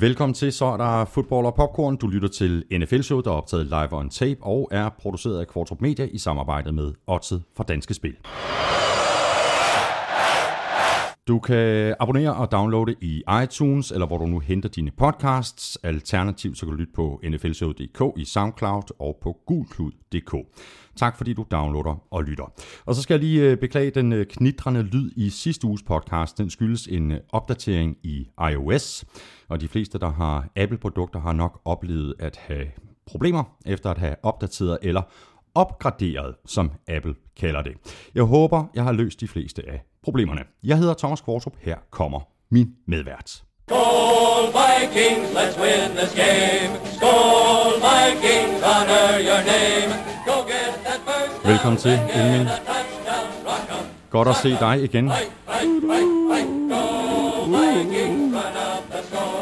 Velkommen til, så er der fodbold og popcorn. Du lytter til NFL Show, der er optaget live on tape og er produceret af Kvartrup Media i samarbejde med Odset fra Danske Spil. Du kan abonnere og downloade i iTunes, eller hvor du nu henter dine podcasts. Alternativt så kan du lytte på nflshow.dk i SoundCloud og på gulklud.dk. Tak fordi du downloader og lytter. Og så skal jeg lige øh, beklage den øh, knitrende lyd i sidste uges podcast. Den skyldes en øh, opdatering i iOS, og de fleste, der har Apple-produkter, har nok oplevet at have problemer efter at have opdateret eller opgraderet, som Apple kalder det. Jeg håber, jeg har løst de fleste af problemerne. Jeg hedder Thomas Kvartrup. Her kommer min medvært. Skål Vikings, let's win this game. Skål Vikings, honor your name. Go get that first Velkommen til, Elmin. Godt at se dig igen.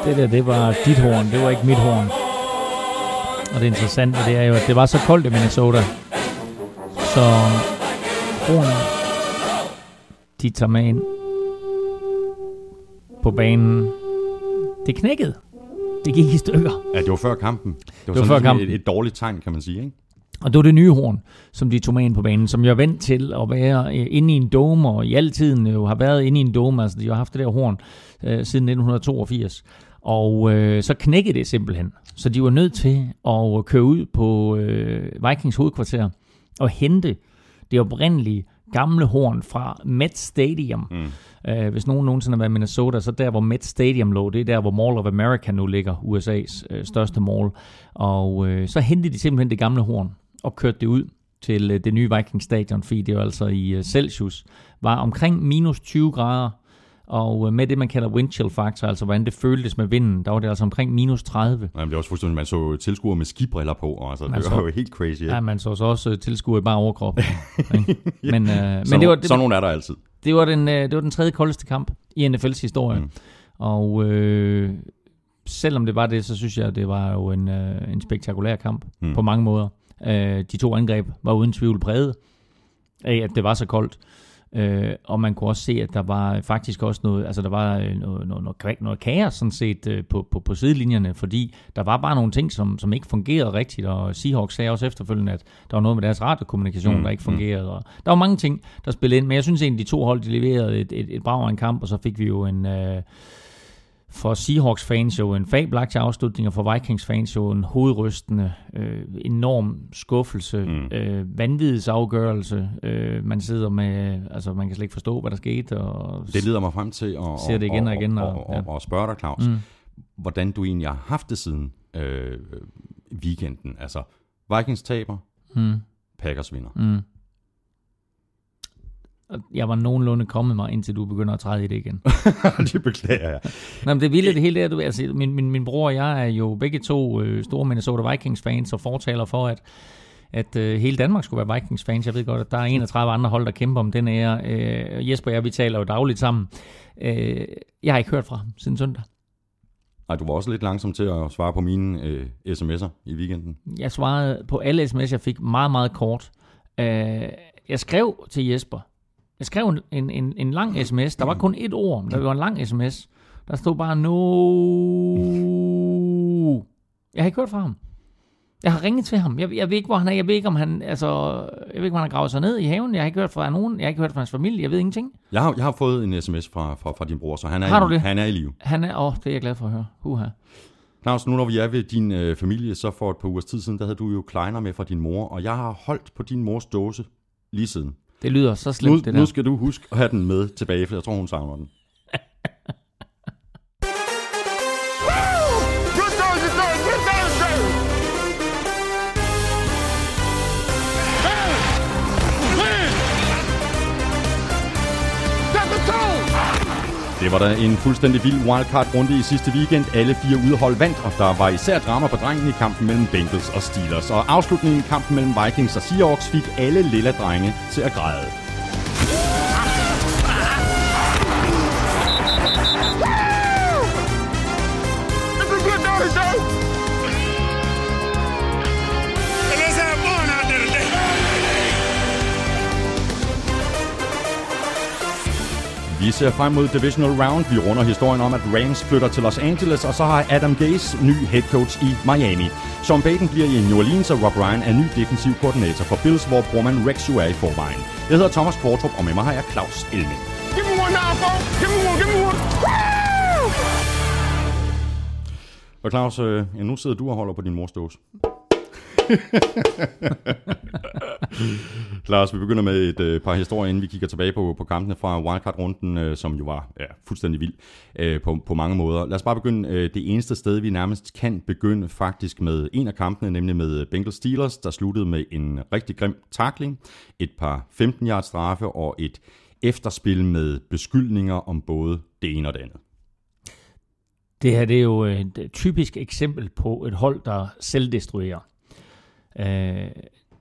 Det der, det var dit horn, det var ikke mit horn. Og det interessante, det er jo, at det var så koldt i Minnesota. Så broerne, de tager med ind på banen. Det knækkede. Det gik i stykker. Ja, det var før kampen. Det var, var sådan før kampen. Et, et dårligt tegn, kan man sige. Ikke? Og det var det nye horn, som de tog med ind på banen, som jeg er vant til at være øh, inde i en dome, og i altid jo har været inde i en dome. Altså, de har haft det der horn øh, siden 1982. Og øh, så knækkede det simpelthen. Så de var nødt til at køre ud på øh, Vikings hovedkvarter og hente det oprindelige gamle horn fra Met Stadium. Mm. Øh, hvis nogen nogensinde har været i Minnesota, så der, hvor Met Stadium lå, det er der, hvor Mall of America nu ligger, USA's øh, største mall. Og øh, så hentede de simpelthen det gamle horn og kørte det ud til øh, det nye Vikings stadion, fordi det jo altså i øh, Celsius, var omkring minus 20 grader, og øh, med det, man kalder wind chill factor, altså hvordan det føltes med vinden, der var det altså omkring minus 30. Jamen, det var også fuldstændig, man så tilskuere med skibriller på, og altså, Man det så- var jo helt crazy. Ikke? Ja, man så så også øh, tilskuer i bare overkrop. ikke? men, øh, men det var, det, sådan nogle er der altid. det, var den, øh, det var den tredje koldeste kamp i NFL's historie. Mm. Og øh, selvom det var det, så synes jeg, det var jo en, øh, en spektakulær kamp mm. på mange måder. Øh, de to angreb var uden tvivl præget af, at det var så koldt. Øh, og man kunne også se, at der var faktisk også noget, altså der var øh, noget, noget, noget, noget kaos sådan set øh, på, på, på sidelinjerne, fordi der var bare nogle ting, som, som ikke fungerede rigtigt, og Seahawks sagde også efterfølgende, at der var noget med deres radiokommunikation, Mm, der ikke mm. fungerede. Og der var mange ting, der spillede ind, men jeg synes egentlig, de to hold, de leverede et, et, et brag en kamp, og så fik vi jo en... Øh, for Seahawks fans jo en fabelagtig afslutning, og for Vikings fans jo en hovedrystende, øh, enorm skuffelse, Mm. øh, vanvidsafgørelse. Øh, man sidder med, altså man kan slet ikke forstå, hvad der skete. Og Det leder mig frem til at, Ser det igen og igen, og, og- og, ja. og, og spørge dig, Claus. Mm. hvordan du egentlig har haft det siden øh, weekenden. Altså, Vikings taber, Mm. Packers vinder. Mm. Jeg var nogenlunde kommet mig, indtil du begynder at træde i det igen. det beklager jeg. Nå, men det vilde det hele er, du, altså, min, min, min bror og jeg er jo begge to øh, store Minnesota Vikings-fans og fortaler for, at, at øh, hele Danmark skulle være Vikings-fans. Jeg ved godt, at der er 31 andre hold, der kæmper om den ære. Øh, Jesper og jeg, vi taler jo dagligt sammen. Øh, jeg har ikke hørt fra ham siden søndag. Ej, du var også lidt langsom til at svare på mine øh, sms'er i weekenden. Jeg svarede på alle sms, jeg fik meget, meget kort. Øh, jeg skrev til Jesper. Jeg skrev en, en, en, en lang sms. Der var kun et ord, men der var en lang sms. Der stod bare, no. Jeg har ikke hørt fra ham. Jeg har ringet til ham. Jeg, jeg ved ikke, hvor han er. Jeg ved ikke, om han, altså, jeg ved ikke, om han har gravet sig ned i haven. Jeg har ikke hørt fra nogen. Jeg har ikke hørt fra hans familie. Jeg ved ingenting. Jeg har, jeg har fået en sms fra, fra, fra din bror, så han er, Har i, han er i live. Han er, åh, det er jeg glad for at høre. Uha. Claus, nu når vi er ved din øh, familie, så for et par ugers tid siden, der havde du jo kleiner med fra din mor, og jeg har holdt på din mors dåse lige siden. Det lyder så Nu, slemt, det der. nu skal du huske at have den med tilbage, for jeg tror, hun savner den. Det var da en fuldstændig vild wildcard-runde i sidste weekend. Alle fire udhold vandt, og der var især drama på drengen i kampen mellem Bengals og Steelers. Og afslutningen i kampen mellem Vikings og Seahawks fik alle lilla drenge til at græde. Vi ser frem mod Divisional Round. Vi runder historien om, at Rams flytter til Los Angeles, og så har Adam Gase ny head coach i Miami. Sean Payton bliver i New Orleans, og Rob Ryan er ny defensiv koordinator for Bills, hvor brormand Rex jo er i forvejen. Jeg hedder Thomas Kvartrup, og med mig har jeg Claus Elming. Give me one now, folks. Give me one. Give me one. Woo! Og Claus, øh, ja, nu sidder du og holder på din mors dåse. Lars, vi begynder med et øh, par historier, inden vi kigger tilbage på, på kampene fra wildcard-runden, øh, som jo var ja, fuldstændig vild øh, på, på mange måder. Lad os bare begynde øh, det eneste sted, vi nærmest kan begynde faktisk med en af kampene, nemlig med Bengals Steelers, der sluttede med en rigtig grim takling, et par 15-yards straffe og et efterspil med beskyldninger om både det ene og det andet. Det her det er jo øh, et typisk eksempel på et hold, der selvdestruerer. Øh,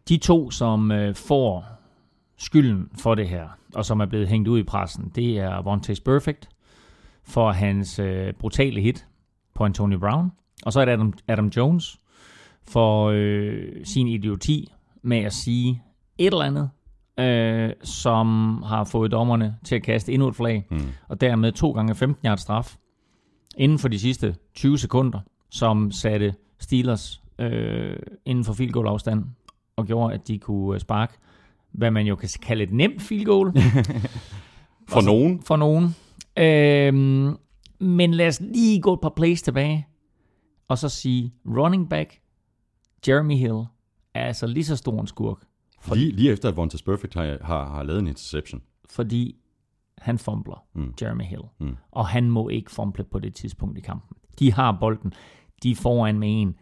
de to, som øh, får skylden for det her, og som er blevet hængt ud i pressen, det er Vontaze Perfect for hans øh, brutale hit på Antonio Brown, og så er det Adam, Adam Jones for øh, sin idioti med at sige et eller andet, øh, som har fået dommerne til at kaste endnu et flag, mm. og dermed to gange 15 yards straf inden for de sidste 20 sekunder, som satte Steelers øh, inden for field goal afstand og gjorde, at de kunne øh, sparke, hvad man jo kan kalde et nemt field goal. For nogen. For nogen. Øhm, men lad os lige gå et par plays tilbage, og så sige, running back Jeremy Hill er altså lige så stor en skurk, Lige, lige efter, at Vontaze Perfect har, har, har lavet en interception. fordi han fumbler, mm. Jeremy Hill. Mm. Og han må ikke fumble på det tidspunkt i kampen. De har bolden. De er foran med en.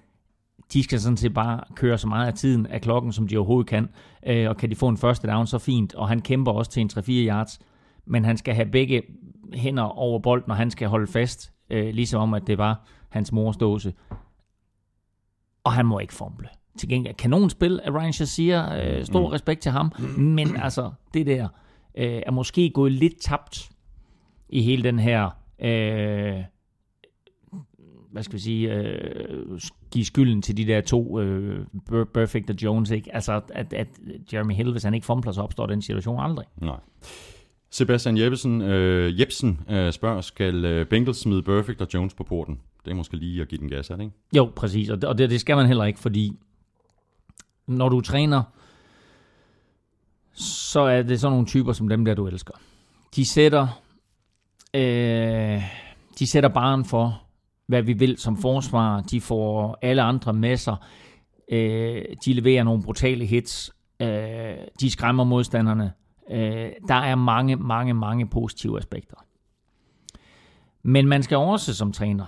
De skal sådan set bare køre så meget af tiden af klokken, som de overhovedet kan. Øh, og kan de få en første down, så fint. Og han kæmper også til en 3-4 yards. Men han skal have begge hænder over bolden, og han skal holde fast. Øh, ligesom om, at det var hans mors dåse. Og han må ikke fumble. Til gengæld kanonspil af Ryan Shazier. Øh, stor mm. respekt til ham. Men altså, det der øh, er måske gået lidt tabt i hele den her, øh, hvad skal vi sige, øh, give skylden til de der to, øh, Perfect og Jones, ikke? Altså, at, at Jeremy Hill, hvis han ikke fumbler, så opstår den situation aldrig. Nej. Sebastian Jeppesen, øh, Jebsen øh, spørger, skal øh, Bengals smide Perfect og Jones på porten? Det er måske lige at give den gas, er det ikke? Jo, præcis, og det, og det, det skal man heller ikke, fordi når du træner, så er det sådan nogle typer som dem der, du elsker. De sætter, øh, de sætter baren for, hvad vi vil som forsvar. De får alle andre med sig. Øh, de leverer nogle brutale hits. Øh, de skræmmer modstanderne. Øh, der er mange, mange, mange positive aspekter. Men man skal også som træner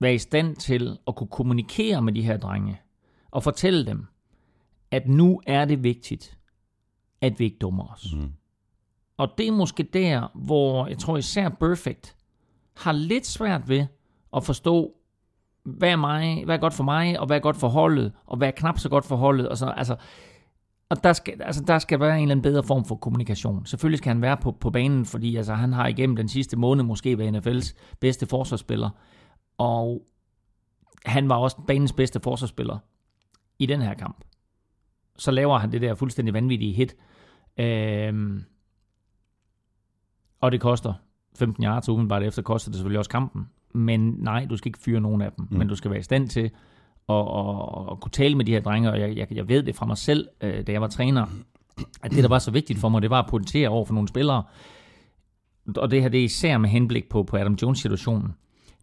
være i stand til at kunne kommunikere med de her drenge og fortælle dem, at nu er det vigtigt, at vi ikke dummer os. Mm. Og det er måske der, hvor jeg tror især Perfect har lidt svært ved at forstå, hvad er, mig, hvad er godt for mig, og hvad er godt for holdet, og hvad er knap så godt for holdet. Og, så, altså, og der, skal, altså, der skal være en eller anden bedre form for kommunikation. Selvfølgelig skal han være på, på banen, fordi altså, han har igennem den sidste måned måske været NFL's bedste forsvarsspiller. Og han var også banens bedste forsvarsspiller i den her kamp. Så laver han det der fuldstændig vanvittige hit. Øhm, og det koster 15 yards, umiddelbart efter koster det selvfølgelig også kampen. Men nej, du skal ikke fyre nogen af dem. Mm. Men du skal være i stand til at, at, at kunne tale med de her drenge. Og jeg, jeg, jeg ved det fra mig selv, øh, da jeg var træner, at det, der var så vigtigt for mig, det var at pointere over for nogle spillere. Og det her, det er især med henblik på, på Adam Jones-situationen.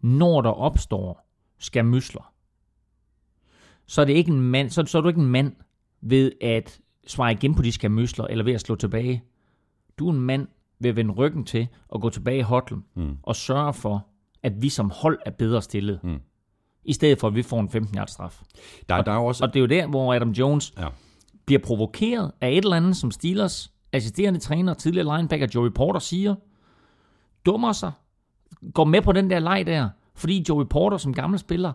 Når der opstår skamysler, så er, det ikke en mand, så, så er du ikke en mand ved at svare igen på de skamysler, eller ved at slå tilbage. Du er en mand ved at vende ryggen til og gå tilbage i hotlen mm. og sørge for, at vi som hold er bedre stillet. Mm. I stedet for, at vi får en 15 yard straf. Der, og, der er også... og det er jo der, hvor Adam Jones Ja. bliver provokeret af et eller andet, som Steelers assisterende træner, tidligere linebacker Joey Porter siger, dummer sig, går med på den der leg der, fordi Joey Porter som gammel spiller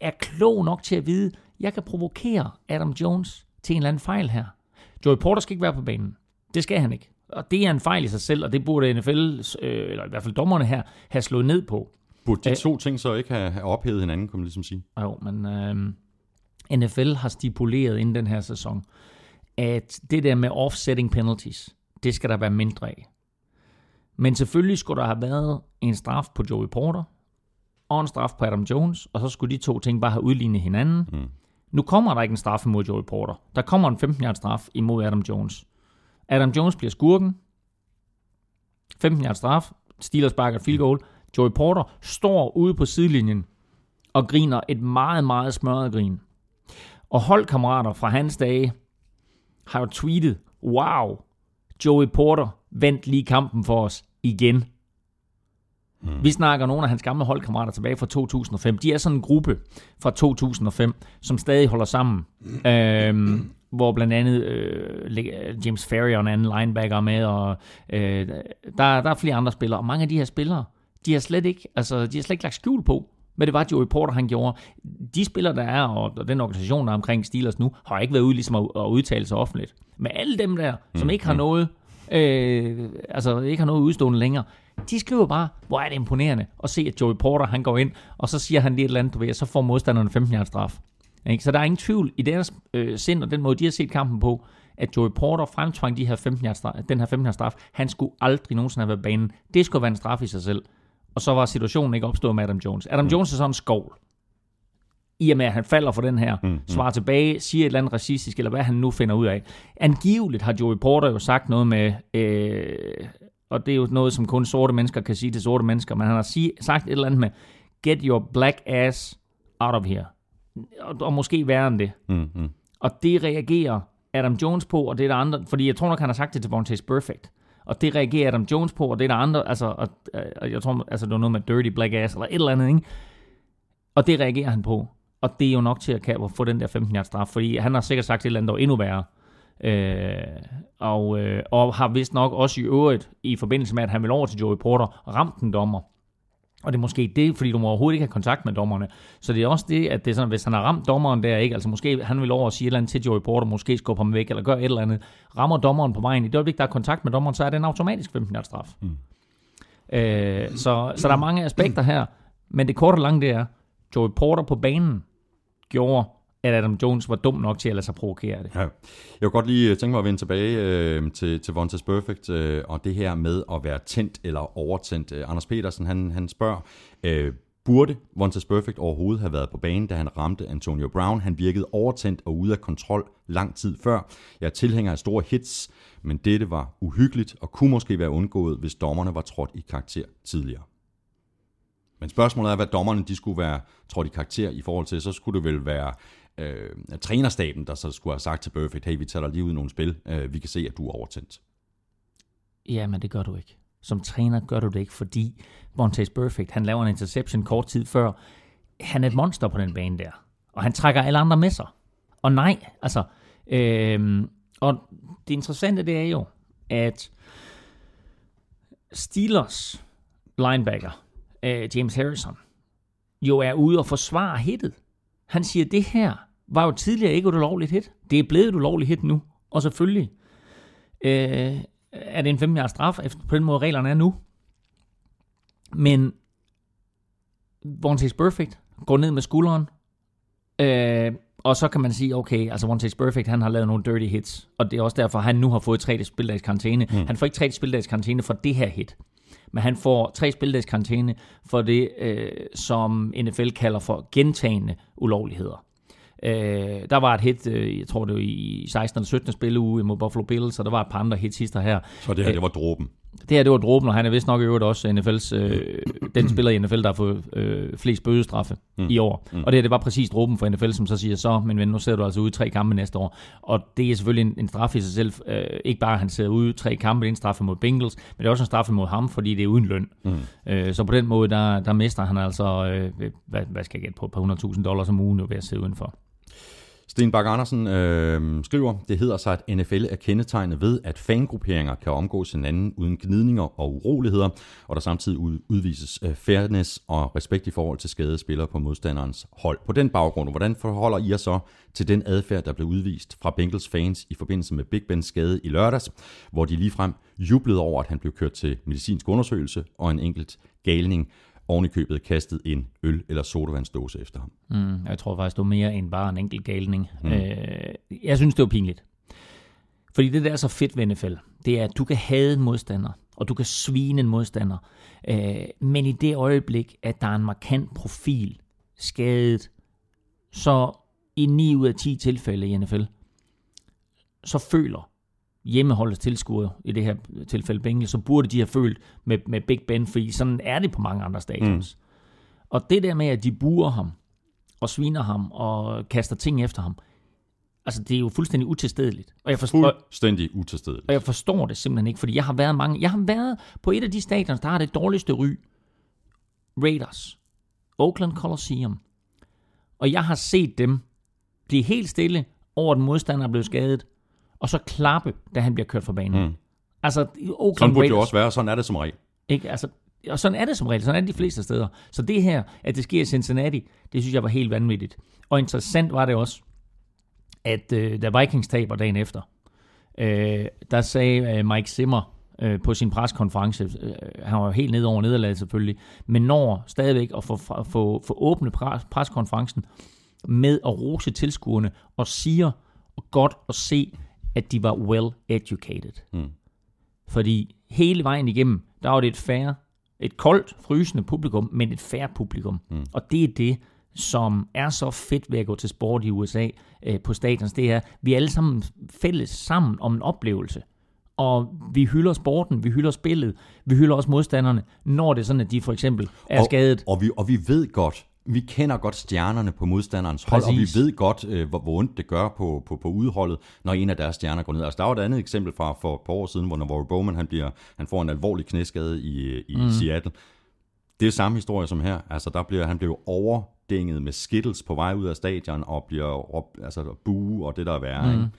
er klog nok til at vide, jeg kan provokere Adam Jones til en eller anden fejl her. Joey Porter skal ikke være på banen. Det skal han ikke. Og det er en fejl i sig selv, og det burde NFL, øh, eller i hvert fald dommerne her, have slået ned på. Burde de Øh. to ting så ikke have, have ophedet hinanden, kan man ligesom sige? Jo, men øh, NFL har stipuleret inden den her sæson, at det der med offsetting penalties, det skal der være mindre af. Men selvfølgelig skulle der have været en straf på Joey Porter, og en straf på Adam Jones, og så skulle de to ting bare have udlignet hinanden. Mm. Nu kommer der ikke en straf imod Joey Porter. Der kommer en 15 yard straf imod Adam Jones. Adam Jones bliver skurken. 15 yard straf. Steelers sparker field goal. Joey Porter står ude på sidelinjen og griner et meget, meget smørret grin. Og holdkammerater fra hans dage har jo tweetet, wow, Joey Porter vandt lige kampen for os igen. Mm. Vi snakker nogle af hans gamle holdkammerater tilbage fra 2005. De er sådan en gruppe fra 2005, som stadig holder sammen. Mm. Øhm, hvor blandt andet øh, James Ferry og en anden linebacker er med, og øh, der, der er flere andre spillere. Og mange af de her spillere, de har slet ikke, altså, de har slet ikke lagt skjul på, hvad det var, Joey Porter han gjorde. De spillere, der er, og den organisation, der er omkring Steelers nu, har ikke været ude ligesom at, at udtale sig offentligt. Men alle dem der, som mm, ikke har mm. noget, øh, altså ikke har noget udstående længere, de skriver bare, hvor er det imponerende at se, at Joey Porter han går ind, og så siger han lige et eller andet, du ved, så får modstanderen 15 yards straf. Ikke? Så der er ingen tvivl i deres øh, sind og den måde, de har set kampen på, at Joey Porter fremtvang de her 15 yards straf, den her 15 yards straf. Han skulle aldrig nogensinde have været banen. Det skulle være en straf i sig selv. Og så var situationen ikke opstået med Adam Jones. Adam mm. Jones er sådan en skovl. I og med, at han falder for den her, mm, mm. svarer tilbage, siger et eller andet racistisk, eller hvad han nu finder ud af. Angiveligt har Joey Porter jo sagt noget med, øh, og det er jo noget, som kun sorte mennesker kan sige til sorte mennesker, men han har sige, sagt et eller andet med, get your black ass out of here. Og, og måske værre end det. Mm, mm. Og det reagerer Adam Jones på, og det er der andre, fordi jeg tror nok, han har sagt det til Vontaze Perfect. Og det reagerer Adam Jones på, og det er der andre, altså, og, og jeg tror, altså, det var noget med dirty black ass, eller et eller andet, ikke? Og det reagerer han på. Og det er jo nok til at, kan, få den der 15 yards straf, fordi han har sikkert sagt et eller andet, der endnu værre. Øh, og, øh, og har vist nok også i øvrigt, i forbindelse med, at han vil over til Joey Porter, ramt en dommer. Og det er måske det, fordi du må overhovedet ikke have kontakt med dommerne. Så det er også det, at det er sådan, hvis han har ramt dommeren der, ikke, altså måske han vil over og sige et eller andet til Joey Porter, måske skubbe ham væk, eller gøre et eller andet, rammer dommeren på vejen. I det øjeblik, der er kontakt med dommeren, så er det en automatisk 15 straf. Mm. Øh, så, så der er mange aspekter her, men det korte og lange det er, Joey Porter på banen gjorde at Adam Jones var dum nok til at lade sig provokere det. Ja. Jeg kunne godt lige øh, tænke mig at vende tilbage øh, til, til Vontaze Perfect, øh, og det her med at være tændt eller overtændt. Øh, Anders Petersen, han, han spørger, øh, burde Vontaze Perfect overhovedet have været på banen, da han ramte Antonio Brown? Han virkede overtændt og ude af kontrol lang tid før. Jeg er tilhænger af store hits, men dette var uhyggeligt og kunne måske være undgået, hvis dommerne var trådt i karakter tidligere. Men spørgsmålet er, hvad dommerne de skulle være trådt i karakter i forhold til, så skulle det vel være øh, trænerstaben, der så skulle have sagt til Perfect, hey, vi tager dig lige ud i nogle spil, øh, vi kan se, at du er overtændt. Ja, men det gør du ikke. Som træner gør du det ikke, fordi Montez Perfect, han laver en interception kort tid før. Han er et monster på den bane der, og han trækker alle andre med sig. Og nej, altså, øh, og det interessante det er jo, at Steelers linebacker, øh, James Harrison, jo er ude og forsvare hittet. Han siger, det her var jo tidligere ikke et ulovligt hit. Det er blevet et ulovligt hit nu. Og selvfølgelig øh, er det en 5 years straf, efter på den måde reglerne er nu. Men Vontaze Perfect går ned med skulderen, øh, og så kan man sige, okay, altså Vontaze Perfect, han har lavet nogle dirty hits, og det er også derfor, han nu har fået tre spildags karantæne. Mm. Han får ikke tre spildags karantæne for det her hit, men han får tre spildags karantæne for det, øh, som NFL kalder for gentagende ulovligheder. Øh, der var et hit, øh, jeg tror det var i 16. eller 17. spilleuge mod Buffalo Bills, og der var et par andre hits hister her. Så det her, det var dråben? Det her, det var dråben, og han er vist nok i øvrigt også NFL's, øh, den spiller i NFL, der har fået øh, flest bødestraffe mm. i år. Mm. Og det her, det var præcis dråben for NFL, som så siger, så, men ven, nu ser du altså ude i tre kampe næste år. Og det er selvfølgelig en, en straf i sig selv. Øh, ikke bare, at han ser ude i tre kampe, det er en straffe mod Bengals, men det er også en straffe mod ham, fordi det er uden løn. Mm. Øh, så på den måde, der, der mister han altså, øh, hvad, hvad skal jeg gætte på, på 100.000 dollars om ugen ved at sidde udenfor. Sten Bak Andersen øh, skriver, det hedder sig, at NFL er kendetegnet ved, at fangrupperinger kan omgås hinanden uden gnidninger og uroligheder, og der samtidig udvises øh, fairness og respekt i forhold til skadede spillere på modstanderens hold. På den baggrund, hvordan forholder I jer så til den adfærd, der blev udvist fra Bengals fans i forbindelse med Big Bens skade i lørdags, hvor de ligefrem jublede over, at han blev kørt til medicinsk undersøgelse og en enkelt galning oven i købet kastet en øl- eller sodavandsdåse efter ham. Mm, jeg tror faktisk, det var mere end bare en enkelt galning. Mm. Øh, jeg synes, det var pinligt. Fordi det, der er så fedt ved NFL, det er, at du kan have en modstander, og du kan svine en modstander. Øh, men i det øjeblik, at der er en markant profil skadet, så i 9 ud af 10 tilfælde i NFL, så føler hjemmeholdets tilskuere, i det her tilfælde Bengals, så burde de have følt med, med Big Ben, fordi sådan er det på mange andre stadions. Mm. Og det der med, at de buer ham, og sviner ham, og kaster ting efter ham, altså det er jo fuldstændig utilstedeligt. Og jeg forstår, Fuldstændig utilstedeligt. og jeg forstår det simpelthen ikke, fordi jeg har været mange, jeg har været på et af de stadions, der har det dårligste ry. Raiders. Oakland Coliseum. Og jeg har set dem blive helt stille over, at den modstander er blevet skadet, og så klappe, da han bliver kørt fra banen. Mm. Altså, Oakland Sådan burde det Raiders, jo også være. Sådan er det som regel. ikke? Altså, og sådan er det som regel. Sådan er det de fleste steder. Så det her, at det sker i Cincinnati, det synes jeg var helt vanvittigt. Og interessant var det også, at øh, da Vikings taber dagen efter, øh, der sagde øh, Mike Zimmer øh, på sin preskonference, øh, han var helt nede over nederlaget selvfølgelig, men når stadigvæk at få, få, få åbne pres, preskonferencen med at rose tilskuerne, og siger godt at se, at de var well educated. Mm. Fordi hele vejen igennem, der var det et færre, et koldt, frysende publikum, men et færre publikum. Mm. Og det er det, som er så fedt ved at gå til sport i USA øh, på stadions, det er, vi er alle sammen fælles sammen om en oplevelse. Og vi hylder sporten, vi hylder spillet, vi hylder også modstanderne, når det er sådan, at de for eksempel er og, skadet. Og vi, og vi ved godt, vi kender godt stjernerne på modstanderens hold, Præcis. og vi ved godt, øh, hvor, hvor ondt det gør på, på, på udholdet, når en af deres stjerner går ned. Altså, der var et andet eksempel fra for et par år siden, hvor Navarro Bowman han bliver, han får en alvorlig knæskade i, i mm. Seattle. Det er samme historie som her. Altså, der bliver, han blev overdænget med skittles på vej ud af stadion, og bliver råb, altså, bue og det, der er værre. Mm. Ikke?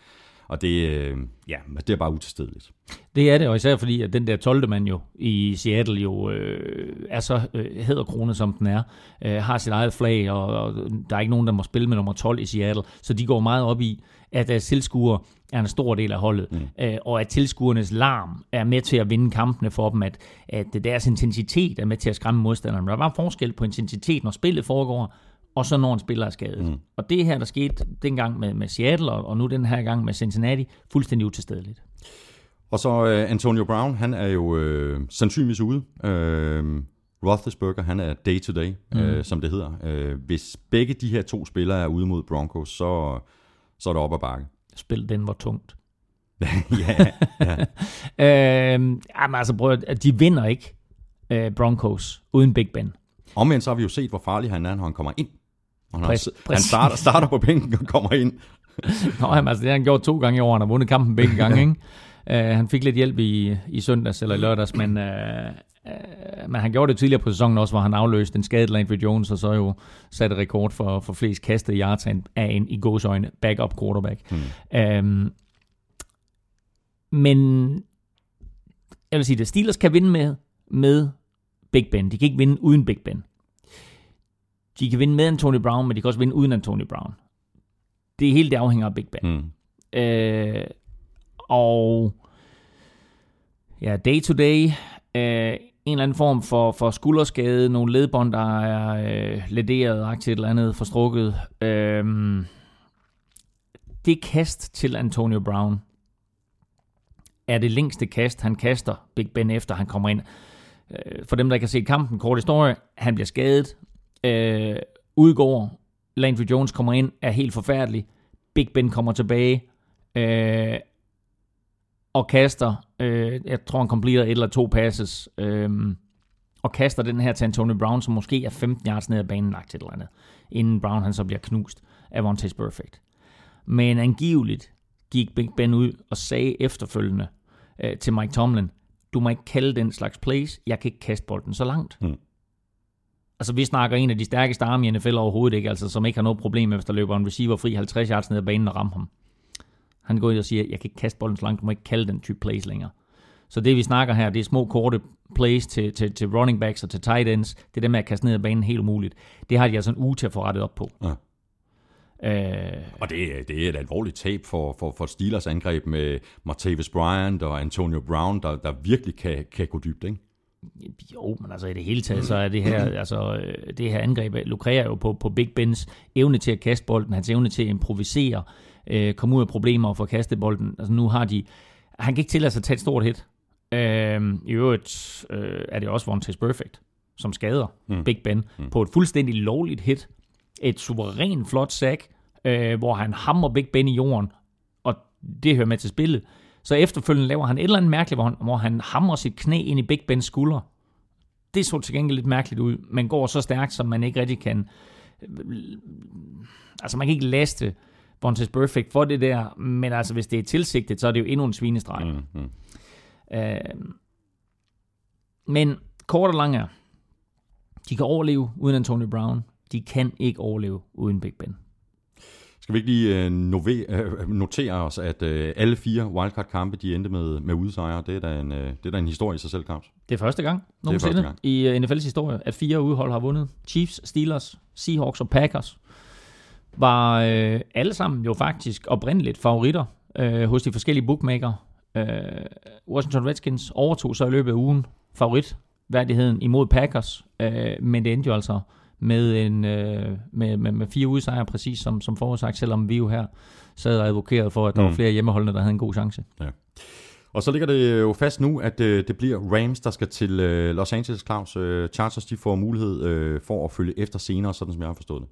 Og det, øh, ja, det er bare utilstedeligt. Det er det, og især fordi, at den der 12. mand jo i Seattle jo øh, er så øh, hæderkronet, som den er, øh, har sit eget flag, og, og der er ikke nogen, der må spille med nummer 12 i Seattle, så de går meget op i, at deres tilskuere er en stor del af holdet, mm. øh, og at tilskuernes larm er med til at vinde kampene for dem, at, at deres intensitet er med til at skræmme modstanderne. Der var forskel på intensitet, når spillet foregår, og så når en spiller er skadet. Mm. Og det her, der skete dengang med, med Seattle, og, og nu den her gang med Cincinnati, fuldstændig utilstedeligt. Og så øh, Antonio Brown, han er jo øh, sandsynligvis ude. Øh, Roethlisberger, han er day to day, mm. øh, som det hedder. Øh, hvis begge de her to spillere er ude mod Broncos, så, så er det op ad bakke. Spil den var tungt. ja, ja. øh, jamen altså, prøv, de vinder ikke øh, Broncos uden Big Ben. Omvendt så har vi jo set, hvor farlig han er, når han kommer ind. Og han, Præcis. han starter, starter på bænken og kommer ind. Nå, jamen, altså, det har han gjort to gange i år, han har vundet kampen begge gange, ikke? Uh, han fik lidt hjælp i, i søndags eller i lørdags, men, uh, uh, men han gjorde det tidligere på sæsonen også, hvor han afløste en skadet Landry Jones, og så jo satte rekord for, for flest kastede yards af en, af en i gåsøjne backup quarterback. Hmm. Um, men jeg vil sige det, Steelers kan vinde med, med Big Ben. De kan ikke vinde uden Big Ben. De kan vinde med Antonio Brown, men de kan også vinde uden Antonio Brown. Det hele det afhænger af Big Ben. Mm. Øh, og ja, day to day, øh, en eller anden form for, for skulderskade, nogle ledbånd, der er øh, lederet, aktivt eller andet, forstrukket. Øh, det kast til Antonio Brown er det længste kast, han kaster Big Ben efter han kommer ind. Øh, for dem, der har set kampen, kort historie, han bliver skadet, øh, udgår, Landry Jones kommer ind, er helt forfærdelig, Big Ben kommer tilbage, øh, og kaster, øh, jeg tror han completer et eller to passes, øh, og kaster den her til Antonio Brown, som måske er 15 yards ned ad banen lagt til et eller andet, inden Brown han så bliver knust af Vontaze Perfect. Men angiveligt gik Big Ben ud og sagde efterfølgende øh, til Mike Tomlin, du må ikke kalde den slags plays, jeg kan ikke kaste bolden så langt. Mm. Altså, vi snakker en af de stærkeste arme i NFL overhovedet ikke, altså, som ikke har noget problem med, hvis der løber en receiver fri 50 yards ned ad banen og rammer ham. Han går ud og siger, jeg kan ikke kaste bolden så langt, du må ikke kalde den type plays længere. Så det vi snakker her, det er små korte plays til, til, til running backs og til tight ends. Det er det med at kaste ned ad banen helt umuligt. Det har de altså en uge til at få rettet op på. Ja. Øh, Og det, er- det er et alvorligt tab for, for, for Steelers angreb med Martavis Bryant og Antonio Brown, der, der virkelig kan, kan gå dybt, ikke? Jo, men altså i det hele taget, så er det her, altså, øh, det her angreb lukrerer jo på, på Big Bens evne til at kaste bolden, hans evne til at improvisere, øh, komme ud af problemer og få kastet bolden. Altså nu har de, han kan ikke tillade sig at tage et stort hit. Øh, I øvrigt øh, er det også Vontaze Perfect, som skader mm. Big Ben mm. på et fuldstændig lovligt hit. Et suverænt flot sack, øh, hvor han hammer Big Ben i jorden, og det hører med til spillet. Så efterfølgende laver han et eller andet mærkeligt, hvor han, hvor han hamrer sit knæ ind i Big Bens skulder. Det så til gengæld lidt mærkeligt ud, men går så stærkt, som man ikke rigtig kan... Altså man kan ikke laste Vontaze Perfect for det der, men altså hvis det er tilsigtet, så er det jo endnu en svinestreg. Mm, mm. Øh, men kort og lang er, de kan overleve uden Antonio Brown. De kan ikke overleve uden Big Ben. Skal vi ikke lige øh, nove, øh, notere os, at øh, alle fire wildcard-kampe, de endte med, med udsejre. Det er, da en, det er da en historie i sig selv, Claus. Det er første gang nogensinde første gang. i NFL's historie, at fire udhold har vundet. Chiefs, Steelers, Seahawks og Packers var øh, alle sammen jo faktisk oprindeligt favoritter øh, hos de forskellige bookmaker. Øh, Washington Redskins overtog så i løbet af ugen favoritværdigheden imod Packers, øh, men det endte jo altså med, en, øh, med, med, med fire udsejre, præcis som, som forudsagt, selvom vi jo her sad og advokerede for, at der mm. var flere hjemmeholdende, der havde en god chance. Ja. Og så ligger det jo fast nu, at øh, det bliver Rams, der skal til øh, Los Angeles, Claus. Øh, Chargers de får mulighed øh, for at følge efter senere, sådan som jeg har forstået det.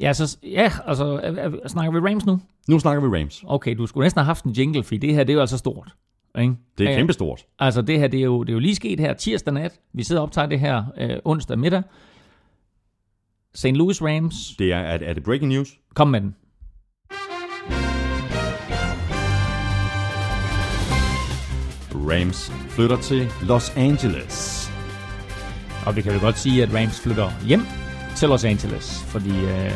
Ja, så, ja altså, er, er, snakker vi Rams nu? Nu snakker vi Rams. Okay, du skulle næsten have haft en jingle, for det her, det er jo altså stort. Ikke? Det er kæmpestort. Altså, det her, det er, jo, det er jo lige sket her tirsdag nat. Vi sidder og optager det her øh, onsdag middag. St. Louis Rams. Det er, er, er det breaking news? Kom med den. Rams flytter til Los Angeles. Og vi kan jo godt sige, at Rams flytter hjem til Los Angeles, fordi uh,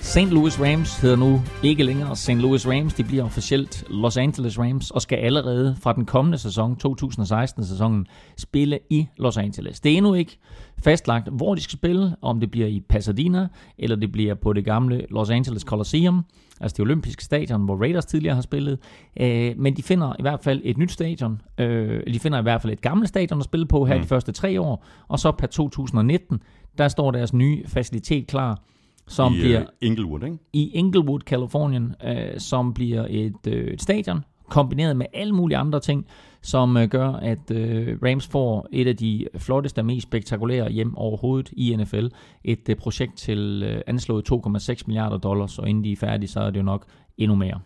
St. Louis Rams hedder nu ikke længere St. Louis Rams, de bliver officielt Los Angeles Rams og skal allerede fra den kommende sæson, 2016-sæsonen, spille i Los Angeles. Det er endnu ikke fastlagt, hvor de skal spille, om det bliver i Pasadena, eller det bliver på det gamle Los Angeles Coliseum, altså det olympiske stadion, hvor Raiders tidligere har spillet. Øh, men de finder i hvert fald et nyt stadion. Øh, de finder i hvert fald et gammelt stadion at spille på her mm. de første tre år, og så per 2019, der står deres nye facilitet klar, som I, bliver uh, Inglewood, ikke? i Inglewood, Kalifornien, øh, som bliver et, øh, et stadion, kombineret med alle mulige andre ting, som øh, gør, at øh, Rams får et af de flotteste og mest spektakulære hjem overhovedet i NFL. Et øh, projekt til øh, anslået 2,6 milliarder dollars, og inden de er færdige, så er det jo nok endnu mere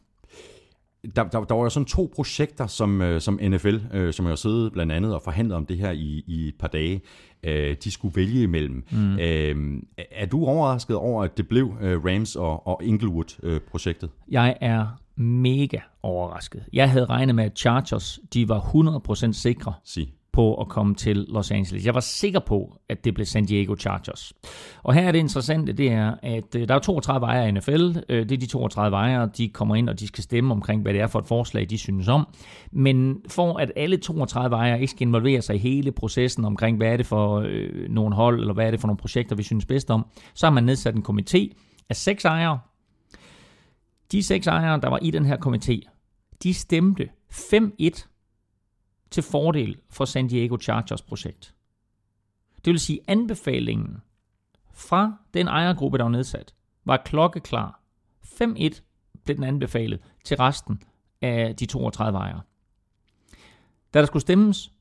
der, der, der var jo sådan to projekter, som, øh, som NFL, øh, som jeg har siddet blandt andet og forhandlet om det her i, i et par dage, øh, de skulle vælge imellem. Mm. Øh, er du overrasket over, at det blev øh, Rams og, og Inglewood-projektet? Øh, jeg er mega overrasket. Jeg havde regnet med, at Chargers de var 100% sikre. Sig på at komme til Los Angeles. Jeg var sikker på, at det blev San Diego Chargers. Og her er det interessante, det er, at øh, der er 32 ejere i NFL. Øh, det er de 32 ejere, de kommer ind, og de skal stemme omkring, hvad det er for et forslag, de synes om. Men for at alle 32 ejere ikke skal involvere sig i hele processen omkring, hvad er det for øh, nogle hold, eller hvad er det for nogle projekter, vi synes bedst om, så har man nedsat en komité af seks ejere. De seks ejere, der var i den her komité, de stemte 5-1 til fordel for San Diego Chargers projekt. Det vil sige, anbefalingen fra den ejergruppe, der var nedsat, var klokkeklar. 5-1 blev den anbefalet til resten af de 32 ejere. Da der skulle stemmes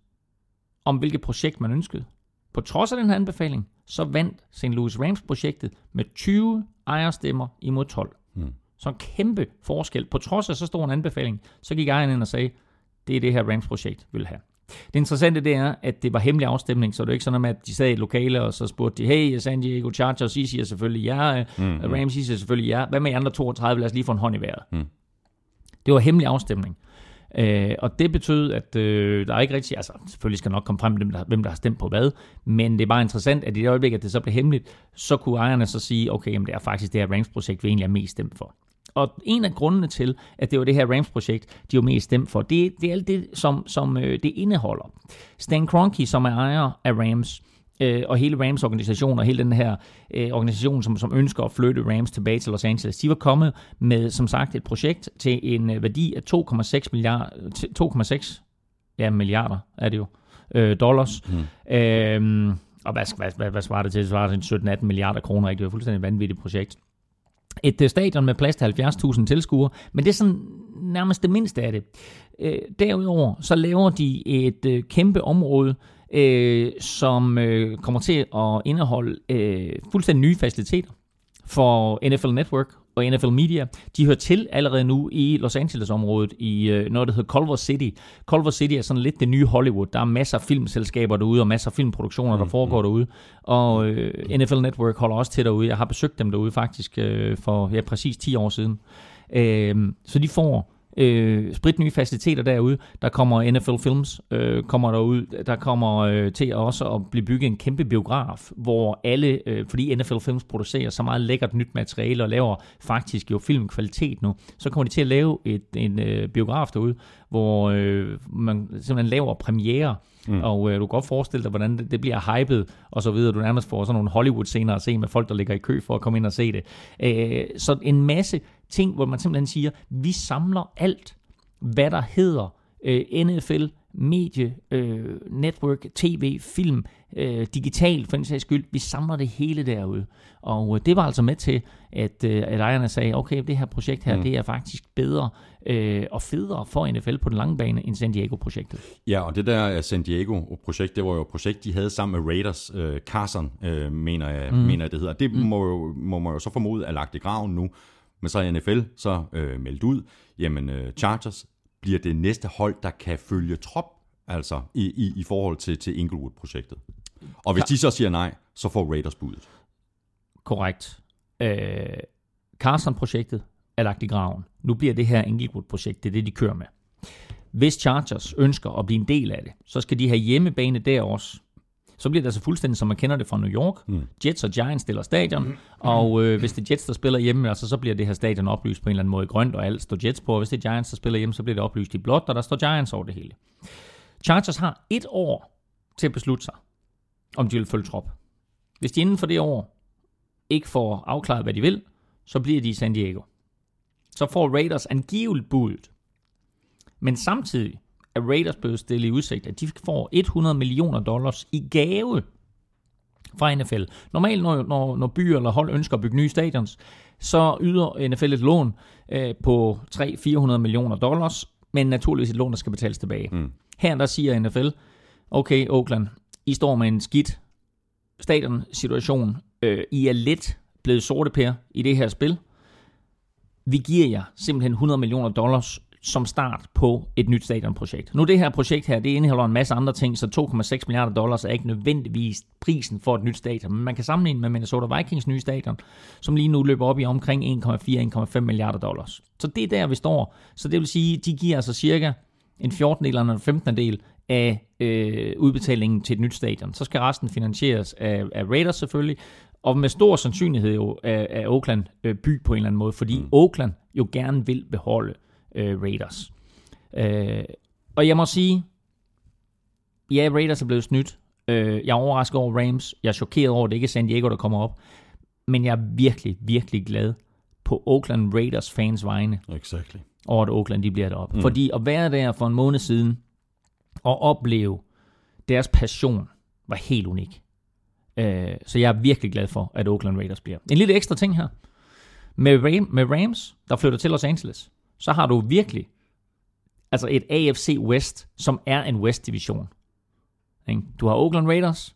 om, hvilket projekt man ønskede, på trods af den her anbefaling, så vandt St. Louis Rams projektet med 20 ejerstemmer imod 12. Mm. Så en kæmpe forskel. På trods af så stor en anbefaling, så gik ejeren ind og sagde, det er det her Rams-projekt vil have. Det interessante det er, at det var hemmelig afstemning, så det er ikke sådan, at de sad i lokale, og så spurgte de, hey, San Diego Chargers, I siger selvfølgelig ja, mm, Rams, I siger selvfølgelig ja. Hvad med andre 32? Lad os lige få en hånd i vejret. Mm. Det var hemmelig afstemning. Øh, og det betød, at øh, der er ikke rigtig, altså selvfølgelig skal nok komme frem, hvem der, hvem der har stemt på hvad, men det er bare interessant, at i det øjeblik, at det så blev hemmeligt, så kunne ejerne så sige, okay, jamen det er faktisk det her Rams-projekt, vi egentlig er mest stemt for. Og en af grundene til, at det var det her Rams-projekt, de var mest stemt for, det, det er alt det, som, som øh, det indeholder. Stan Kroenke, som er ejer af Rams, øh, og hele Rams organisation og hele den her øh, organisation, som, som ønsker at flytte Rams tilbage til Los Angeles, de var kommet med, som sagt, et projekt til en øh, værdi af 2,6 milliarder, 2,6 ja, milliarder er det jo, øh, dollars. Mm. Øh, og hvad, hvad, hvad, hvad svarer det til? Det svarer til 17-18 milliarder kroner, ikke? Det var fuldstændig vanvittigt projekt. Et øh, stadion med plads til 70.000 tilskuere, men det er sådan nærmest det mindste af det. Øh, derudover så laver de et øh, kæmpe område, øh, som øh, kommer til at indeholde øh, fuldstændig nye faciliteter for NFL Network og NFL Media. De hører til allerede nu i Los Angeles-området i øh, noget, der hedder Culver City. Culver City er sådan lidt det nye Hollywood. Der er masser af filmselskaber derude, og masser af filmproduktioner, der mm, foregår derude. Og øh, NFL Network holder også til derude. Jeg har besøgt dem derude faktisk øh, for ja, præcis 10 år siden. Øh, så de får øh, spritnye faciliteter derude. Der kommer NFL Films, øh, kommer derud. Der kommer øh, til også at blive bygget en kæmpe biograf, hvor alle, øh, fordi NFL Films producerer så meget lækkert nyt materiale og laver faktisk jo filmkvalitet nu, så kommer de til at lave et, en øh, biograf derude, hvor øh, man simpelthen laver premiere, mm. og øh, du kan godt forestille dig, hvordan det, det bliver hypet, og så videre. Du nærmest får sådan nogle Hollywood-scener at se med folk, der ligger i kø for at komme ind og se det. Øh, så en masse ting, hvor man simpelthen siger, vi samler alt, hvad der hedder øh, NFL, medie, øh, network, tv, film, øh, digital for en sags skyld. Vi samler det hele derude. Og øh, det var altså med til, at, øh, at ejerne sagde, okay, det her projekt her, mm. det er faktisk bedre øh, og federe for NFL på den lange bane end San Diego-projektet. Ja, og det der San Diego-projekt, det var jo et projekt, de havde sammen med Raiders. Øh, Carson, øh, mener, jeg, mm. mener jeg, det hedder. Det mm. må, jo, må man jo så formode er lagt i graven nu. Men så er NFL så øh, meldt ud, jamen øh, Chargers bliver det næste hold, der kan følge trop, altså i, i, i forhold til, til Inglewood-projektet. Og hvis de så siger nej, så får Raiders budet. Korrekt. Øh, Carson-projektet er lagt i graven. Nu bliver det her Inglewood-projekt, det er det, de kører med. Hvis Chargers ønsker at blive en del af det, så skal de have hjemmebane der også så bliver det altså fuldstændig, som man kender det fra New York. Mm. Jets og Giants stiller stadion, mm. og øh, hvis det er Jets, der spiller hjemme, altså, så bliver det her stadion oplyst på en eller anden måde i grønt, og alt står Jets på, og hvis det er Giants, der spiller hjemme, så bliver det oplyst i blåt, og der står Giants over det hele. Chargers har et år til at beslutte sig, om de vil følge trop. Hvis de inden for det år ikke får afklaret, hvad de vil, så bliver de i San Diego. Så får Raiders angiveligt budet. Men samtidig er Raiders blevet stillet i udsigt, at de får 100 millioner dollars i gave fra NFL. Normalt, når, når, når byer eller hold ønsker at bygge nye stadions, så yder NFL et lån øh, på 300-400 millioner dollars, men naturligvis et lån, der skal betales tilbage. Mm. Her der siger NFL, okay Oakland, I står med en skidt stadion-situation. Øh, I er lidt blevet sorte pære i det her spil. Vi giver jer simpelthen 100 millioner dollars som start på et nyt stadionprojekt. Nu det her projekt her, det indeholder en masse andre ting, så 2,6 milliarder dollars er ikke nødvendigvis prisen for et nyt stadion, men man kan sammenligne med Minnesota Vikings nye stadion, som lige nu løber op i omkring 1,4-1,5 milliarder dollars. Så det er der, vi står. Så det vil sige, de giver altså cirka en 14 del eller en 15 del af øh, udbetalingen til et nyt stadion. Så skal resten finansieres af, af Raiders selvfølgelig, og med stor sandsynlighed jo af, af Oakland øh, by på en eller anden måde, fordi mm. Oakland jo gerne vil beholde øh, Raiders. Øh, og jeg må sige, ja, Raiders er blevet snydt. Øh, jeg er overrasket over Rams. Jeg er chokeret over, at det ikke er San Diego, der kommer op. Men jeg er virkelig, virkelig glad på Oakland Raiders fans vegne. Exactly. Over at Oakland de bliver deroppe. Mm. Fordi at være der for en måned siden og opleve deres passion var helt unik. Øh, så jeg er virkelig glad for, at Oakland Raiders bliver. En lille ekstra ting her. Med, Ram, med Rams, der flytter til Los Angeles, så har du virkelig altså et AFC West, som er en West-division. Du har Oakland Raiders,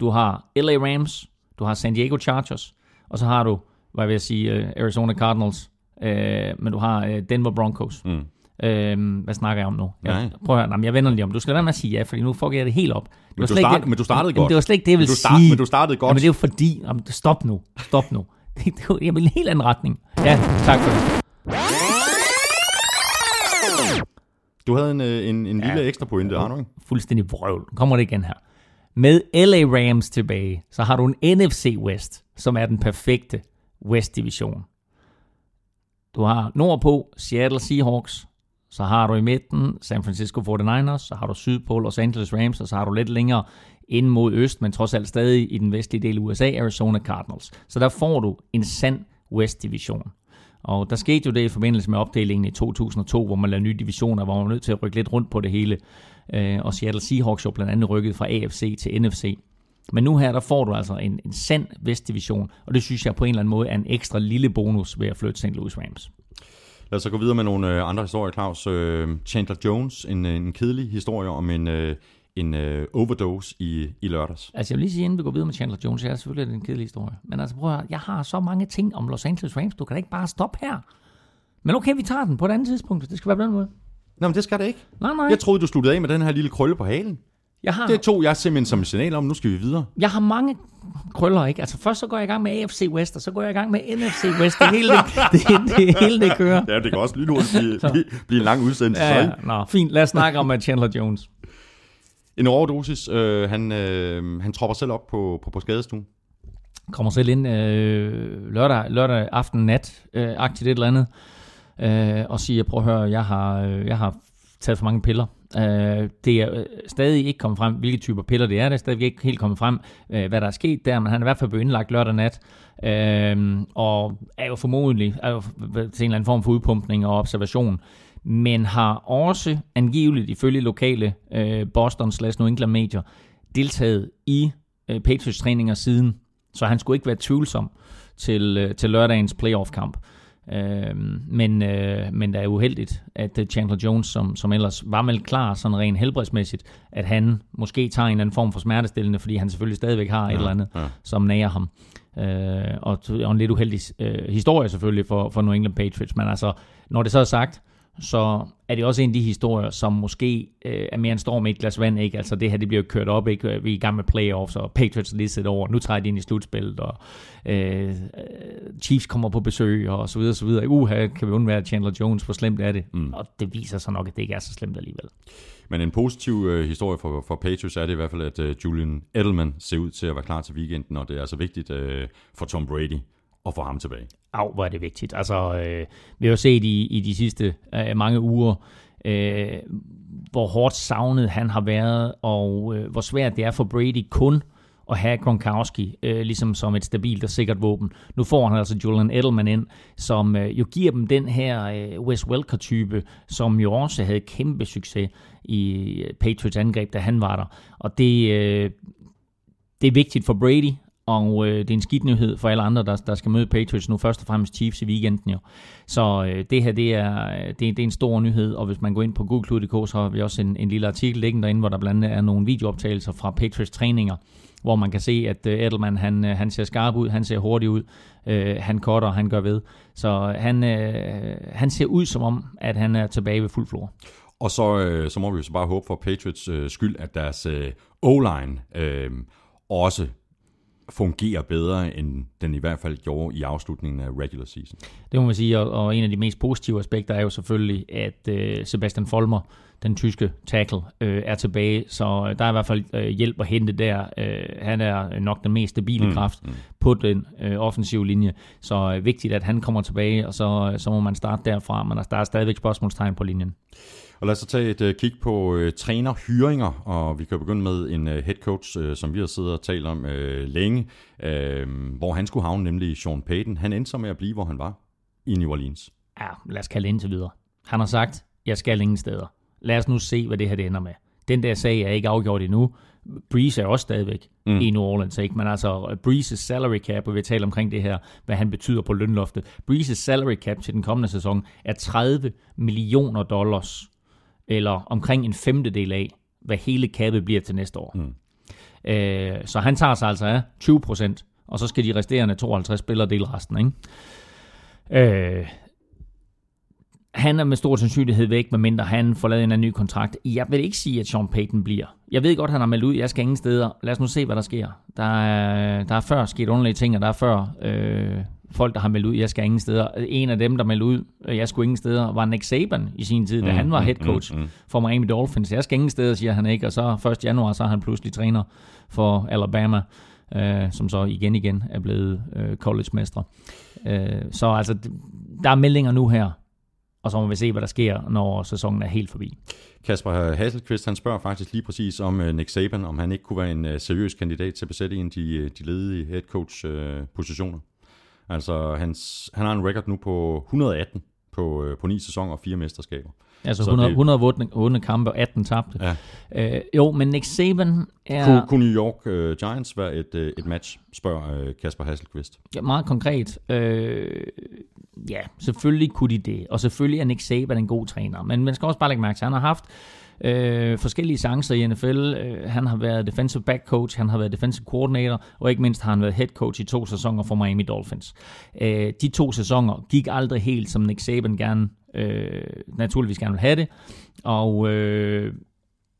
du har LA Rams, du har San Diego Chargers, og så har du, hvad vil jeg sige, øh, Arizona Cardinals, øh, men du har øh, Denver Broncos. Mm. Øhm, hvad snakker jeg om nu? Jeg, prøv at høre, jeg vender lige om. Du skal lade med at sige ja, fordi nu får jeg det helt op. Det men, du start, det, men du startede godt. Det var slet ikke det, jeg ville men du start, sige. Men du startede godt. men det er jo fordi... Jamen, stop nu. Stop nu. Det, jeg vil en helt anden retning. Ja, tak for det. Du havde en, øh, en, en ja, lille ekstra pointe, ja, Arno. Fuldstændig vrøvl. Kommer det igen her. Med LA Rams tilbage, så har du en NFC West, som er den perfekte West-division. Du har nordpå Seattle Seahawks, så har du i midten San Francisco 49ers, så har du sydpå Los Angeles Rams, og så har du lidt længere ind mod øst, men trods alt stadig i den vestlige del af USA, Arizona Cardinals. Så der får du en sand West-division. Og der skete jo det i forbindelse med opdelingen i 2002, hvor man lavede nye divisioner, hvor man var nødt til at rykke lidt rundt på det hele. Øh, og Seattle Seahawks jo blandt andet rykket fra AFC til NFC. Men nu her, der får du altså en, en sand vestdivision, og det synes jeg på en eller anden måde er en ekstra lille bonus ved at flytte St. Louis Rams. Lad os så gå videre med nogle øh, andre historier, Claus. Øh, Chandler Jones, en, en kedelig historie om en, en øh, overdose i, i lørdags. Altså jeg vil lige sige, inden vi går videre med Chandler Jones, jeg er selvfølgelig en kedelig historie. Men altså prøv at høre, jeg har så mange ting om Los Angeles Rams, du kan da ikke bare stoppe her. Men okay, vi tager den på et andet tidspunkt. Det skal være på den måde. Nå, men det skal det ikke. Nej, nej. Jeg troede, du sluttede af med den her lille krølle på halen. Jeg har, Det tog jeg simpelthen som et signal om, nu skal vi videre. jeg har mange krøller, ikke? Altså først så går jeg i gang med AFC West, og så går jeg i gang med NFC West. Det hele det, det, det, hele det kører. Ja, det kan også lynhurtigt blive, blive, blive en lang udsendelse. Ja, ja. Nå, fint. Lad os snakke om Chandler Jones. En overdosis. Øh, han, øh, han tropper selv op på, på, på skadestuen. kommer selv ind øh, lørdag, lørdag aften nat, øh, aktivt et eller andet, øh, og siger, prøv at høre, jeg har, øh, jeg har taget for mange piller. Øh, det er øh, stadig ikke kommet frem, hvilke typer piller det er. Det er stadig ikke helt kommet frem, øh, hvad der er sket der, men han er i hvert fald blevet indlagt lørdag nat, øh, og er jo formodentlig er jo til en eller anden form for udpumpning og observation, men har også angiveligt ifølge lokale øh, Boston slash New England medier deltaget i øh, Patriots træninger siden, så han skulle ikke være tvivlsom til, øh, til lørdagens playoff-kamp. Øh, men, øh, men det er uheldigt, at øh, Chandler Jones, som, som ellers var vel klar sådan rent helbredsmæssigt, at han måske tager en eller anden form for smertestillende, fordi han selvfølgelig stadigvæk har ja, et eller andet, ja. som nager ham. Øh, og, og en lidt uheldig øh, historie selvfølgelig for, for New England Patriots, men altså, når det så er sagt, så er det også en af de historier, som måske øh, er mere en storm i et glas vand, ikke? Altså det her, det bliver kørt op, ikke? Vi er i gang med playoffs, og Patriots er lige sæt over, nu træder de ind i slutspillet, og øh, Chiefs kommer på besøg, og så videre, så videre. Uha, kan vi undvære Chandler Jones, hvor slemt er det? Mm. Og det viser sig nok, at det ikke er så slemt alligevel. Men en positiv øh, historie for, for Patriots er det i hvert fald, at øh, Julian Edelman ser ud til at være klar til weekenden, og det er altså vigtigt øh, for Tom Brady at få ham tilbage af, hvor er det vigtigt. Altså, øh, vi har jo set i, i de sidste øh, mange uger, øh, hvor hårdt savnet han har været, og øh, hvor svært det er for Brady kun at have Gronkowski øh, ligesom som et stabilt og sikkert våben. Nu får han altså Julian Edelman ind, som øh, jo giver dem den her øh, Wes Welker-type, som jo også havde kæmpe succes i øh, Patriots angreb, da han var der. Og det, øh, det er vigtigt for Brady, og øh, det er en skidt nyhed for alle andre, der, der skal møde Patriots nu, først og fremmest Chiefs i weekenden jo. Så øh, det her, det er, øh, det, det er en stor nyhed, og hvis man går ind på google.dk, så har vi også en, en lille artikel liggende derinde, hvor der blandt andet er nogle videooptagelser fra Patriots træninger, hvor man kan se, at øh, Edelman, han, øh, han ser skarp ud, han ser hurtig ud, øh, han cutter, han gør ved. Så han, øh, han ser ud som om, at han er tilbage ved fuld flor. Og så, øh, så må vi jo så bare håbe for Patriots øh, skyld, at deres øh, O-line øh, også fungerer bedre, end den i hvert fald gjorde i afslutningen af regular season. Det må man sige, og, og en af de mest positive aspekter er jo selvfølgelig, at øh, Sebastian Folmer, den tyske tackle, øh, er tilbage, så der er i hvert fald øh, hjælp at hente der. Øh, han er nok den mest stabile mm, kraft mm. på den øh, offensive linje, så øh, vigtigt, at han kommer tilbage, og så, så må man starte derfra, men der er stadigvæk spørgsmålstegn på linjen. Og lad os så tage et uh, kig på uh, trænerhyringer, og vi kan begynde med en uh, head coach, uh, som vi har siddet og talt om uh, længe, uh, hvor han skulle havne, nemlig Sean Payton. Han endte så med at blive, hvor han var, i New Orleans. Ja, lad os kalde indtil videre. Han har sagt, jeg skal ingen steder. Lad os nu se, hvad det her det ender med. Den der sag er ikke afgjort endnu. Breeze er også stadigvæk mm. i New Orleans, ikke? Men altså, Breeze's salary cap, og vi taler omkring det her, hvad han betyder på lønloftet. Breeze's salary cap til den kommende sæson er 30 millioner dollars eller omkring en femtedel af, hvad hele kappet bliver til næste år. Mm. Øh, så han tager sig altså af 20 procent, og så skal de resterende 52 spillere dele resten. Ikke? Øh, han er med stor sandsynlighed væk, medmindre han får lavet en anden ny kontrakt. Jeg vil ikke sige, at Sean Payton bliver. Jeg ved godt, han har meldt ud, jeg skal ingen steder. Lad os nu se, hvad der sker. Der er, der er før sket underlige ting, og der er før øh, folk, der har meldt ud, jeg skal ingen steder. En af dem, der meldte ud, jeg skulle ingen steder, var Nick Saban i sin tid, da mm, han var head coach mm, mm, for Miami Dolphins. Jeg skal ingen steder, siger han ikke, og så 1. januar, så er han pludselig træner for Alabama, øh, som så igen igen er blevet øh, college-mestre. Øh, så altså, der er meldinger nu her, og så må vi se, hvad der sker, når sæsonen er helt forbi. Kasper Hasselqvist, han spørger faktisk lige præcis om Nick Saban, om han ikke kunne være en seriøs kandidat til at besætte en af de, de ledige head coach positioner. Altså, hans, han har en record nu på 118 på, øh, på ni sæsoner og fire mesterskaber. Altså Så 100, det- 100 vundne, vundne kampe og 18 tabte. Ja. Øh, jo, men Nick Saban er Kunne, kunne New York øh, Giants være et, øh, et match, spørger øh, Kasper Hasselqvist. ja, meget konkret. Øh, ja, selvfølgelig kunne de det. Og selvfølgelig er Nick Saban en god træner. Men man skal også bare lægge mærke til, at han har haft øh, forskellige chancer i NFL. Øh, han har været defensive back coach, han har været defensive coordinator, og ikke mindst har han været head coach i to sæsoner for Miami Dolphins. Øh, de to sæsoner gik aldrig helt, som Nick Saban gerne, øh, naturligvis gerne vil have det. Og øh,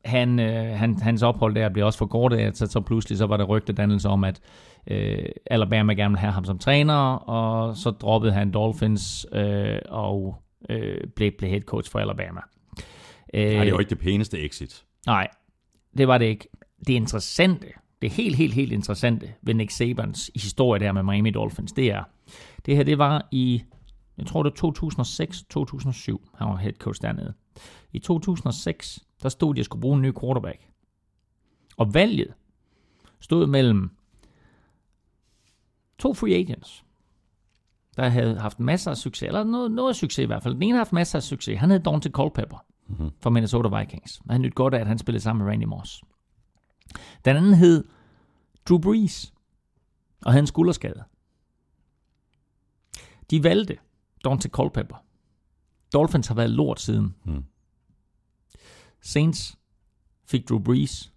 han, øh, han, hans ophold der blev også forkortet, så, så pludselig så var der rygtedannelse om, at øh, Alabama gerne ville have ham som træner, og så droppede han Dolphins øh, og øh, blev, blev head coach for Alabama. Øh, Nej, det jo ikke det pæneste exit. Nej, det var det ikke. Det interessante, det helt, helt, helt interessante ved Nick Sabans historie der med Miami Dolphins, det er, det her, det var i, jeg tror det var 2006-2007, han var head coach dernede. I 2006, der stod de og skulle bruge en ny quarterback. Og valget stod mellem to free agents, der havde haft masser af succes, eller noget, noget succes i hvert fald. Den ene har haft masser af succes. Han hed Dante Culpepper Mm-hmm. for Minnesota Vikings. Og han nødt godt af, at han spillede sammen med Randy Moss. Den anden hed Drew Brees, og havde en skulderskade. De valgte Dante Culpepper. Dolphins har været lort siden. Mm. Saints fik Drew Brees.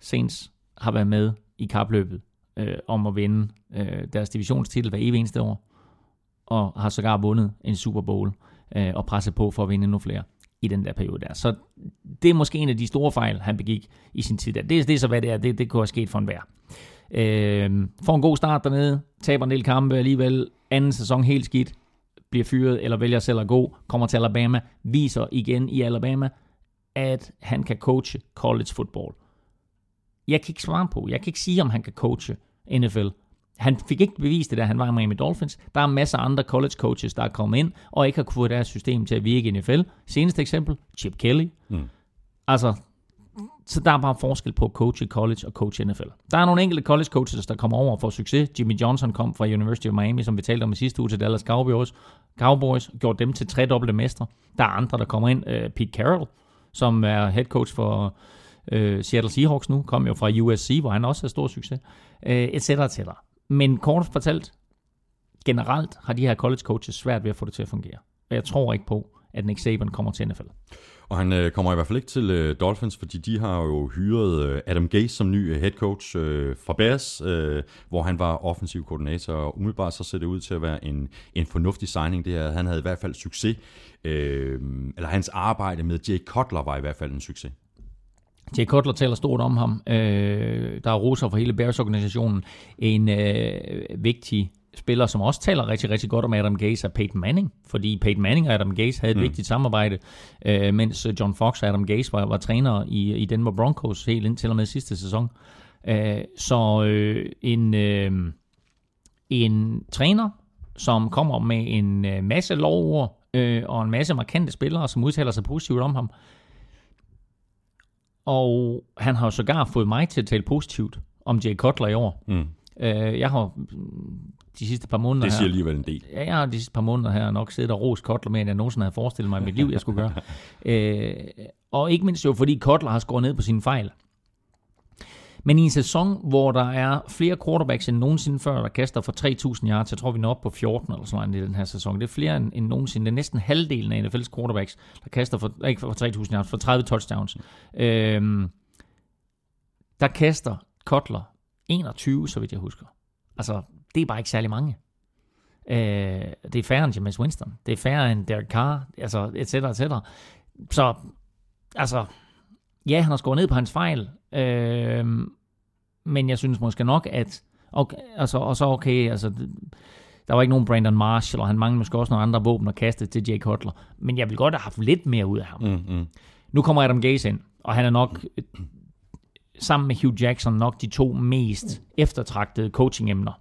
Saints har været med i kapløbet øh, om at vinde øh, deres divisionstitel hver evig eneste år, og har sågar vundet en Super Bowl øh, og presset på for at vinde endnu flere i den der periode der. Så det er måske en af de store fejl, han begik i sin tid der. Det, er- det er så, hvad det er. Det, det kunne have sket for enhver. Øh, får en god start dernede, taber en del kampe alligevel, anden sæson helt skidt, bliver fyret eller vælger selv at gå, kommer til Alabama, viser igen i Alabama, at han kan coache college football. Jeg kan ikke svare på, jeg kan ikke sige, om han kan coache NFL. Han fik ikke bevist det, da han var i Miami Dolphins. Der er masser af andre college coaches, der er kommet ind, og ikke har kunnet få deres system til at virke i NFL. Seneste eksempel, Chip Kelly. Mm. Altså, så der er bare forskel på at coache college og coache NFL. Der er nogle enkelte college coaches, der kommer over og får succes. Jimmy Johnson kom fra University of Miami, som vi talte om i sidste uge til Dallas Cowboys. Cowboys gjorde dem til tredobbelte mestre. Der er andre, der kommer ind. Uh, Pete Carroll, som er head coach for uh, Seattle Seahawks nu, kom jo fra USC, hvor han også har stor succes, uh, et cetera, et cetera. Men kort fortalt, generelt har de her college coaches svært ved at få det til at fungere. Og jeg tror ikke på, at Nick Saban kommer til NFL. Og han øh, kommer i hvert fald ikke til øh, Dolphins, fordi de har jo hyret øh, Adam Gase som ny øh, head coach øh, fra Bears, øh, hvor han var offensiv koordinator, og umiddelbart så ser det ud til at være en, en fornuftig signing. Det her. Han havde i hvert fald succes, øh, eller hans arbejde med Jay Cutler var i hvert fald en succes. Jay Cutler taler stort om ham. Øh, der er roser for hele Bears-organisationen. En øh, vigtig spiller, som også taler rigtig, rigtig godt om Adam Gase, er Peyton Manning. Fordi Peyton Manning og Adam Gase havde et mm. vigtigt samarbejde, øh, mens John Fox og Adam Gase var, var træner i, i Denver Broncos helt indtil og med sidste sæson. Øh, så øh, en, øh, en træner, som kommer med en øh, masse lovord øh, og en masse markante spillere, som udtaler sig positivt om ham, og han har jo sågar fået mig til at tale positivt om Jay Cutler i år. Mm. Øh, jeg har mm, de sidste par måneder Det siger her, alligevel en del. ja, jeg har de sidste par måneder her nok siddet og ros Cutler mere, end jeg nogensinde havde forestillet mig i mit liv, jeg skulle gøre. øh, og ikke mindst jo, fordi Cutler har skåret ned på sine fejl. Men i en sæson, hvor der er flere quarterbacks end nogensinde før, der kaster for 3.000 yards, jeg tror, vi når op på 14 eller sådan noget i den her sæson. Det er flere end, end nogensinde. Det er næsten halvdelen af NFL's quarterbacks, der kaster for, ikke for 3.000 yards, for 30 touchdowns. Øhm, der kaster Kotler 21, så vidt jeg husker. Altså, det er bare ikke særlig mange. Øh, det er færre end James Winston. Det er færre end Derek Carr, altså, et cetera, et cetera. Så, altså, ja, han har skåret ned på hans fejl, øh, men jeg synes måske nok, at, okay, altså, og så okay, altså, der var ikke nogen Brandon Marshall, og han manglede måske også nogle andre våben at kaste til Jake Cutler, men jeg vil godt have haft lidt mere ud af ham. Mm, mm. Nu kommer Adam Gase ind, og han er nok, sammen med Hugh Jackson, nok de to mest eftertragtede coaching-emner.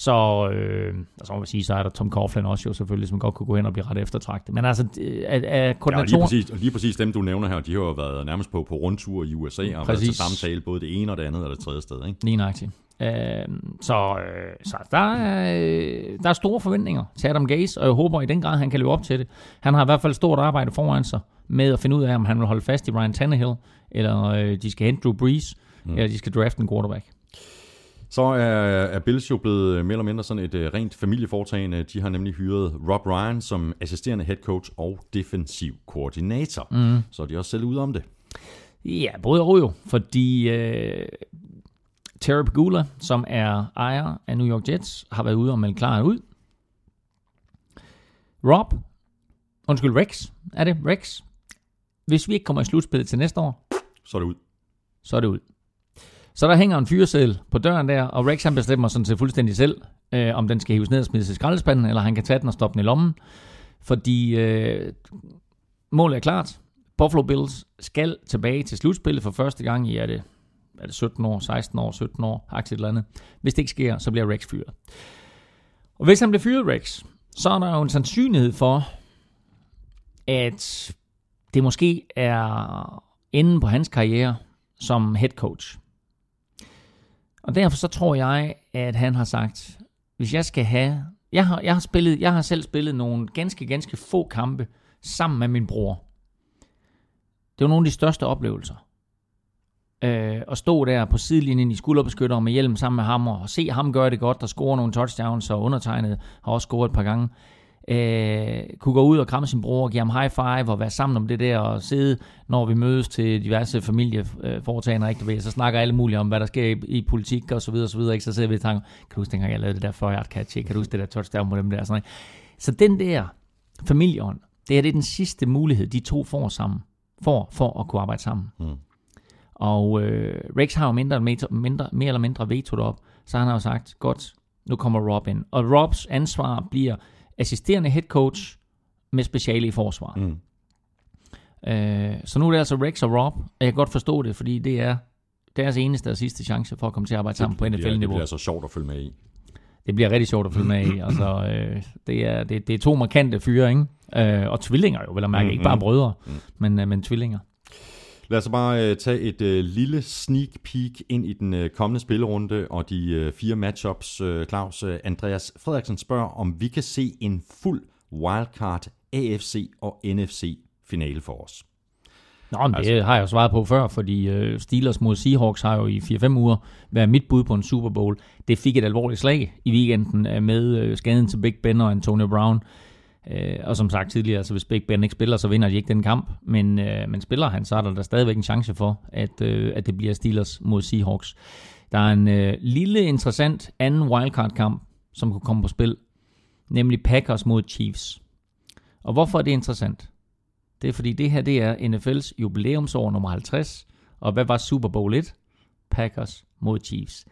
Så, øh, altså, må man sige, så er der Tom Coughlin også jo selvfølgelig, som godt kunne gå hen og blive ret eftertragtet. Men altså, øh, af, af Ja, og lige, koordinatoren... præcis, og lige præcis dem, du nævner her, de har jo været nærmest på, på rundtur i USA, og været Præcis. til samtale både det ene og det andet og det tredje sted. Ikke? Lige nøjagtigt. Øh, så øh, så der, er, øh, der er store forventninger til Adam Gase, og jeg håber i den grad, han kan leve op til det. Han har i hvert fald stort arbejde foran sig med at finde ud af, om han vil holde fast i Ryan Tannehill, eller øh, de skal hente Drew Brees, mm. eller de skal drafte en quarterback. Så er, er Bills jo blevet mere eller mindre sådan et uh, rent familieforetagende. De har nemlig hyret Rob Ryan som assisterende head coach og defensiv koordinator. Mm. Så er de også selv ude om det. Ja, både og jo, fordi øh, Terry Pegula, som er ejer af New York Jets, har været ude og melde klar ud. Rob, undskyld Rex, er det Rex? Hvis vi ikke kommer i slutspillet til næste år, Så er det ud. så er det ud. Så der hænger en fyreseddel på døren der, og Rex han bestemmer sådan set fuldstændig selv, øh, om den skal hives ned og smides i skraldespanden, eller han kan tage den og stoppe den i lommen. Fordi øh, målet er klart. Buffalo Bills skal tilbage til slutspillet for første gang i, er det, er det 17 år, 16 år, 17 år, aktivt eller andet. Hvis det ikke sker, så bliver Rex fyret. Og hvis han bliver fyret, Rex, så er der jo en sandsynlighed for, at det måske er enden på hans karriere som head coach. Og derfor så tror jeg, at han har sagt, hvis jeg skal have... Jeg har, jeg har, spillet, jeg har selv spillet nogle ganske, ganske få kampe sammen med min bror. Det var nogle af de største oplevelser. Øh, at stå der på sidelinjen i skulderbeskytter med hjelm sammen med ham, og se ham gøre det godt, der score nogle touchdowns, og undertegnet har også scoret et par gange. Øh, kunne gå ud og kramme sin bror, og give ham high five, og være sammen om det der, og sidde, når vi mødes til diverse familieforetagender, ikke, du ved, så snakker alle mulige om, hvad der sker i, i politik, og så videre, og så videre, ikke? så sidder vi og tænker, kan du huske dengang, jeg lavede det der 40 yard catch, ikke? kan du huske det der touchdown på dem der, sådan, ikke? Så den der familieånd, det er, det er den sidste mulighed, de to får sammen, for, for at kunne arbejde sammen. Mm. Og øh, Rex har jo mindre, mindre, mindre, mere eller mindre veto op, så han har jo sagt, godt, nu kommer Rob ind. Og Robs ansvar bliver assisterende head coach med speciale i forsvar. Mm. Øh, så nu er det altså Rex og Rob, og jeg kan godt forstå det, fordi det er deres eneste og sidste chance for at komme til at arbejde sammen på det, det NFL-niveau. bliver så sjovt at følge med i. Det bliver rigtig sjovt at følge med i. Altså, øh, det, er, det, det er to markante fyre, ikke? Øh, og tvillinger jo, vil jeg mærke. Mm, Ikke bare brødre, Mm. men, øh, men tvillinger. Lad os bare øh, tage et øh, lille sneak peek ind i den øh, kommende spillerunde og de øh, fire matchups. Øh, Claus øh, Andreas Frederiksen spørger, om vi kan se en fuld wildcard AFC og NFC finale for os. Nå, men det Altså- har jeg jo svaret på før, fordi øh, Steelers mod Seahawks har jo i 4-5 uger været mit bud på en Super Bowl. Det fik et alvorligt slag i weekenden øh, med øh, skaden til Big Ben og Antonio Brown. Øh, Øh, og som sagt tidligere, så hvis Big Ben ikke spiller, så vinder de ikke den kamp. Men, øh, men spiller han, så er der, der stadigvæk en chance for, at, øh, at det bliver Steelers mod Seahawks. Der er en øh, lille interessant anden wildcard-kamp, som kunne komme på spil, nemlig Packers mod Chiefs. Og hvorfor er det interessant? Det er fordi, det her det er NFL's jubilæumsår nummer 50. Og hvad var Super Bowl 1? Packers mod Chiefs.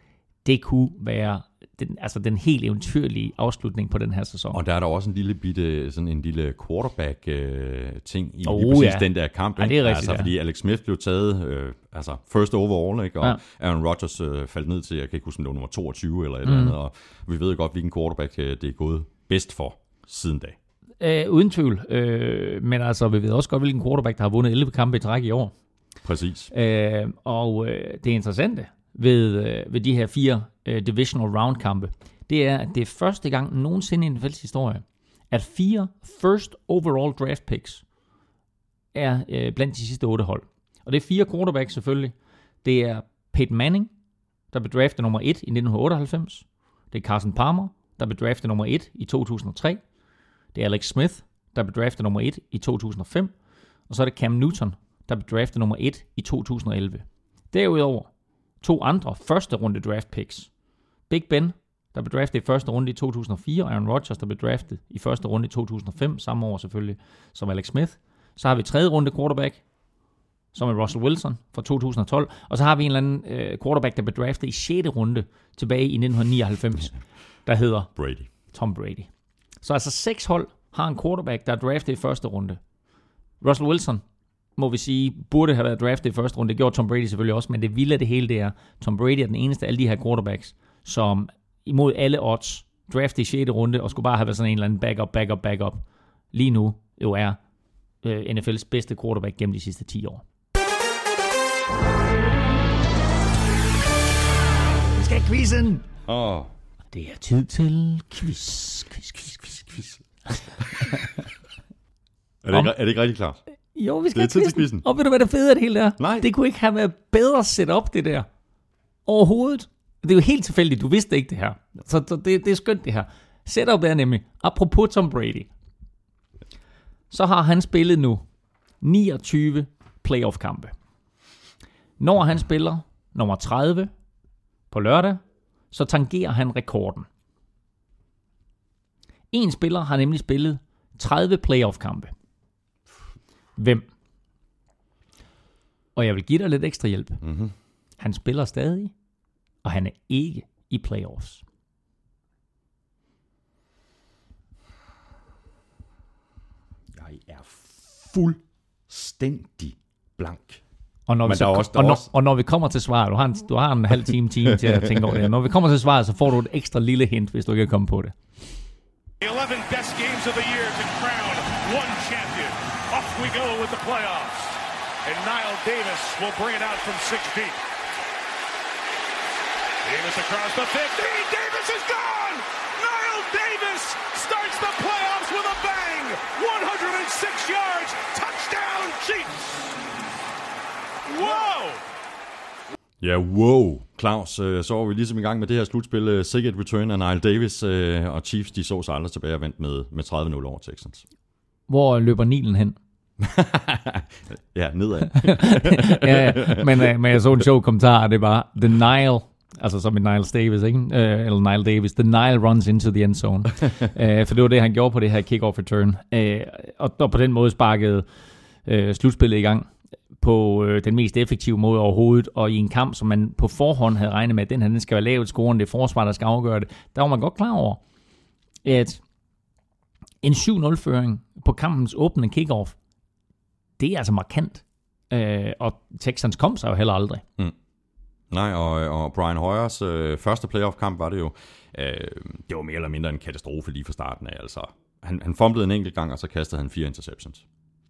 Det kunne være den, altså den helt eventyrlige afslutning på den her sæson. Og der er der også en lille bitte, sådan en lille quarterback-ting i Oh, lige præcis ja. den der kamp. Ja, det er rigtigt, Altså, ja. fordi Alex Smith blev taget, øh, altså first overall, ikke? og ja. Aaron Rodgers øh, faldt ned til, jeg kan ikke huske, om det var nummer 22 eller et Mm. eller andet, og vi ved godt, hvilken quarterback øh, det er gået bedst for siden da. Øh, uden tvivl. Øh, men altså, vi ved også godt, hvilken quarterback, der har vundet 11 kampe i træk i år. Præcis. Øh, og øh, det interessante ved, øh, ved de her fire øh, divisional round kampe, det er, at det er første gang nogensinde i NFL's historie, at fire first overall draft picks er øh, blandt de sidste otte hold. Og det er fire quarterbacks selvfølgelig. Det er Peyton Manning, der blev draftet nummer 1 i 1998. Det er Carson Palmer, der blev draftet nummer 1 i 2003. Det er Alex Smith, der blev draftet nummer 1 i 2005. Og så er det Cam Newton, der blev draftet nummer 1 i 2011. Derudover to andre første runde draft picks. Big Ben, der blev draftet i første runde i 2004, og Aaron Rodgers, der blev draftet i første runde i 2005, samme år selvfølgelig som Alex Smith. Så har vi tredje runde quarterback, som er Russell Wilson fra 2012, og så har vi en eller anden øh, quarterback, der blev draftet i 6. runde tilbage i 1999, der hedder Brady. Tom Brady. Så altså seks hold har en quarterback, der er draftet i første runde. Russell Wilson, må vi sige, burde have været draftet i første runde. Det gjorde Tom Brady selvfølgelig også, men det vilde af det hele, det er, Tom Brady er den eneste af alle de her quarterbacks, som imod alle odds draftet i 6. runde, og skulle bare have været sådan en eller anden backup, backup, backup. Lige nu jo er øh, NFL's bedste quarterback gennem de sidste 10 år. skal have quizzen. Åh, Det er tid til quiz, quiz, quiz, quiz. quiz. er, det ikke, er det ikke rigtig klart? Jo, vi skal Det er have quizzen. Og ved du, hvad det fede af det hele er? Nej. Det kunne ikke have været bedre set op, det der. Overhovedet. Det er jo helt tilfældigt. Du vidste ikke det her. Så, så det, det er skønt, det her. Setup er nemlig, apropos Tom Brady, så har han spillet nu 29 playoff-kampe. Når han spiller nummer 30 på lørdag, så tangerer han rekorden. En spiller har nemlig spillet 30 playoff-kampe. Hvem? Og jeg vil give dig lidt ekstra hjælp. Mm-hmm. Han spiller stadig, og han er ikke i playoffs. Jeg er fuldstændig blank. Og når, vi så, også- og, når, også- og når vi kommer til svaret, du har en, du har en halv time, time til at tænke over det. Når vi kommer til svaret, så får du et ekstra lille hint, hvis du ikke er kommet på det. The 11 best games of the year to crown one champion. Off we go with the playoffs. And Niall Davis will bring it out from six deep. Davis across the 50. Davis is gone! Niall Davis starts the playoffs with a bang! 106 yards! Touchdown, Chiefs! Whoa! Ja, wow. Claus, øh, så var vi ligesom i gang med det her slutspil. øh, Sikkert return af Nile Davis øh, og Chiefs, de så sig aldrig tilbage og vandt med, med 30-0 over Texans. Hvor løber Nilen hen? Ja, nedad. ja, ja. Men, øh, men jeg så en sjov kommentar, og det var, The Nile, altså som i Niles Davis, ikke? Øh, eller Nile Davis, The Nile runs into the end zone. øh, for det var det, han gjorde på det her kick-off return. Øh, og, og på den måde sparkede øh, slutspillet i gang på øh, den mest effektive måde overhovedet, og i en kamp, som man på forhånd havde regnet med, at den her den skal være lavt scoren, det er forsvar, der skal afgøre det, der var man godt klar over, at en 7-0-føring på kampens åbne kickoff, det er altså markant. Øh, og Texans kom sig jo heller aldrig. Nej, og, og Brian Hoyers øh, første playoff-kamp var det jo, øh, det var mere eller mindre en katastrofe lige fra starten af. Altså, han, han fumblede en enkelt gang, og så kastede han fire interceptions.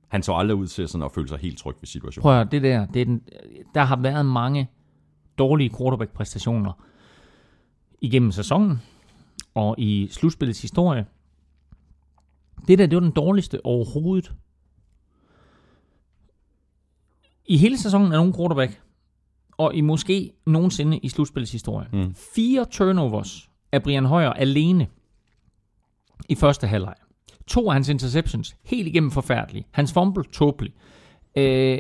Han så aldrig ud til sådan at føle sig helt tryg ved situationen. Prøv at det der, det er den, der har været mange dårlige quarterback-præstationer igennem sæsonen og i slutspillets historie. Det der, det var den dårligste overhovedet. I hele sæsonen er nogen quarterback, og i måske nogensinde i slutspillets historie. Mm. Fire turnovers af Brian Hoyer alene i første halvleg. To af hans interceptions, helt igennem forfærdelige. Hans fumble, tåbelig. Øh,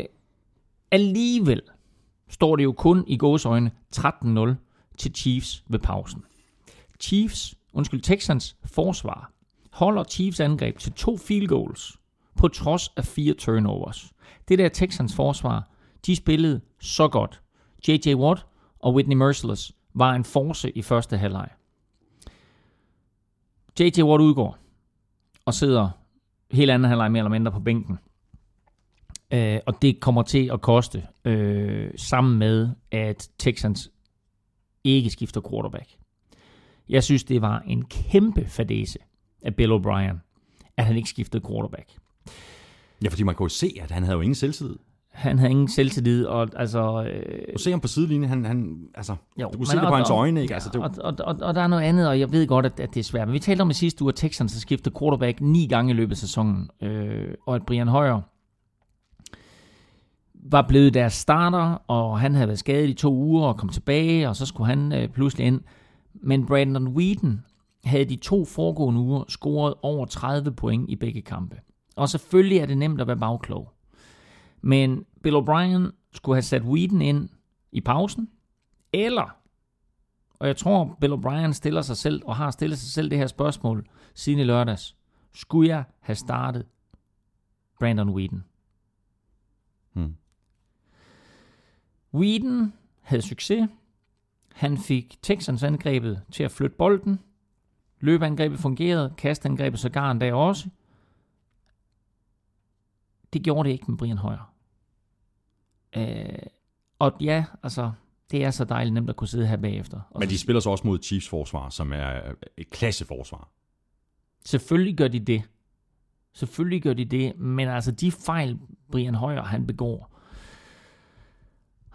alligevel står det jo kun i gåsøjne 13-0 til Chiefs ved pausen. Chiefs, undskyld, Texans forsvar holder Chiefs angreb til to field goals på trods af fire turnovers. Det der Texans forsvar, de spillede så godt. J.J. Watt og Whitney Merciless var en force i første halvleg. J.J. Watt udgår og sidder helt anden halvleg mere eller mindre på bænken. Øh, og det kommer til at koste, øh, sammen med, at Texans ikke skifter quarterback. Jeg synes, det var en kæmpe fadese af Bill O'Brien, at han ikke skiftede quarterback. Ja, fordi man kunne jo se, at han havde jo ingen selvtillid. Han havde ingen selvtillid, og altså... Øh, Du ser ham på sidelinjen, han, han altså, Jo, du kunne se det og- på hans og- øjne, ikke? Altså, det, og, og, og, og der er noget andet, og jeg ved godt, at, at det er svært. Men vi talte om i sidste uge, at Texans har skiftet quarterback ni gange i løbet af sæsonen, øh, og at Brian Hoyer var blevet deres starter, og han havde været skadet i to uger og kom tilbage, og så skulle han øh, pludselig ind. Men Brandon Whedon havde de to foregående uger scoret over 30 point i begge kampe. Og selvfølgelig er det nemt at være bagklog. Men Bill O'Brien skulle have sat Whedon ind i pausen, eller og jeg tror, Bill O'Brien stiller sig selv, og har stillet sig selv det her spørgsmål siden i lørdags. Skulle jeg have startet Brandon Whedon? Hmm. Whedon havde succes. Han fik Texans angrebet til at flytte bolden. Løbeangrebet fungerede. Kastangrebet sågar en dag også. Det gjorde det ikke med Brian Hoyer. Øh, og ja, altså, det er så dejligt nemt at kunne sidde her bagefter. Og men de spiller så også mod Chiefs forsvar, som er et klasseforsvar. Selvfølgelig gør de det. Selvfølgelig gør de det, men altså de fejl, Brian Højer han begår,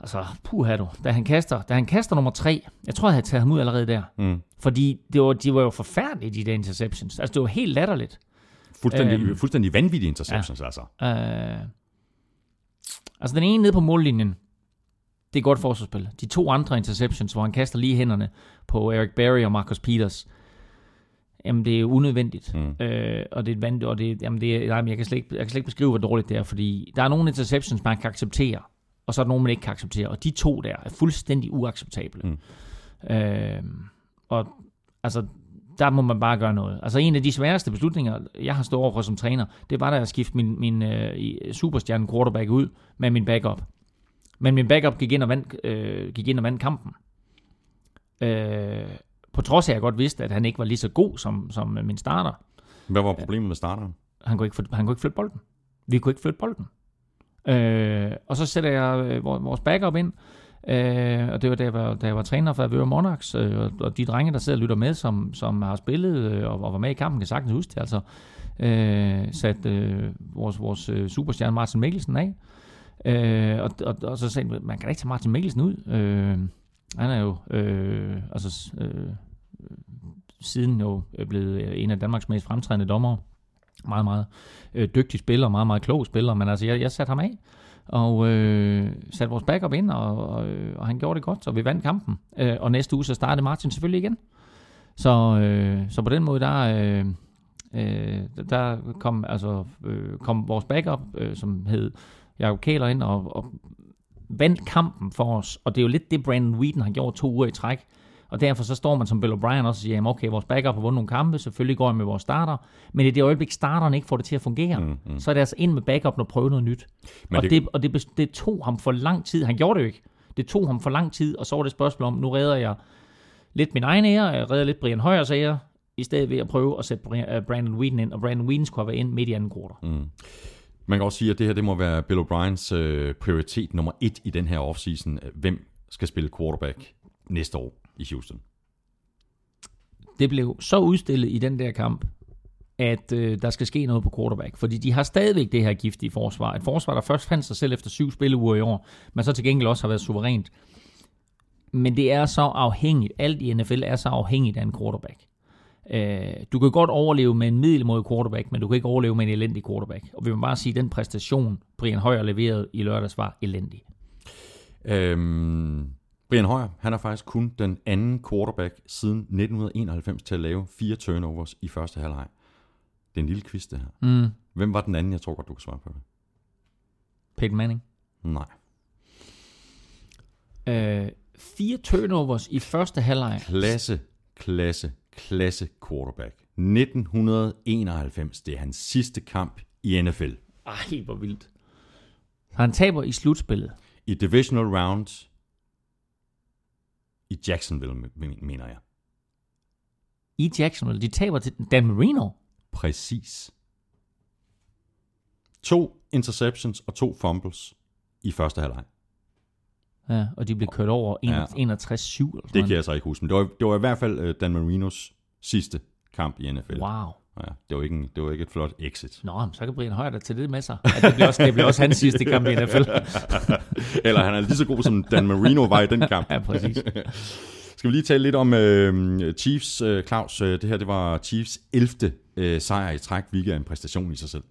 Altså, puha du. Da han kaster, da han kaster nummer tre, jeg tror, jeg havde taget ham ud allerede der. Mm. Fordi det var, de var jo forfærdelige, de der interceptions. Altså, det var helt latterligt. Fuldstændig, Øhm. fuldstændig vanvittige interceptions, ja. altså. Uh, altså, den ene nede på mållinjen, det er godt forsvarsspil. De to andre interceptions, hvor han kaster lige hænderne på Eric Berry og Marcus Peters, jamen det er unødvendigt. Mm. Uh, og det er et vanvittigt, og det, jamen det er, nej, jeg kan, slet ikke, jeg kan slet ikke beskrive, hvor dårligt det er, fordi der er nogle interceptions, man kan acceptere, og så er der nogle, man ikke kan acceptere, og de to der er fuldstændig uacceptable. Mm. Uh, og altså, der må man bare gøre noget. Altså en af de sværeste beslutninger, jeg har stået overfor som træner, det var da at skifte min, min uh, superstjerne quarterback ud med min backup. Men min backup gik ind og vandt, øh, gik ind og vandt kampen. Øh, på trods af, at jeg godt vidste, at han ikke var lige så god som, som min starter. Hvad var problemet med starteren? Han kunne, ikke, han kunne ikke flytte bolden. Vi kunne ikke flytte bolden. Øh, og så sætter jeg øh, vor- vores backup ind, øh, og det var da jeg var, da jeg var træner for Avedøre Monarchs, øh, og, og de drenge, der sidder og lytter med, som, som har spillet øh, og, og var med i kampen, kan sagtens huske det. Altså, øh, sat øh, vores, vores øh, superstjerne Martin Mikkelsen af, øh, og, og, og så sagde man kan da ikke tage Martin Mikkelsen ud. Øh, han er jo øh, altså, øh, siden jo blevet øh, en af Danmarks mest fremtrædende dommere meget, meget øh, dygtig spiller, meget, meget klog spiller, men altså, jeg, jeg satte ham af, og øh, satte vores backup ind, og, og, øh, og han gjorde det godt, så vi vandt kampen. Øh, og næste uge, så startede Martin selvfølgelig igen. Så, øh, så på den måde, der, øh, øh, der kom, altså, øh, kom vores backup, øh, som hed Jacob Kæler ind, og, og vandt kampen for os. Og det er jo lidt det, Brandon Whedon har gjort to uger i træk. Og derfor så står man som Bill O'Brien også og siger, jamen okay, vores backup har vundet nogle kampe, selvfølgelig går jeg med vores starter, men i det øjeblik starteren ikke får det til at fungere, mm, mm. så er det altså ind med backup og prøve noget nyt. Men og det- det, og det, det tog ham for lang tid. Han gjorde det jo ikke. Det tog ham for lang tid, og så var det et spørgsmål om, nu redder jeg lidt min egen ære, jeg redder lidt Brian Højers ære, i stedet ved at prøve at sætte øh, Brandon Whedon ind, og Brandon Whedon skulle have været ind midt i anden kvartal. Mm. Man kan også sige, at det her det må være Bill O'Briens øh, prioritet nummer et i den her offseason. Hvem skal spille quarterback næste år i Houston? det blev så udstillet i den der kamp, at øh, der skal ske noget på quarterback. Fordi de har stadigvæk det her giftige forsvar. Et forsvar, der først fandt sig selv efter syv spilleuger i år, men så til gengæld også har været suverænt. Men det er så afhængigt. Alt i NFL er så afhængigt af en quarterback. Øh, du kan godt overleve med en middelmåde quarterback, men du kan ikke overleve med en elendig quarterback. Og vi må bare sige, at den præstation, Brian Højer leverede i lørdags, var elendig. Øhm, Brian Højer, han er faktisk kun den anden quarterback siden 1991 til at lave fire turnovers i første halvleg. Det er en lille quiz, det her. Mm. Hvem var den anden? Jeg tror godt, du kan svare på det. Peyton Manning. Nej. Øh, fire turnovers i første halvleg. Klasse, klasse, klasse quarterback. 1991, det er hans sidste kamp i NFL. Ej, hvor vildt. Han taber i slutspillet. I divisional round i Jacksonville, men- mener jeg. I Jacksonville. De taber til Dan Marino. Præcis. To interceptions og to fumbles i første halvleg. Ja, og de blev kørt over Ja. 61-7. Eller sådan Det kan jeg så ikke huske, men det var, det var i hvert fald uh, Dan Marinos sidste kamp i NFL. Wow. Ja, det, var ikke en, det var ikke et flot exit. Nå, men så kan Brian Højer da tage det med sig. Ja, det, bliver også, det bliver også hans sidste kamp i NFL. Eller han er lige så god, som Dan Marino var i den kamp. Ja, præcis. Skal vi lige tale lidt om øh, Chiefs, øh, Claus. Øh, det her det var Chiefs 11. Øh, sejr i træk, hvilket er en præstation i sig selv.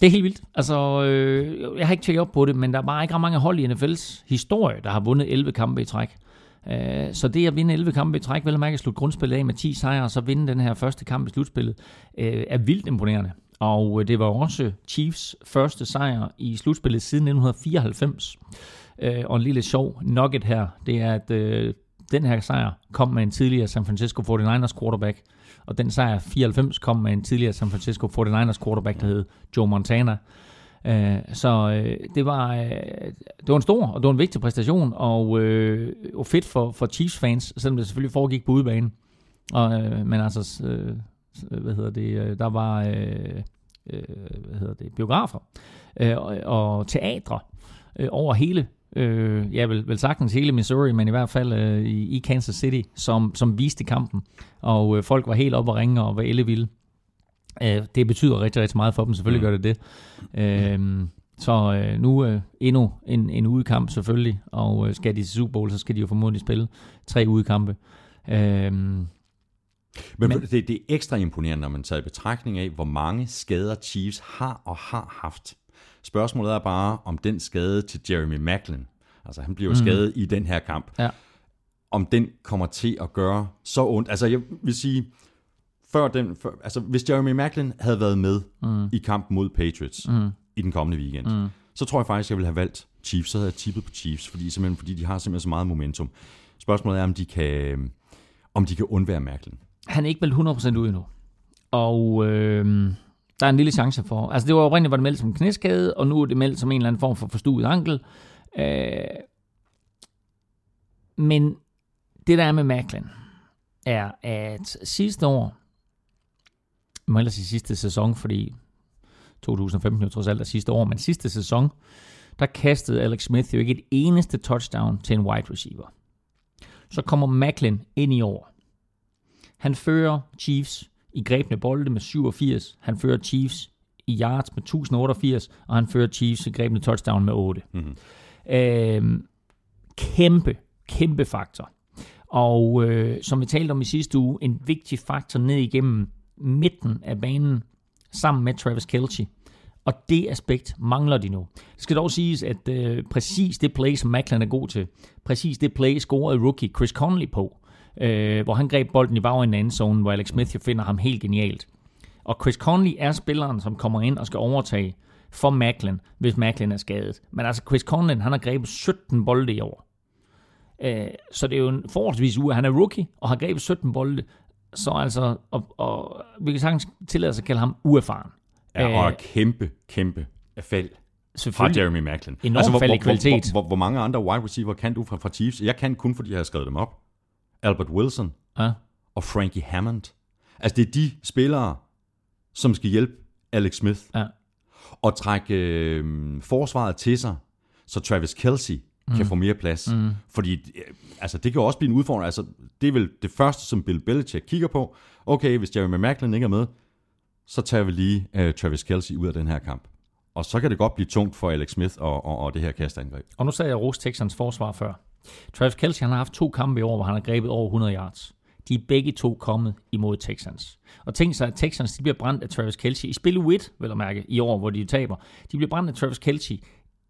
Det er helt vildt. Altså, øh, jeg har ikke tjekket op på det, men der er bare ikke ret mange hold i NFL's historie, der har vundet 11 kampe i træk. Øh, Så det at vinde 11 kampe i træk, vel at mærke at slutte grundspillet af med 10 sejre, og så vinde den her første kamp i slutspillet, øh, er vildt imponerende. Og øh, det var også Chiefs første sejr i slutspillet siden 1994. Øh, Og en lille sjov nugget her, det er, at øh, den her sejr kom med en tidligere San Francisco 49ers quarterback, og den sejr 94 kom med en tidligere San Francisco 49ers quarterback, der hed Joe Montana. Øh, så øh, det var øh, det var en stor og det var en vigtig præstation og, øh, og fedt for, for Chiefs fans, selvom det selvfølgelig foregik på udebane. Og, øh, men altså, øh, hvad hedder det, øh, der var øh, øh, hvad hedder det, biografer øh, og, og teatre øh, over hele øh, ja, vel, vel sagtens hele Missouri, men i hvert fald øh, i, i Kansas City, som, som viste kampen. Og øh, folk var helt oppe og ringe og var ellevilde. Øh, det betyder rigtig, rigtig meget for dem, selvfølgelig gør det det. Øh, Så øh, nu øh, endnu en, en udekamp selvfølgelig, og øh, skal de til Super Bowl, så skal de jo formodentlig spille tre udekampe. Øh, Men, Men- Men det, det er ekstra imponerende, når man tager i betragtning af, hvor mange skader Chiefs har og har haft. Spørgsmålet er bare, om den skade til Jeremy Macklin, altså han bliver jo mm. skadet i den her kamp, ja. om den kommer til at gøre så ondt. Altså jeg vil sige, før den, før, altså hvis Jeremy Macklin havde været med mm. i kampen mod Patriots mm. i den kommende weekend, mm. så tror jeg faktisk, jeg ville have valgt Chiefs. Så havde jeg tippet på Chiefs, fordi, simpelthen, fordi de har simpelthen så meget momentum. Spørgsmålet er, om de kan, om de kan undvære Macklin. Han er ikke meldt 100% ud endnu. Og øh, der er en lille chance for... Altså det var oprindeligt var det meldt som knæskade, og nu er det meldt som en eller anden form for forstuet ankel. Øh, men det der er med Macklin, er, at sidste år, må ellers sige sidste sæson, fordi 2015 er jo trods alt er sidste år, men sidste sæson, der kastede Alex Smith jo ikke et eneste touchdown til en wide receiver. Så kommer Macklin ind i år. Han fører Chiefs i grebne bolde med 87. Han fører Chiefs i yards med 1088, og han fører Chiefs i grebne touchdown med 8. Mm-hmm. Øhm, kæmpe, kæmpe faktor. Og øh, som vi talte om i sidste uge, en vigtig faktor ned igennem midten af banen, sammen med Travis Kelce. Og det aspekt mangler de nu. Det skal dog siges, at øh, præcis det play, som Macklin er god til, præcis det play scorede rookie Chris Conley på, øh, hvor han greb bolden i bagenden af zone, hvor Alex Smith jo finder ham helt genialt. Og Chris Conley er spilleren, som kommer ind og skal overtage for Macklin, hvis Macklin er skadet. Men altså Chris Conley, han har grebet 17 bolde i år. Øh, så det er jo en forholdsvis uge. Han er rookie og har grebet 17 bolde. Så altså, og, og vi kan sagtens tillade os at kalde ham uerfaren. Ja, og Øh, et kæmpe, kæmpe fald fra. Jeremy Macklin. Enormt hvor, fald i hvor, hvor, kvalitet. hvor, hvor, hvor mange andre wide receiver kan du fra, fra Chiefs? Jeg kan kun, fordi jeg har skrevet dem op. Albert Wilson Ja. og Frankie Hammond. Altså, det er de spillere, som skal hjælpe Alex Smith Ja. og trække øh, forsvaret til sig, så Travis Kelsey mm. kan få mere plads. Mm. Fordi øh, altså, det kan jo også blive en udfordring. Altså, det er vel det første, som Bill Belichick kigger på. Okay, hvis Jeremy Macklin ikke er med, så tager vi lige øh, Travis Kelsey ud af den her kamp. Og så kan det godt blive tungt for Alex Smith og, og, og det her kastangreb. Og nu sagde jeg Rose Texans forsvar før. Travis Kelce han har haft to kampe i år, hvor han har grebet over 100 yards. De er begge to kommet imod Texans. Og tænk sig, at Texans de bliver brændt af Travis Kelce i spil 1, vil jeg mærke, i år, hvor de taber. De bliver brændt af Travis Kelce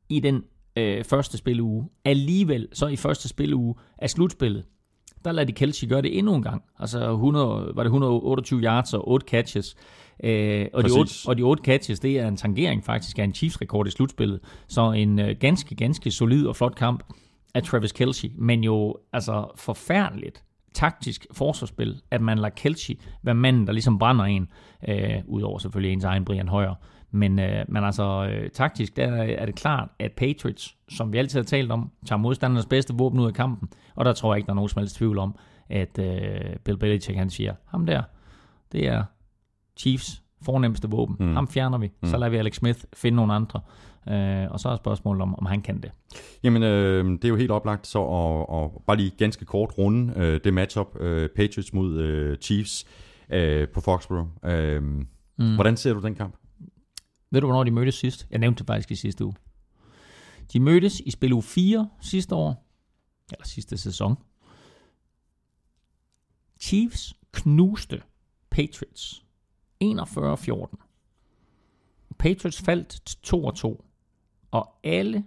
i den øh, første spilleuge. Alligevel, så i første spilleuge af slutspillet, der lader de Kelce gøre det endnu en gang. Altså 100, var det 128 yards og 8 catches. Øh, og, de Præcis. 8, og de 8 catches, det er en tangering faktisk af en Chiefs-rekord i slutspillet. Så en øh, ganske, ganske solid og flot kamp af Travis Kelce. Men jo altså forfærdeligt taktisk forsvarsspil, at man lader Kelce være manden, der ligesom brænder en. Øh, Udover selvfølgelig ens egen Brian Højer. Men, øh, men altså øh, taktisk, der er det klart, at Patriots, som vi altid har talt om, tager modstandernes bedste våben ud af kampen. Og der tror jeg ikke, der er nogen som helst tvivl om, at øh, Bill Belichick han siger, ham der, det er Chiefs fornemmeste våben. Mm. Ham fjerner vi. Så lader vi Alex Smith finde nogle andre. Øh, og så er spørgsmålet om, om han kan det. Jamen, øh, det er jo helt oplagt så at, og bare lige ganske kort runde øh, det matchup øh, Patriots mod øh, Chiefs øh, på Foxborough. Øh, mm. Hvordan ser du den kamp? Ved du, hvornår de mødtes sidst? Jeg nævnte det faktisk i sidste uge. De mødtes i spil uge 4 sidste år. Eller sidste sæson. Chiefs knuste Patriots 41-14. Patriots faldt til 2-2. Og alle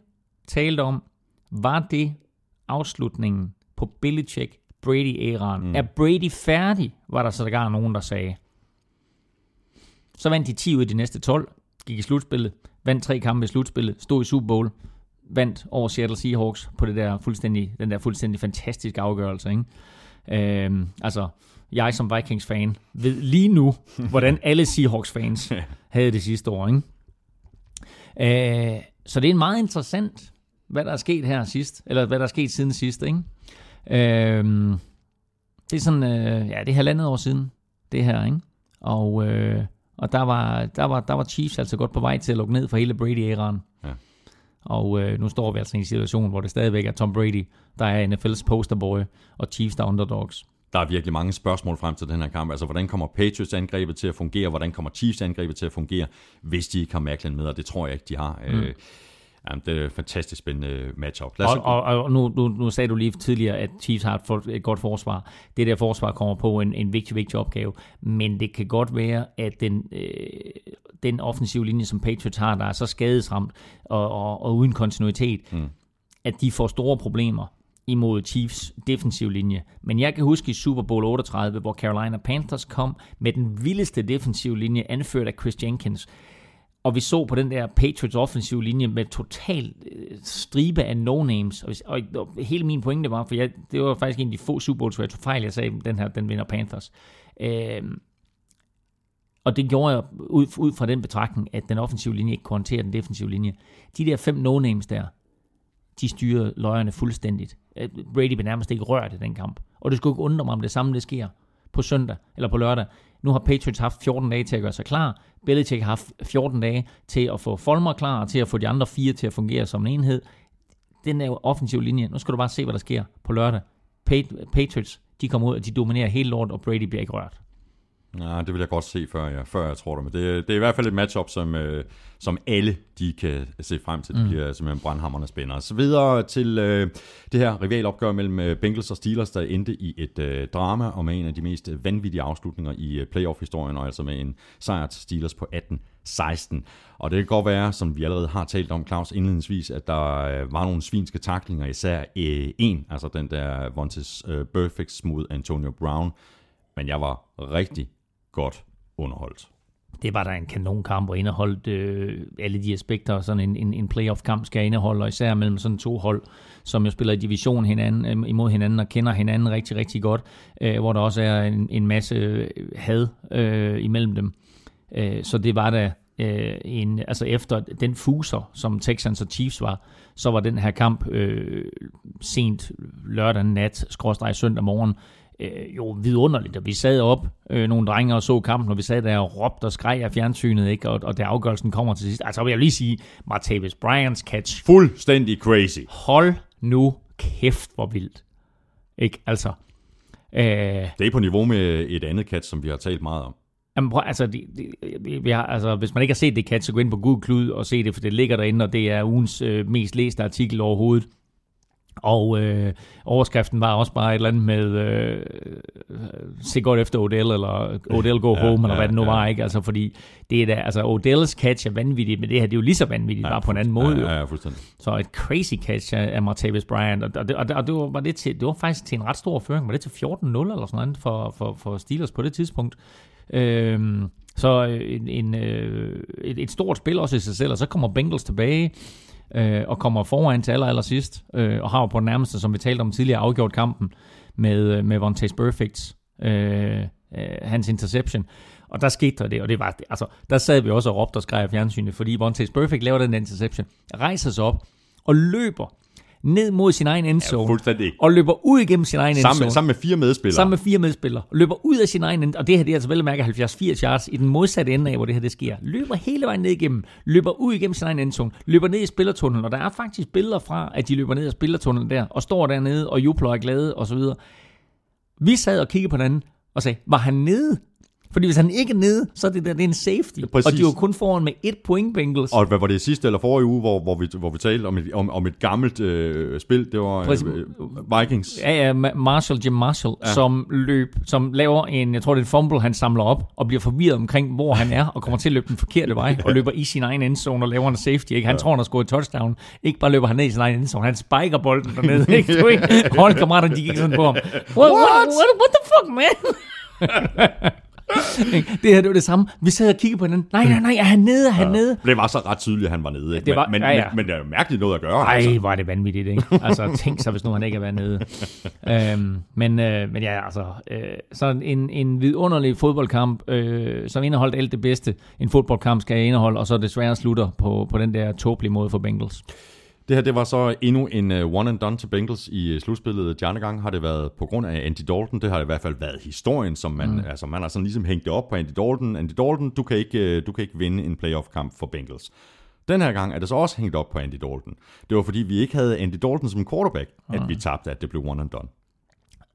talte om, var det afslutningen på Belichick Brady-æraen? Mm. Er Brady færdig, var der sågar nogen, der sagde. Så vandt de 10 ud af de næste 12, gik i slutspillet, vandt tre kampe i slutspillet, stod i Super Bowl, vandt over Seattle Seahawks på det der fuldstændig, den der fuldstændig fantastiske afgørelse. Ikke? Øhm, altså, jeg som Vikings-fan ved lige nu, hvordan alle Seahawks-fans havde det sidste år. Ikke? Øh, så det er meget interessant, hvad der er sket her sidst, eller hvad der er sket siden sidst. Ikke? Øh, det er sådan, øh, ja, det er halvandet år siden, det her, ikke? Og, øh, og der, var, der, var, der var Chiefs altså godt på vej til at lukke ned for hele Brady-æraen. Ja. Og øh, nu står vi altså i en situation, hvor det stadigvæk er Tom Brady, der er NFL's posterboy, og Chiefs der er underdogs. der er virkelig mange spørgsmål frem til den her kamp. Altså, hvordan kommer Patriots angrebet til at fungere? Hvordan kommer Chiefs angrebet til at fungere, hvis de ikke har Macklin med? Og det tror jeg ikke, de har. Mm. Øh, Jamen, det er et fantastisk spændende matchup. Lad os... Og, og, og nu, nu, nu sagde du lige tidligere, at Chiefs har et, for, et godt forsvar. Det der forsvar kommer på en, en vigtig, vigtig opgave. Men det kan godt være, at den, øh, den offensive linje, som Patriots har, der er så skadesramt og, og, og uden kontinuitet, mm. at de får store problemer imod Chiefs defensiv linje. Men jeg kan huske i Super Bowl 38, hvor Carolina Panthers kom med den vildeste defensiv linje, anført af Chris Jenkins. Og vi så på den der Patriots offensiv linje med total øh, stribe af no-names. Og, og, og hele min pointe var, for jeg, det var faktisk en af de få Super Bowls, hvor jeg tog fejl, jeg sagde, den her, den vinder Panthers. Øhm, og det gjorde jeg ud, ud fra den betragtning, at den offensive linje ikke kunne håndtere den defensive linje. De der fem no-names der, de styrede løjerne fuldstændigt. Øh, Brady blev nærmest ikke rørt i den kamp. Og det skulle ikke undre mig, om det samme det sker på søndag eller på lørdag. Nu har Patriots haft 14 dage til at gøre sig klar. Belichick har haft 14 dage til at få Folmer klar, og til at få de andre fire til at fungere som en enhed. Den er jo offensiv linje. Nu skal du bare se, hvad der sker på lørdag. Patriots, de kommer ud, og de dominerer hele lort, og Brady bliver ikke rørt. Ja, det vil jeg godt se, før jeg, før jeg tror det. Men det, det er i hvert fald et matchup, som, øh, som alle de kan se frem til. Det mm. bliver simpelthen brandhammerne spændende. Så videre til øh, det her rivalopgør mellem øh, Bengals og Steelers, der endte i et øh, drama og med en af de mest vanvittige afslutninger i øh, playoff-historien, og altså med en sejr til Steelers på 18-16. Og det kan godt være, som vi allerede har talt om, Claus, indledningsvis, at der øh, var nogle svinske taklinger, især øh, en, altså den der Vontaze øh, Perfects mod Antonio Brown. Men jeg var rigtig, godt underholdt. Det var der en kanonkamp, og indeholdt øh, alle de aspekter, sådan en, en, en playoff-kamp skal indeholde, og især mellem sådan to hold, som jo spiller i division hinanden, øh, imod hinanden og kender hinanden rigtig, rigtig godt, øh, hvor der også er en, en masse øh, had øh, imellem dem. Øh, så det var da øh, en, altså efter den fuser, som Texans og Chiefs var, så var den her kamp øh, sent lørdag nat, skråstrej søndag morgen, øh, jo vidunderligt, og vi sad op, øh, nogle drenge og så kampen, og vi sad der og råbte og skreg af fjernsynet, ikke? Og, og der afgørelsen kommer til sidst. Altså, vil jeg lige sige, Martavis Bryans catch. Fuldstændig crazy. Hold nu kæft, hvor vildt. Ikke? Altså. Øh, det er på niveau med et andet catch, som vi har talt meget om. Jamen, prøv, altså, de, de, vi har, altså, hvis man ikke har set det catch, så gå ind på Google Klud og se det, for det ligger derinde, og det er ugens øh, mest læste artikel overhovedet. Og øh, overskriften var også bare et eller andet med øh, se godt efter Odell, eller Odell go home, ja, eller hvad det nu ja, var, ikke? Altså, fordi det er da, altså Odells catch er vanvittigt, men det her, det er jo lige så vanvittigt, ja, bare på en anden måde. Ja, ja, fuldstændig. Så et crazy catch af, Martavis Bryant, og, og, og, og det, var, var det, til, det var faktisk til en ret stor føring, var det til 14-0 eller sådan noget for, for, for Steelers på det tidspunkt. Øhm, så en, en, øh, et, et stort spil også i sig selv, og så kommer Bengals tilbage, øh, og kommer foran til aller, aller sidst, øh, og har på den nærmeste, som vi talte om tidligere, afgjort kampen med, øh, med Vontaze Perfects, øh, øh, hans interception. Og der skete der det, og det var, altså, der sad vi også og råbte og skreg af fjernsynet, fordi Vontaze Perfect laver den interception, rejser sig op og løber ned mod sin egen endzone. Ja, og løber ud igennem sin egen sammen, endzone. Sammen med fire medspillere. Sammen med fire medspillere. Løber ud af sin egen endzone. Og det her det er altså vel at mærke 70-80 yards i den modsatte ende af, hvor det her det sker. Løber hele vejen ned igennem. Løber ud igennem sin egen endzone. Løber ned i spillertunnelen. Og der er faktisk billeder fra, at de løber ned i spillertunnelen der. Og står dernede og jubler og er glade og så videre. Vi sad og kiggede på den anden og sagde, var han nede? Fordi hvis han ikke er nede, så er det, der, det er en safety. Præcis. Og de er jo kun foran med et point, Bengals. Og hvad var det sidste eller forrige uge, hvor, hvor, vi, hvor vi talte om et, om, om et gammelt øh, spil? Det var øh, Vikings. Ja, ja, Marshall, Jim Marshall, ja. som løb, som laver en, jeg tror det er en fumble, han samler op, og bliver forvirret omkring, hvor han er, og kommer til at løbe den forkerte vej, og løber i sin egen endzone og laver en safety. Ikke? Han ja. tror, han har scoret touchdown. Ikke bare løber han ned i sin egen endzone, han spiker bolden dernede. Ikke? Du, ikke? Hold kammeraterne, de gik sådan på ham. What? What, what, what the fuck, man? det her, det var det samme. Vi sad og kiggede på hinanden. Nej, nej, nej, er han nede? Er han ja, nede? Det var så ret tydeligt, at han var nede. Ikke? Det var, men, ja, ja. Men, men, det er jo mærkeligt noget at gøre. Nej, altså. var det vanvittigt, ikke? Altså, tænk sig, hvis nu han ikke er været nede. øhm, men, øh, men ja, altså, øh, så en, en vidunderlig fodboldkamp, øh, som indeholdt alt det bedste, en fodboldkamp skal indeholde, og så desværre slutter på, på den der tåbelige måde for Bengals. Det her det var så endnu en uh, one and done til Bengals i uh, slutspillet. De andre gange har det været på grund af Andy Dalton. Det har i hvert fald været historien, som man, mm. altså, man har sådan ligesom hængt det op på Andy Dalton. Andy Dalton, du kan ikke, uh, du kan ikke vinde en playoff-kamp for Bengals. Den her gang er det så også hængt op på Andy Dalton. Det var fordi, vi ikke havde Andy Dalton som quarterback, at vi tabte, at det blev one and done.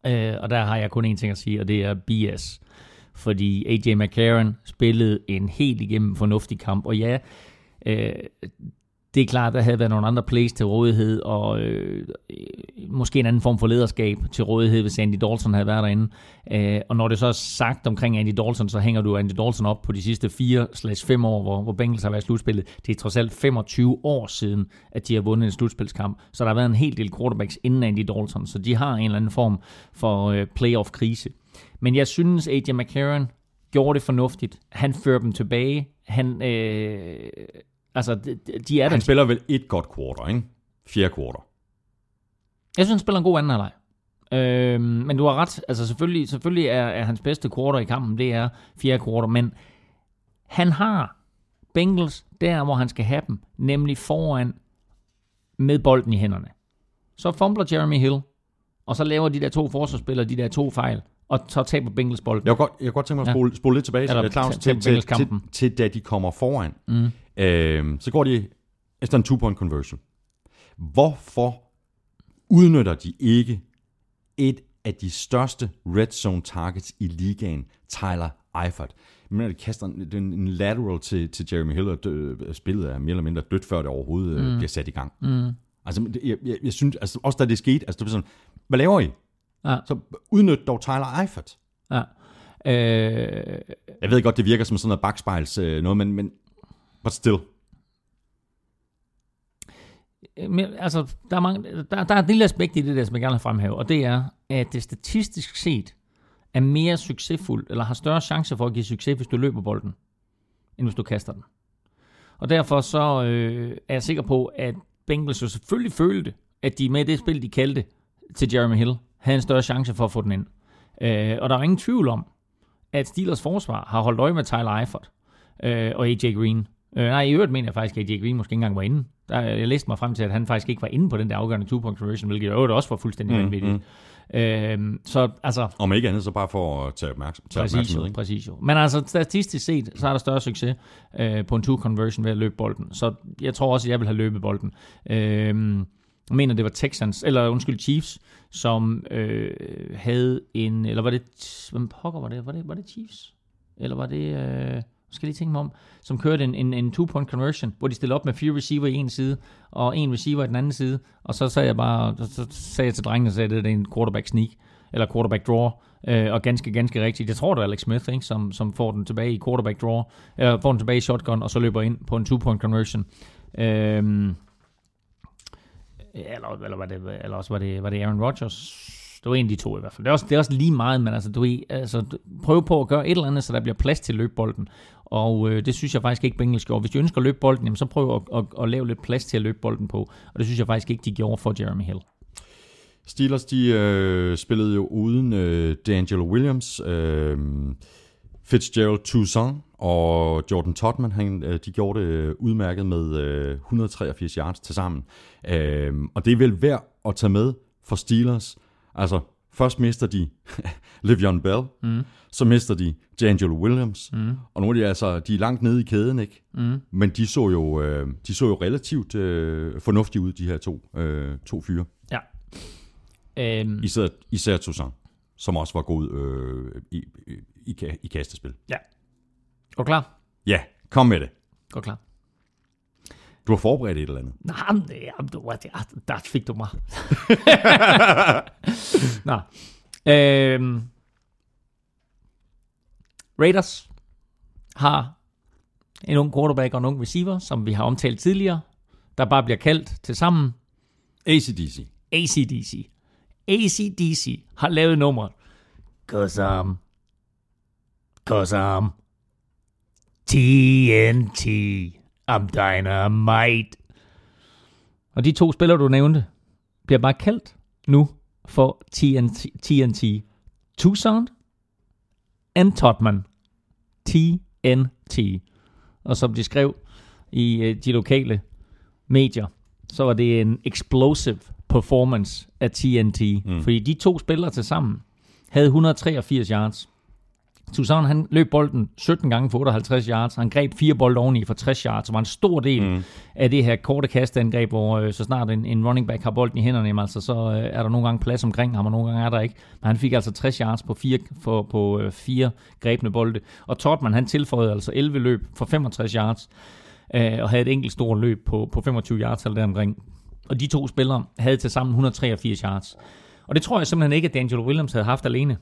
Øh, og der har jeg kun én ting at sige, og det er BS. Fordi AJ McCarron spillede en helt igennem fornuftig kamp, og ja, øh, det er klart, der havde været nogle andre plays til rådighed, og øh, måske en anden form for lederskab til rådighed, hvis Andy Dalton havde været derinde. Øh, og når det så er sagt omkring Andy Dalton, så hænger du Andy Dalton op på de sidste 4-5 år, hvor, hvor Bengals har været i slutspillet. Det er trods alt 25 år siden, at de har vundet en slutspilskamp, så der har været en hel del quarterbacks inden Andy Dalton, så de har en eller anden form for øh, playoff-krise. Men jeg synes, AJ McCarron gjorde det fornuftigt. Han fører dem tilbage. Han, øh, altså, de, de er der. Han spiller vel et godt quarter, ikke? Fjerde quarter. Jeg synes, han spiller en god anden halvleg. Øh, men du har ret. Altså, selvfølgelig, selvfølgelig er, er hans bedste quarter i kampen, det er fjerde quarter. Men han har Bengals der, hvor han skal have dem, nemlig foran med bolden i hænderne. Så fumbler Jeremy Hill, og så laver de der to forsvarsspillere de der to fejl, og så taber Bengals bolden. Jeg kunne godt, jeg godt tænke mig at spole, ja. spole lidt tilbage, Eller Claus, til- til, til til, da de kommer foran. Mm. Øh, så går de efter en two-point conversion. Hvorfor udnytter de ikke et af de største red zone targets i ligaen, Tyler Eifert? Men det kaster en, en, lateral til, til Jeremy Hill, og dø, spillet er mere eller mindre dødt, før det overhovedet mm. bliver sat i gang. Mm. Altså, jeg, jeg, jeg synes, altså, også da det skete, altså, det var sådan, hvad laver I? Ja. Så udnyt dog Tyler Eifert. Ja. Øh, Jeg ved godt, det virker som sådan noget bagspejls øh, noget, men, men but still. Øh, men, altså, der er, mange, der, der er et lille aspekt i det der, som jeg gerne vil fremhæve, og det er, at det statistisk set er mere succesfuldt, eller har større chance for at give succes, hvis du løber bolden, end hvis du kaster den. Og derfor så øh, er jeg sikker på, at Bengals jo selvfølgelig følte, at de med det spil, de kaldte til Jeremy Hill, havde en større chance for at få den ind. Øh, og der er ingen tvivl om, at Steelers forsvar har holdt øje med Tyler Eifert øh, og AJ Green. Øh, nej, i øvrigt mener jeg faktisk, at AJ Green måske ikke engang var inde. Der, jeg læste mig frem til, at han faktisk ikke var inde på den der afgørende two-point conversion, hvilket i øvrigt også var fuldstændig mm, vanvittigt. Mm. Øh, så altså, Om ikke andet, så bare for at tage, opmærksom, tage Præcis opmærksomhed. Ikke? præcis jo. Men altså statistisk set, så er der større succes øh, på en two-conversion ved at løbe bolden. Så jeg tror også, at jeg vil have løbet bolden. Øh, jeg mener, det var Texans, eller undskyld, Chiefs, som øh, havde en, eller var det, hvem pokker var det? Var det, var det Chiefs? Eller var det, øh, skal lige tænke mig om, som kørte en, en, en two-point conversion, hvor de stillede op med fire receiver i en side, og en receiver i den anden side, og så sagde jeg bare, så, sagde jeg til drengene, at det er en quarterback sneak, eller quarterback draw, øh, og ganske, ganske rigtigt. Jeg tror, det er Alex Smith, ikke, som, som får den tilbage i quarterback draw, eller får den tilbage i shotgun, og så løber ind på en two-point conversion. Øh, eller, eller, var det, eller også var det, var det Aaron Rodgers. Det var en af de to i hvert fald. Det er også, det er også lige meget, men altså, du, altså, prøv på at gøre et eller andet, så der bliver plads til løbbolden. Og øh, det synes jeg faktisk ikke, Bengals gjorde. Hvis de ønsker at løbe bolden, jamen, så prøv at, at, at, lave lidt plads til at løbe bolden på. Og det synes jeg faktisk ikke, de gjorde for Jeremy Hill. Steelers, de øh, spillede jo uden øh, D'Angelo Williams, øh, Fitzgerald Toussaint og Jordan Totman. Han, øh, de gjorde det øh, udmærket med øh, 183 yards til sammen. Øh, og det er vel værd at tage med for Steelers. Altså, først mister de Le'Veon Bell, mm. Så mister de D'Angelo Williams, mm. og nu er de altså de er langt nede i kæden, ikke? Mm. Men de så jo, øh, de så jo relativt øh, fornuftige ud, de her to, øh, to fyre. Ja. Øhm, Især, især Toussaint, som også var god øh, i, i, i, ka- i kastespil. ja. Du klar? Ja, kom med det. Godt klar. Du har forberedt et eller andet. Nej, men du, var- der, der fik du mig. Nå. Øhm, Raiders har en ung quarterback og en ung receiver, som vi har omtalt tidligere, der bare bliver kaldt til sammen ACDC. ACDC. ACDC har lavet nummeret. Cause I'm... Cause I'm... TNT. I'm dynamite. Og de to spillere, du nævnte, bliver bare kaldt nu for TNT. TNT. Toussaint and Totman. TNT. Og som de skrev i øh, de lokale medier, så var det en explosive performance af TNT. Mm. Fordi de to spillere til sammen havde 183 yards. Toussaint, han løb bolden 17 gange for 58 yards. Han greb fire bolde oveni for 60 yards. Så var en stor del mm. af det her korte kastangreb, hvor øh, så snart en, en running back har bolden i hænderne, jamen, altså, så øh, er der nogle gange plads omkring ham, og nogle gange er der ikke. Men han fik altså 60 yards på fire, for, på, øh, fire grebne bolde. Og Totman, han tilføjede altså 11 løb for 65 yards, øh, og havde et enkelt stort løb på, på 25 yards eller deromkring. Og de to spillere havde til sammen 183 yards. Og det tror jeg simpelthen ikke, at D'Angelo Williams havde haft alene.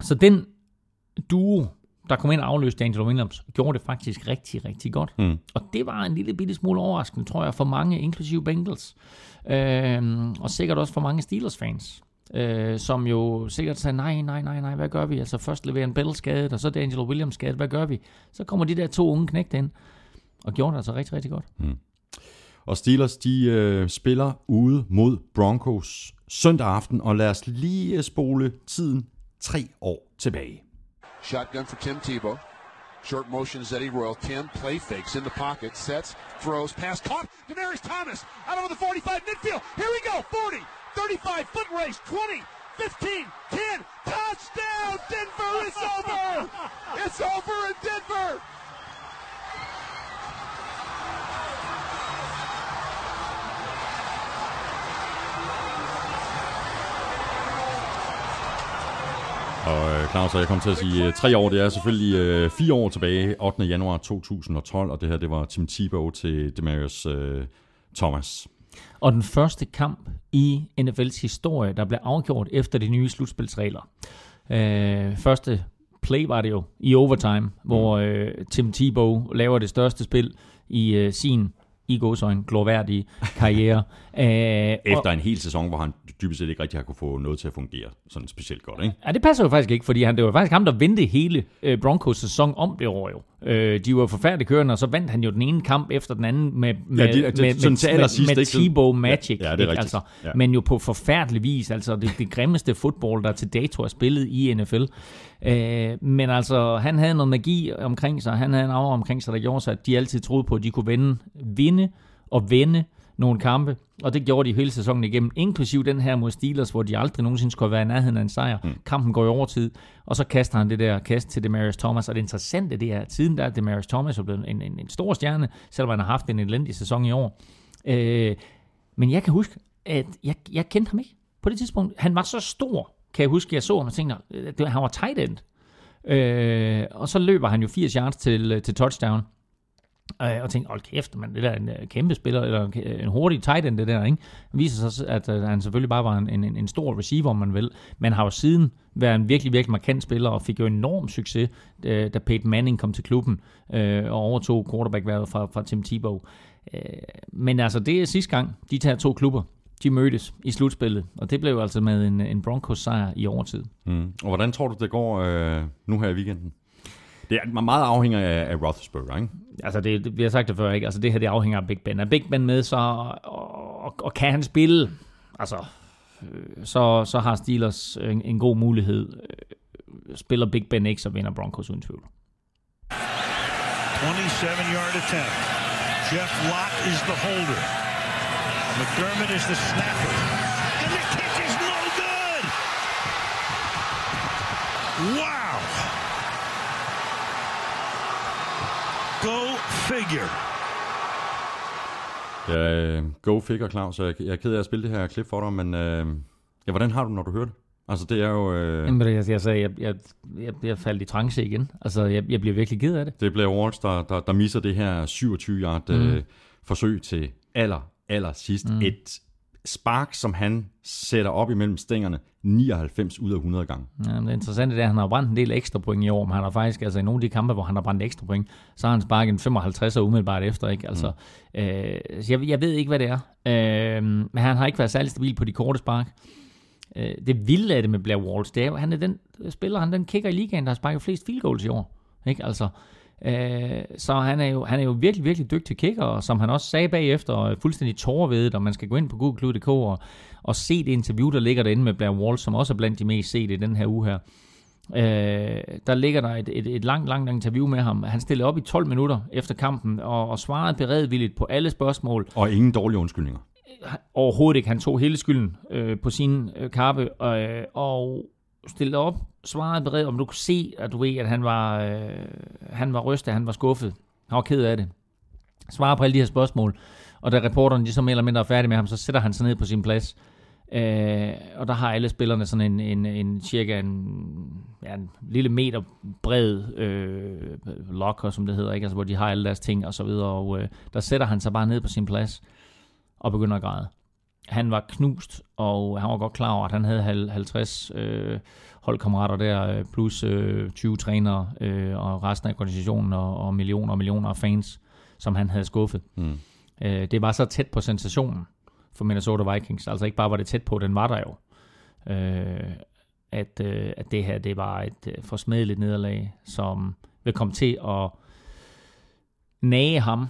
Så den duo, der kom ind og afløste Angelo Williams, gjorde det faktisk rigtig, rigtig godt. Mm. Og det var en lille bitte smule overraskende, tror jeg, for mange, inklusive Bengals. Øh, og sikkert også for mange Steelers-fans. Øh, som jo sikkert sagde, nej, nej, nej, nej, hvad gør vi? Altså først leverer en Bell skadet, og så er det Angelo Williams skadet, hvad gør vi? Så kommer de der to unge knægte ind, og gjorde det altså rigtig, rigtig godt. Mm. Og Steelers, de øh, spiller ude mod Broncos søndag aften, og lad os lige spole tiden tre år tilbage. Shotgun for Tim Tebow. Short motion Eddie Royal. Tim play fakes in the pocket, sets, throws, pass caught. Demarius Thomas out over the 45 midfield. Here we go. 40, 35 foot race, 20, 15, 10, touchdown. Denver is over. It's over in Denver. Og øh, Claus, jeg kom til at sige øh, tre år, det er selvfølgelig øh, fire år tilbage, 8. januar 2012, og det her det var Tim Tebow til Demarius øh, Thomas. Og den første kamp i NFL's historie, der blev afgjort efter de nye slutspilsregler. Øh, første play var det jo i overtime, mm. hvor øh, Tim Tebow laver det største spil i øh, sin i godsøjne glorværdige karriere. Æh, Efter og, en hel sæson, hvor han dybest set ikke rigtig har kunne få noget til at fungere sådan specielt godt, ikke? Ja, det passer jo faktisk ikke, fordi han, det var faktisk ham, der vendte hele øh, Broncos sæson om det år jo. Øh, de var forfærdeligt kørende, og så vandt han jo den ene kamp efter den anden med, med, ja, de, de, med, sådan med, med, med Tebow Magic. Ja, ja, det er ikke? Altså, ja. Men jo på forfærdelig vis, altså det, det grimmeste fodbold, der til dato er spillet i NFL. Øh, men altså, han havde noget magi omkring sig, han havde en aura omkring sig, der gjorde sig, at de altid troede på, at de kunne vinde, vinde og vende nogle kampe, og det gjorde de hele sæsonen igennem, inklusiv den her mod Steelers, hvor de aldrig nogensinde skulle være i nærheden af en sejr. Mm. Kampen går i overtid, og så kaster han det der kast til Demarius Thomas, og det interessante det er, at siden der er Demarius Thomas er blevet en, en, en stor stjerne, selvom han har haft en elendig sæson i år. Øh, men jeg kan huske, at jeg, jeg kendte ham ikke på det tidspunkt. Han var så stor, kan jeg huske, jeg så ham og tænkte, at han var tight end. Øh, og så løber han jo 80 yards til, til touchdown. Øh, og tænkte, hold kæft, man, det der er en øh, kæmpe spiller, eller øh, en hurtig tight end, det der, ikke? Det viser sig, at øh, han selvfølgelig bare var en, en, en stor receiver, om man vil, men har jo siden været en virkelig, virkelig markant spiller, og fik jo enorm succes, øh, da Peyton Manning kom til klubben, og overtog quarterback-været fra, fra Tim Tebow. Men altså, det er sidste gang, de tager to klubber, de mødtes i slutspillet, og det blev altså med en, en Broncos sejr i overtid. Mm. Og hvordan tror du, det går øh, nu her i weekenden? Det er meget afhænger af, af Roethlisberger, ikke? Altså, det, vi har sagt det før, ikke? Altså, det her, det afhænger af Big Ben. Er Big Ben med, så... Og, og, og kan han spille? Altså, øh, så, så har Steelers en, en god mulighed. Øh, spiller Big Ben ikke, så vinder Broncos uden tvivl. 27-yard attempt. Jeff Lott is the holder. McDermott is the snapper. And the kick is no good! Wow! Go figure. Ja, go figure, Claus. Jeg, jeg er ked af at spille det her klip for dig, men øh, ja, hvordan har du, når du hører det? Altså, det er jo... Øh... Jamen, jeg, jeg, sagde, jeg, jeg, jeg, jeg faldt i trance igen. Altså, jeg, jeg bliver virkelig ked af det. Det bliver Walsh, der, der, der misser det her 27-yard mm. øh, forsøg til aller, aller sidst. Mm. Et spark, som han sætter op imellem stængerne 99 ud af 100 gange. Ja, det interessante er, at han har brændt en del ekstra point i år, men han har faktisk, altså i nogle af de kampe, hvor han har brændt ekstra point, så har han sparket en 55 umiddelbart efter, ikke? Altså, mm. øh, jeg, jeg ved ikke, hvad det er, øh, men han har ikke været særlig stabil på de korte spark. Øh, det vilde af det med Blair Walsh, det er han er den spiller, han den kicker i ligaen, der har sparket flest field goals i år. Ikke? Altså, Øh, så han er, jo, han er jo virkelig, virkelig dygtig kicker, og som han også sagde bagefter, og fuldstændig tårvedet, og man skal gå ind på google.dk og, og se det interview, der ligger derinde med Blair Walsh, som også er blandt de mest set i den her uge her. Øh, der ligger der et, et, et langt, langt interview med ham. Han stillede op i 12 minutter efter kampen, og, og svarede beredvilligt på alle spørgsmål. Og ingen dårlige undskyldninger. Overhovedet ikke. Han tog hele skylden øh, på sin øh, kappe, øh, og stillede op svarede bered, om du kunne se, at du ved, at han var, øh, han var rystet, han var skuffet. Han var ked af det. Svarer på alle de her spørgsmål. Og da reporteren ligesom så mere eller mindre er færdig med ham, så sætter han sig ned på sin plads. Øh, og der har alle spillerne sådan en, en, en cirka en, ja, en lille meter bred øh, locker, som det hedder, ikke? Altså, hvor de har alle deres ting og så videre. Og øh, der sætter han sig bare ned på sin plads og begynder at græde. Han var knust, og han var godt klar over, at han havde 50 øh, holdkammerater der, plus øh, 20 trænere øh, og resten af organisationen og, og millioner og millioner af fans, som han havde skuffet. Mm. Øh, det var så tæt på sensationen for Minnesota Vikings. Altså ikke bare var det tæt på, den var der jo. Øh, at, øh, at det her det var et øh, forsmedeligt nederlag, som vil komme til at nage ham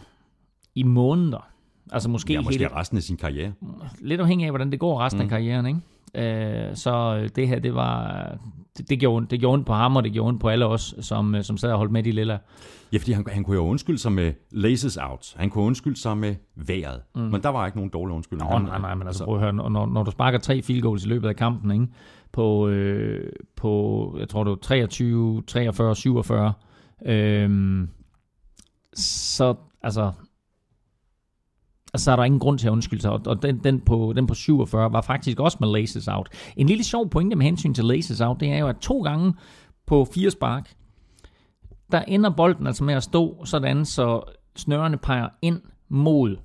i måneder. Altså måske, ja, måske hele, resten af sin karriere. Lidt afhængig af, hvordan det går resten mm. af karrieren, ikke? Øh, så det her, det var, det, det, gjorde, det gjorde ondt på ham, og det gjorde ondt på alle os, som, som sad og holdt med de lilla. Ja, fordi han, han kunne jo undskylde sig med laces out. Han kunne undskylde sig med vejret. Mm. Men der var ikke nogen dårlig undskyldning. Nå, nej, nej, men altså, prøv at høre, når, når du sparker tre field goals i løbet af kampen, ikke? På, øh, på, jeg tror det var 23, 43, 47, øh, så, altså, så er der ingen grund til at undskylde sig. Og den, den, på, den på 47 var faktisk også med laces out. En lille sjov pointe med hensyn til laces out, det er jo, at to gange på fire spark, der ender bolden altså med at stå sådan, så snørene peger ind mod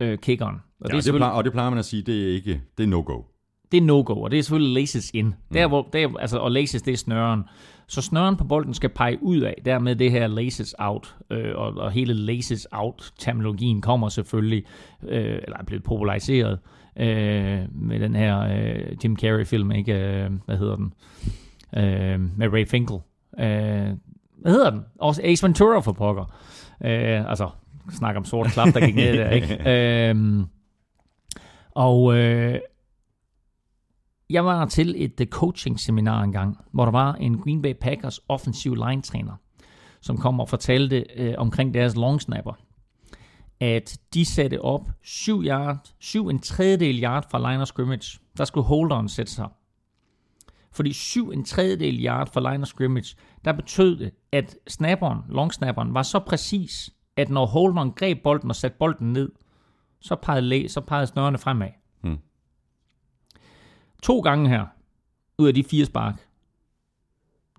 øh, kickeren. Og, ja, det, det plejer, og det plejer man at sige, det er ikke det er no-go. Det er no-go, og det er selvfølgelig laces in. Mm. Der, hvor, der, altså, og laces, det er snøren. Så snøren på bolden skal pege ud af, dermed det her laces out, øh, og, og hele laces out-terminologien kommer selvfølgelig, øh, eller er blevet populariseret øh, med den her øh, Jim Carrey-film, ikke? Øh, hvad hedder den? Øh, med Ray Finkel. Øh, hvad hedder den? Også Ace Ventura for pokker. Øh, altså, snak om sort klap, der gik ned der, ikke? Øh, og øh, jeg var til et øh, coaching seminar engang, hvor der var en Green Bay Packers offensiv line træner, som kom og fortalte øh, omkring deres long snapper, at de satte op 7 yard, 7 en tredjedel yard fra line of scrimmage. Der skulle holderen sætte sig. Fordi 7 en tredjedel yard fra line of scrimmage, der betød det, at snapperen, long snapperen, var så præcis, at når holderen greb bolden og satte bolden ned, så pegede, så pegede snørene fremad. To gange her, ud af de fire spark,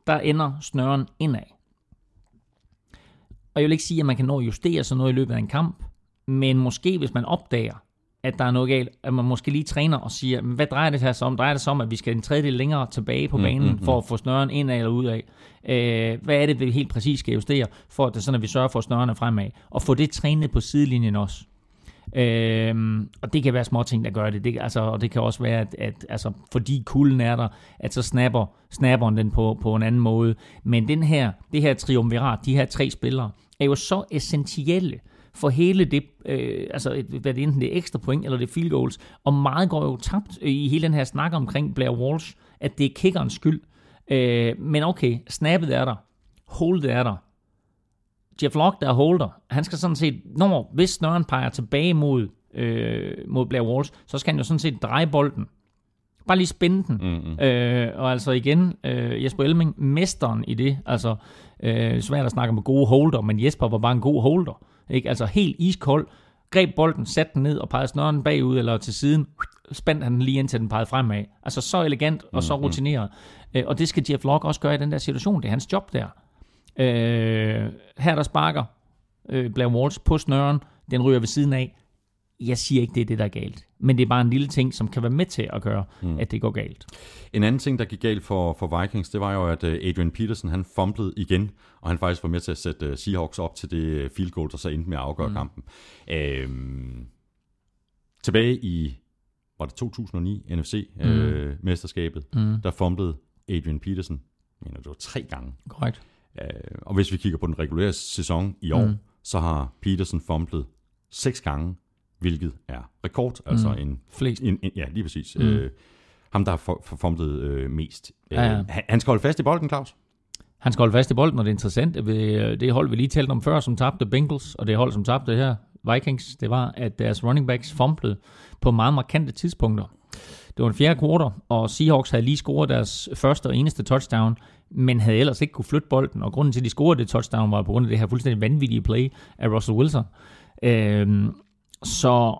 der ender snøren indad. Og jeg vil ikke sige, at man kan nå at justere sådan noget i løbet af en kamp, men måske hvis man opdager, at der er noget galt, at man måske lige træner og siger, hvad drejer det her så om? Drejer det sig om, at vi skal en tredjedel længere tilbage på mm, banen, mm, mm, for at få snøren indad eller ud af? Øh, hvad er det, vi helt præcis skal justere, for at det sådan, at vi sørger for snørene fremad? Og få det trænet på sidelinjen også. Øhm, og det kan være små ting, der gør det. det altså, og det kan også være, at, at altså, fordi kulden er der, at så snapper, snapper den på, på en anden måde. Men den her, det her triumvirat, de her tre spillere, er jo så essentielle for hele det, øh, altså hvad det enten det er ekstra point eller det er field goals, og meget går jo tabt i hele den her snak omkring Blair Walsh, at det er kickerens skyld. Øh, men okay, snappet er der, holdet er der, Jeff Locke, der er holder, han skal sådan set, når hvis snøren peger tilbage mod, øh, mod Blair Walsh, så skal han jo sådan set dreje bolden. Bare lige spænde den. Mm-hmm. Øh, og altså igen, øh, Jesper Elming, mesteren i det. Altså, øh, svært at snakke med gode holder, men Jesper var bare en god holder. Ikke? Altså helt iskold, greb bolden, satte den ned og pegede snøren bagud eller til siden, spændte han den lige indtil den pegede fremad. Altså så elegant og så rutineret. Mm-hmm. Og det skal Jeff Locke også gøre i den der situation. Det er hans job der. Øh, her der sparker øh, Blair Walsh på snøren, den ryger ved siden af. Jeg siger ikke, det er det, der er galt. Men det er bare en lille ting, som kan være med til at gøre, mm. at det går galt. En anden ting, der gik galt for, for Vikings, det var jo, at øh, Adrian Peterson, han fumblede igen, og han faktisk var med til at sætte øh, Seahawks op til det øh, field goal, der så endte med at afgøre mm. kampen. Øhm, tilbage i, var det 2009, NFC-mesterskabet, mm. øh, mm. der fumblede Adrian Peterson, mener, det var tre gange. Korrekt. Øh, og hvis vi kigger på den regulære sæson i år, mm. så har Peterson fumblet seks gange, hvilket er rekord. Altså mm. en, Flest. En, en, ja, lige præcis. Mm. Øh, ham, der har fumblet øh, mest. Ja, ja. Øh, han, han skal holde fast i bolden, Claus. Han skal holde fast i bolden, og det er interessant. Det hold, vi lige talte om før, som tabte Bengals, og det hold, som tabte her, Vikings, det var, at deres running backs fumblede på meget markante tidspunkter. Det var en fjerde kvartal, og Seahawks havde lige scoret deres første og eneste touchdown, men havde ellers ikke kunne flytte bolden, og grunden til, at de scorede det touchdown, var på grund af det her fuldstændig vanvittige play af Russell Wilson. Øhm, så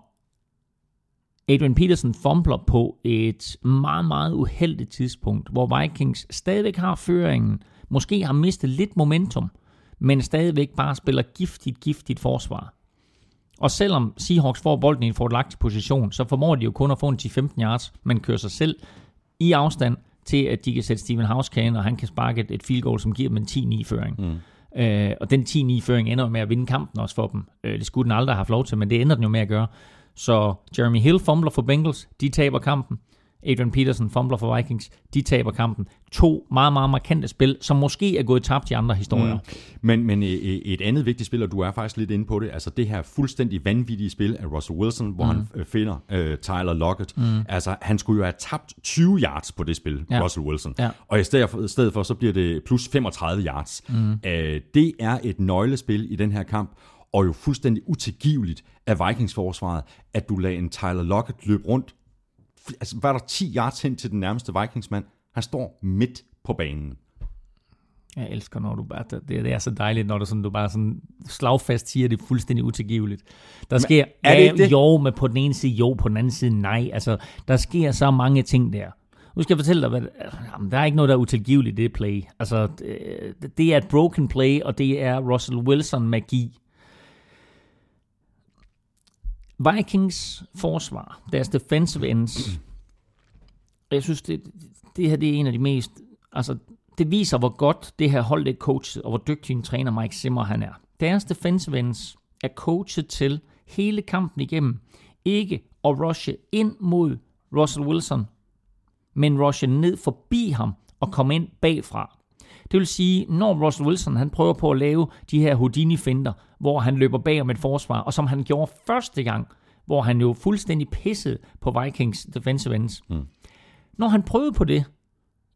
Adrian Peterson fumbler på et meget, meget uheldigt tidspunkt, hvor Vikings stadigvæk har føringen, måske har mistet lidt momentum, men stadigvæk bare spiller giftigt, giftigt forsvar. Og selvom Seahawks får bolden i en fordelagtig position, så formår de jo kun at få en 10-15 yards, men kører sig selv i afstand til, at de kan sætte Steven Hauskane, og han kan sparke et, field goal, som giver dem en 10-9-føring. Mm. Øh, og den 10-9-føring ender med at vinde kampen også for dem. Øh, det skulle den aldrig have haft lov til, men det ender den jo med at gøre. Så Jeremy Hill fumbler for Bengals, de taber kampen. Adrian Peterson fumbler for Vikings, de taber kampen. To meget, meget markante spil, som måske er gået tabt i andre historier. Mm. Men, men et andet vigtigt spil, og du er faktisk lidt inde på det, altså det her fuldstændig vanvittige spil af Russell Wilson, hvor mm. han øh, finder uh, Tyler Lockett. Mm. Altså, han skulle jo have tabt 20 yards på det spil, ja. Russell Wilson. Ja. Og i stedet, for, i stedet for, så bliver det plus 35 yards. Mm. Uh, det er et nøglespil i den her kamp, og jo fuldstændig utilgiveligt af Vikings-forsvaret, at du lader en Tyler Lockett løbe rundt. Altså, var der 10 yards hen til den nærmeste Vikingsmand? Han står midt på banen. Jeg elsker, når du bare, det, det er så dejligt, når du, sådan, du bare sådan slagfast siger, det er fuldstændig utilgiveligt. Der sker, Men er det ja, det? jo, men på den ene side jo, på den anden side nej. Altså, der sker så mange ting der. Nu skal jeg fortælle dig, hvad, jamen, der er ikke noget, der er utilgiveligt i det play. Altså, det, det er et broken play, og det er Russell Wilson magi. Vikings forsvar, deres defensive ends, jeg synes, det, det her det er en af de mest... Altså, det viser, hvor godt det her hold er coachet, og hvor dygtig en træner Mike Zimmer han er. Deres defensive ends er coachet til hele kampen igennem ikke at rushe ind mod Russell Wilson, men rushe ned forbi ham og komme ind bagfra. Det vil sige, når Russell Wilson han prøver på at lave de her Houdini-finder, hvor han løber bag om et forsvar, og som han gjorde første gang, hvor han jo fuldstændig pissede på Vikings defensive ends. Mm. Når han prøvede på det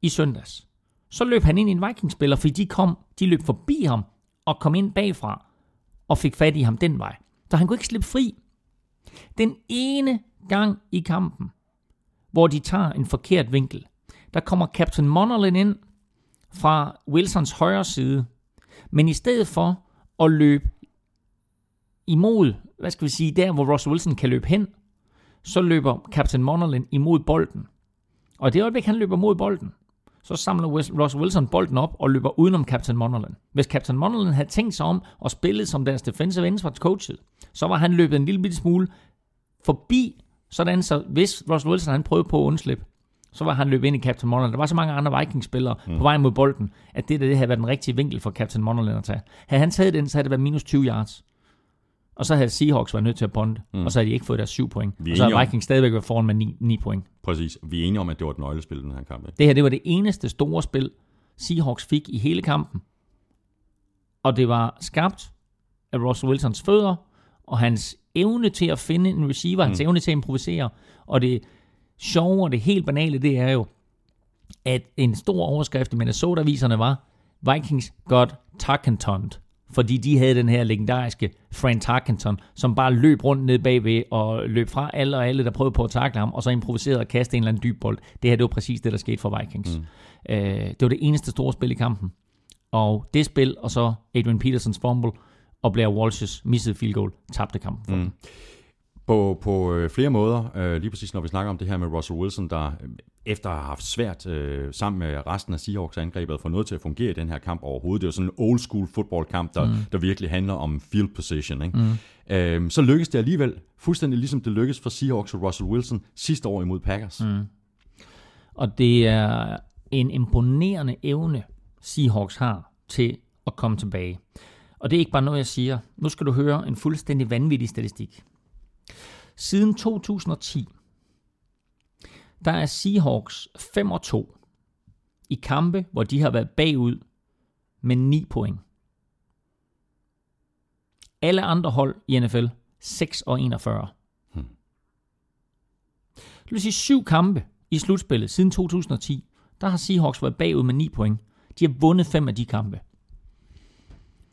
i søndags, så løb han ind i en Vikings-spiller, fordi de, kom, de løb forbi ham og kom ind bagfra og fik fat i ham den vej. Så han kunne ikke slippe fri. Den ene gang i kampen, hvor de tager en forkert vinkel, der kommer Captain Monolin ind fra Wilsons højre side, men i stedet for at løbe imod, hvad skal vi sige, der hvor Russell Wilson kan løbe hen, så løber Captain Monolin imod bolden. Og det øjeblik, han løber mod bolden, så samler Russell Wilson bolden op og løber udenom Captain Monolin. Hvis Captain Monolin havde tænkt sig om og spillet som deres defensive ends var coachet, så var han løbet en lille bitte smule forbi, sådan så hvis Russell Wilson han prøvede på at undslippe, så var han løbet ind i Captain Monolin. Der var så mange andre Vikings-spillere mm. på vej mod bolden, at det, der, det havde været den rigtige vinkel for Captain Monolin at tage. Havde han taget den, så havde det været minus 20 yards. Og så havde Seahawks været nødt til at bonde, mm. og så havde de ikke fået deres 7 point. Vi og så havde Vikings om... stadigvæk været foran med 9, 9 point. Præcis. Vi er enige om, at det var et nøglespil, den her kamp. Ikke? Det her, det var det eneste store spil, Seahawks fik i hele kampen. Og det var skabt af Russell Wilsons fødder, og hans evne til at finde en receiver, mm. hans evne til at improvisere. Og det sjove og det helt banale, det er jo, at en stor overskrift i Minnesota-viserne var, Vikings got Tarkentoned fordi de havde den her legendariske Frank Tarkenton, som bare løb rundt ned bagved og løb fra alle og alle, der prøvede på at takle ham, og så improviserede og kaste en eller anden dyb bold. Det her, det var præcis det, der skete for Vikings. Mm. Øh, det var det eneste store spil i kampen. Og det spil, og så Adrian Petersons fumble, og Blair Walsh's missede field goal, tabte kampen. Mm. På, på øh, flere måder, øh, lige præcis når vi snakker om det her med Russell Wilson, der øh, efter at have haft svært øh, sammen med resten af Seahawks angrebet at få noget til at fungere i den her kamp overhovedet. Det er jo sådan en old school fodboldkamp, der, mm. der virkelig handler om field position. Ikke? Mm. Øh, så lykkedes det alligevel, fuldstændig ligesom det lykkedes for Seahawks og Russell Wilson sidste år imod Packers. Mm. Og det er en imponerende evne, Seahawks har til at komme tilbage. Og det er ikke bare noget, jeg siger. Nu skal du høre en fuldstændig vanvittig statistik. Siden 2010, der er Seahawks 5 og 2 i kampe, hvor de har været bagud med 9 point. Alle andre hold i NFL 6 og 41. Hmm. Det vil sige syv kampe i slutspillet siden 2010, der har Seahawks været bagud med 9 point. De har vundet fem af de kampe.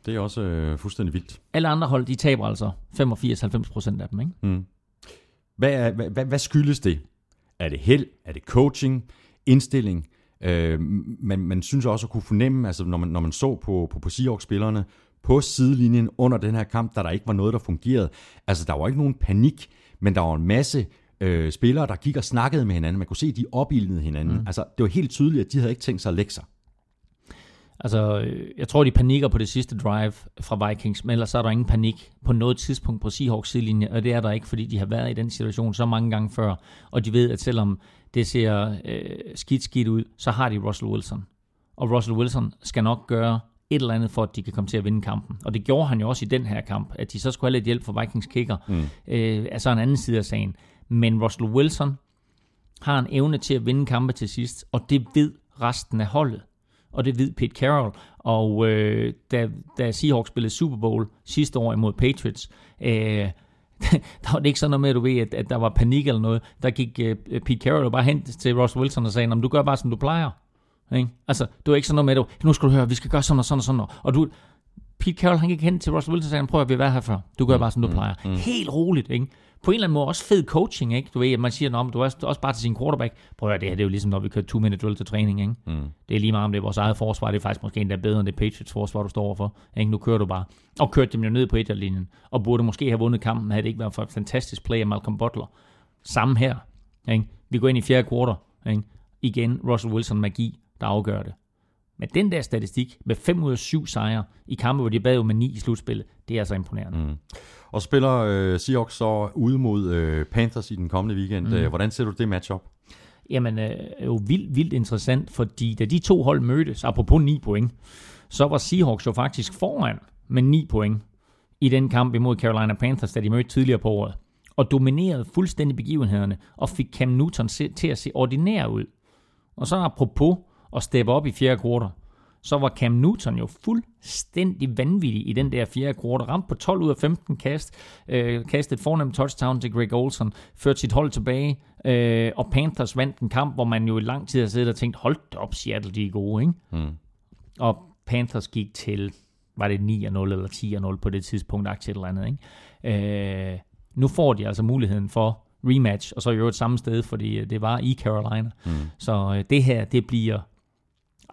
Det er også øh, fuldstændig vildt. Alle andre hold, de taber altså 85-90% af dem, ikke? Hmm. Hvad, er, hvad, hvad skyldes det? Er det held? Er det coaching? Indstilling? Øh, men man synes også at kunne fornemme, altså når man, når man så på, på, på Seahawks-spillerne på sidelinjen under den her kamp, da der ikke var noget, der fungerede. Altså, der var ikke nogen panik, men der var en masse øh, spillere, der gik og snakkede med hinanden. Man kunne se, at de opildnede hinanden. Mm. Altså, det var helt tydeligt, at de havde ikke tænkt sig at lægge sig. Altså, øh, jeg tror, de panikker på det sidste drive fra Vikings, men ellers så er der ingen panik på noget tidspunkt på Seahawks sidelinje, og det er der ikke, fordi de har været i den situation så mange gange før, og de ved, at selvom det ser øh, skidt skidt ud, så har de Russell Wilson. Og Russell Wilson skal nok gøre et eller andet for, at de kan komme til at vinde kampen. Og det gjorde han jo også i den her kamp, at de så skulle have lidt hjælp fra Vikings kicker, mm. øh, altså en anden side af sagen. Men Russell Wilson har en evne til at vinde kampe til sidst, og det ved resten af holdet. Og det ved Pete Carroll. Og øh, da, da Seahawks spillede Super Bowl sidste år imod Patriots, øh, der var det ikke sådan noget med, at du ved, at, at der var panik eller noget. Der gik uh, Pete Carroll bare hen til Russell Wilson og sagde, du gør bare, som du plejer. Ikke? Altså, det var ikke sådan noget med, at du, nu skal du høre, vi skal gøre sådan og sådan og sådan. Og du, Pete Carroll, han gik hen til Russell Wilson og sagde, prøv at vi være her før. Du gør bare, som du mm, plejer. Mm, mm. Helt roligt, ikke? På en eller anden måde også fed coaching, ikke? Du ved, at man siger, at du er også bare til sin quarterback. Prøv at høre, det her det er jo ligesom, når vi kører two minute drill til træning, ikke? Mm. Det er lige meget om det er vores eget forsvar. Det er faktisk måske endda bedre end det Patriots forsvar, du står overfor. Ikke? Nu kører du bare. Og kørte dem jo ned på linjen Og burde måske have vundet kampen, havde det ikke været for et fantastisk play af Malcolm Butler. Samme her. Ikke? Vi går ind i fjerde kvartal. Ikke? Igen, Russell Wilson magi, der afgør det. Men den der statistik med 5 ud af 7 sejre i kampe, hvor de bad jo med 9 i slutspillet, det er altså imponerende. Mm. Og spiller øh, Seahawks så ude mod øh, Panthers i den kommende weekend. Mm. Hvordan ser du det matchup? Jamen, øh, jo vildt, vildt interessant, fordi da de to hold mødtes, apropos 9 point, så var Seahawks jo faktisk foran med 9 point i den kamp imod Carolina Panthers, da de mødte tidligere på året, og dominerede fuldstændig begivenhederne, og fik Cam Newton til at se ordinær ud. Og så apropos at steppe op i fjerde kvartal, så var Cam Newton jo fuldstændig vanvittig i den der fjerde kvartal. Ramt på 12 ud af 15 kast, øh, kastet fornemt touchdown til Greg Olson, ført sit hold tilbage, øh, og Panthers vandt en kamp, hvor man jo i lang tid har siddet og tænkt, hold op, Seattle, de er gode, ikke? Mm. Og Panthers gik til, var det 9-0 eller 10-0 på det tidspunkt, aktie eller andet, ikke? Øh, nu får de altså muligheden for rematch, og så i øvrigt samme sted, fordi det var i Carolina. Mm. Så øh, det her, det bliver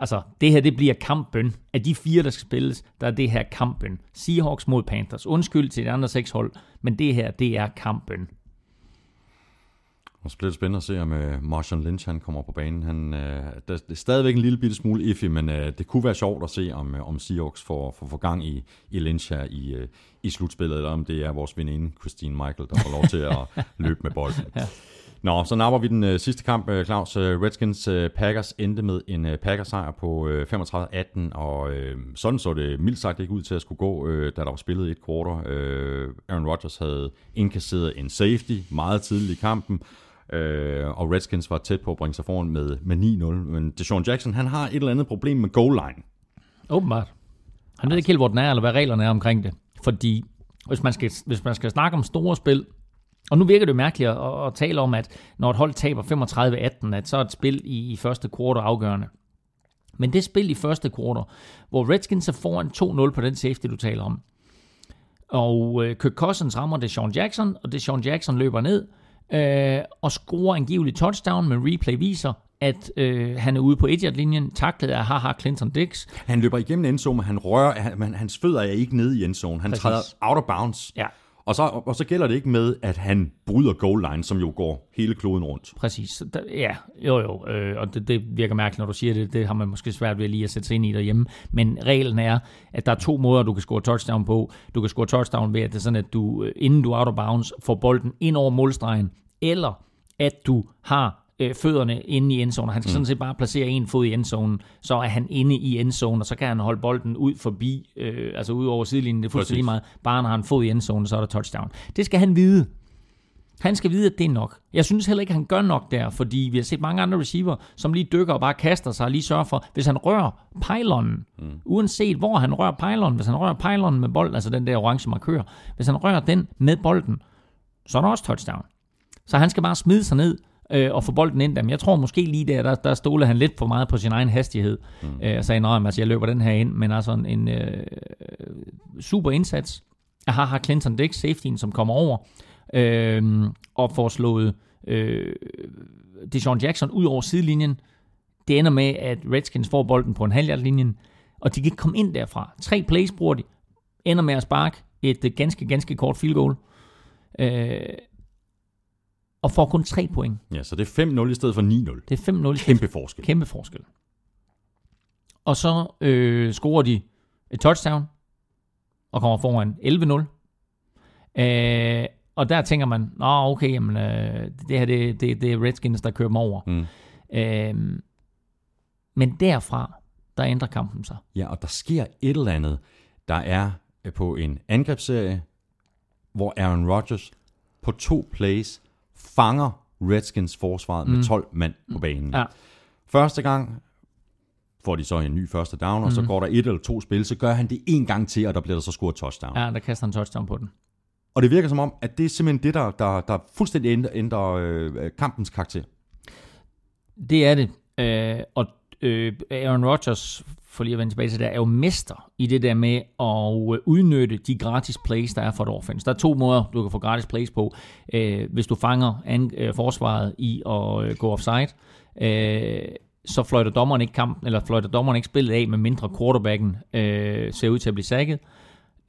Altså, det her det bliver kampbøn. Af de fire, der skal spilles, der er det her kampbøn. Seahawks mod Panthers. Undskyld til de andre seks hold, men det her, det er kampbøn. Og så bliver det spændende at se, om uh, Marshall Lynch han kommer på banen. Han, uh, der, det er stadigvæk en lille bitte smule iffy, men uh, det kunne være sjovt at se, om, uh, om Seahawks får, får, får gang i, i Lynch her i, uh, i slutspillet, eller om det er vores veninde Christine Michael, der får lov til at løbe med bolden. ja. Nå, så napper vi den øh, sidste kamp, øh, Claus. Øh, Redskins øh, Packers endte med en øh, Packers-sejr på øh, 35-18, og øh, sådan så det mildt sagt ikke ud til at skulle gå, øh, da der var spillet et quarter. Øh, Aaron Rodgers havde indkasseret en safety meget tidligt i kampen, øh, og Redskins var tæt på at bringe sig foran med, med 9-0. Men Deshaun Jackson, han har et eller andet problem med goal line. Åbenbart. Han ved ikke helt, hvor den er, eller hvad reglerne er omkring det. Fordi hvis man skal, hvis man skal snakke om store spil, og nu virker det mærkeligt at, at tale om, at når et hold taber 35-18, at så er et spil i, i første kvartal afgørende. Men det spil i første kvartal, hvor Redskins er foran 2-0 på den safety, du taler om, og øh, Kirk Cousins rammer det Sean Jackson, og det Sean Jackson løber ned øh, og scorer angiveligt touchdown, men replay viser, at øh, han er ude på et linjen taklet af haha Clinton Dix. Han løber igennem endzone, men han rører, han, hans fødder er ikke nede i endzone. Han Præcis. træder out of bounds. Ja. Og så, og så gælder det ikke med, at han bryder goal line, som jo går hele kloden rundt. Præcis. Ja, jo jo. Øh, og det, det virker mærkeligt, når du siger det. Det har man måske svært ved lige at sætte sig ind i derhjemme. Men reglen er, at der er to måder, du kan score touchdown på. Du kan score touchdown ved, at det er sådan, at du, øh, inden du er out of bounds, får bolden ind over målstregen. Eller at du har øh, fødderne inde i endzone. Han skal mm. sådan set bare placere en fod i endzone, så er han inde i endzone, og så kan han holde bolden ud forbi, øh, altså ud over sidelinjen. Det er fuldstændig lige meget. Bare når han har en fod i endzone, så er der touchdown. Det skal han vide. Han skal vide, at det er nok. Jeg synes heller ikke, at han gør nok der, fordi vi har set mange andre receiver, som lige dykker og bare kaster sig og lige sørger for, hvis han rører pejlonen, mm. uanset hvor han rører pejlonen, hvis han rører pejlonen med bolden, altså den der orange markør, hvis han rører den med bolden, så er der også touchdown. Så han skal bare smide sig ned, øh, og få bolden ind. Men jeg tror måske lige der, der, der stolede han lidt for meget på sin egen hastighed. Mm. Øh, og sagde, at altså, jeg løber den her ind, men altså en, en øh, super indsats. Jeg har, har Clinton Dix, safetyen, som kommer over øh, og får slået øh, Deshaun Jackson ud over sidelinjen. Det ender med, at Redskins får bolden på en halvhjertlinjen, og de kan ikke komme ind derfra. Tre plays bruger de, ender med at sparke et øh, ganske, ganske kort field goal, øh, og får kun tre point. Ja, så det er 5-0 i stedet for 9-0. Det er 5-0. Kæmpe forskel. Kæmpe forskel. Og så øh, scorer de et touchdown, og kommer foran 11-0. Øh, og der tænker man, nå okay, jamen, øh, det her det, det, det er Redskins, der kører dem over. Mm. Øh, men derfra, der ændrer kampen sig. Ja, og der sker et eller andet. Der er øh, på en angrebsserie, hvor Aaron Rodgers på to plays fanger Redskins forsvaret mm. med 12 mand på banen. Ja. Første gang får de så en ny første down, og mm. så går der et eller to spil, så gør han det en gang til, og der bliver der så scoret touchdown. Ja, der kaster han touchdown på den. Og det virker som om, at det er simpelthen det, der, der, der fuldstændig ændrer, ændrer øh, kampens karakter. Det er det. Øh, og øh, Aaron Rodgers, for lige at vende tilbage til det, er jo mester i det der med at øh, udnytte de gratis plays, der er for et offense. Der er to måder, du kan få gratis plays på. Øh, hvis du fanger an, øh, forsvaret i at øh, gå offside, øh, så fløjter dommeren ikke kampen, eller fløjter dommeren ikke spillet af, med mindre quarterbacken øh, ser ud til at blive sækket.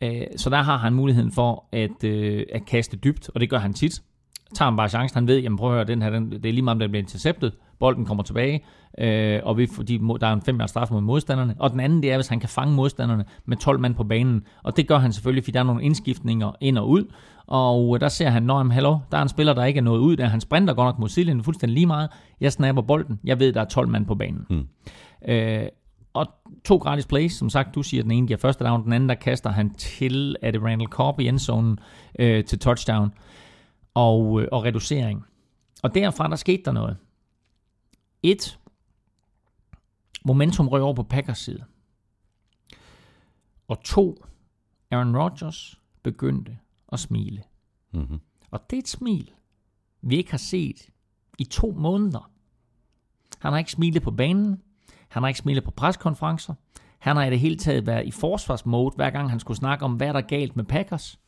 Øh, så der har han muligheden for at, øh, at kaste dybt, og det gør han tit. Tager han bare chancen, han ved, jamen prøv at høre, den her, den, det er lige meget, om den bliver interceptet, bolden kommer tilbage, øh, og vi, fordi der er en 5 straf mod modstanderne. Og den anden, det er, hvis han kan fange modstanderne med 12 mand på banen. Og det gør han selvfølgelig, fordi der er nogle indskiftninger ind og ud. Og der ser han, når hallo, der er en spiller, der ikke er nået ud, der han sprinter godt nok mod Siljen, fuldstændig lige meget. Jeg snapper bolden, jeg ved, der er 12 mand på banen. Mm. Øh, og to gratis plays, som sagt, du siger, at den ene giver første down, den anden, der kaster han til, er det Randall Cobb i endzonen øh, til touchdown øh, og reducering. Og derfra, der skete der noget. Et, momentum røg over på Packers side. Og to, Aaron Rodgers begyndte at smile. Mm-hmm. Og det er et smil, vi ikke har set i to måneder. Han har ikke smilet på banen. Han har ikke smilet på preskonferencer. Han har i det hele taget været i forsvarsmode, hver gang han skulle snakke om, hvad der er galt med Packers.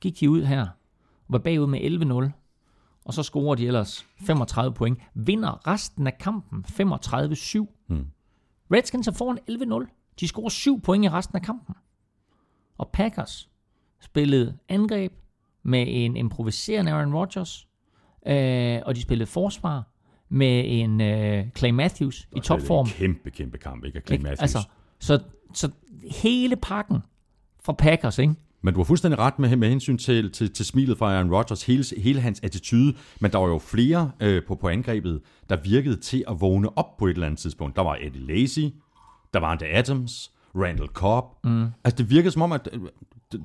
Gik de ud her og var bagud med 11-0. Og så scorer de ellers 35 point. Vinder resten af kampen 35-7. Mm. Redskins er foran 11-0. De scorer 7 point i resten af kampen. Og Packers spillede angreb med en improviserende Aaron Rodgers. Øh, og de spillede forsvar med en øh, Clay Matthews i topform. Det er en kæmpe, kæmpe kamp, ikke? Clay? Matthews. Altså, så, så hele pakken fra Packers, ikke? Men du har fuldstændig ret med, med hensyn til, til, til smilet fra Aaron Rodgers, hele, hele hans attitude, men der var jo flere øh, på, på angrebet, der virkede til at vågne op på et eller andet tidspunkt. Der var Eddie Lacy, der var Ante Adams, Randall Cobb. Mm. Altså det virkede som om, at øh, det,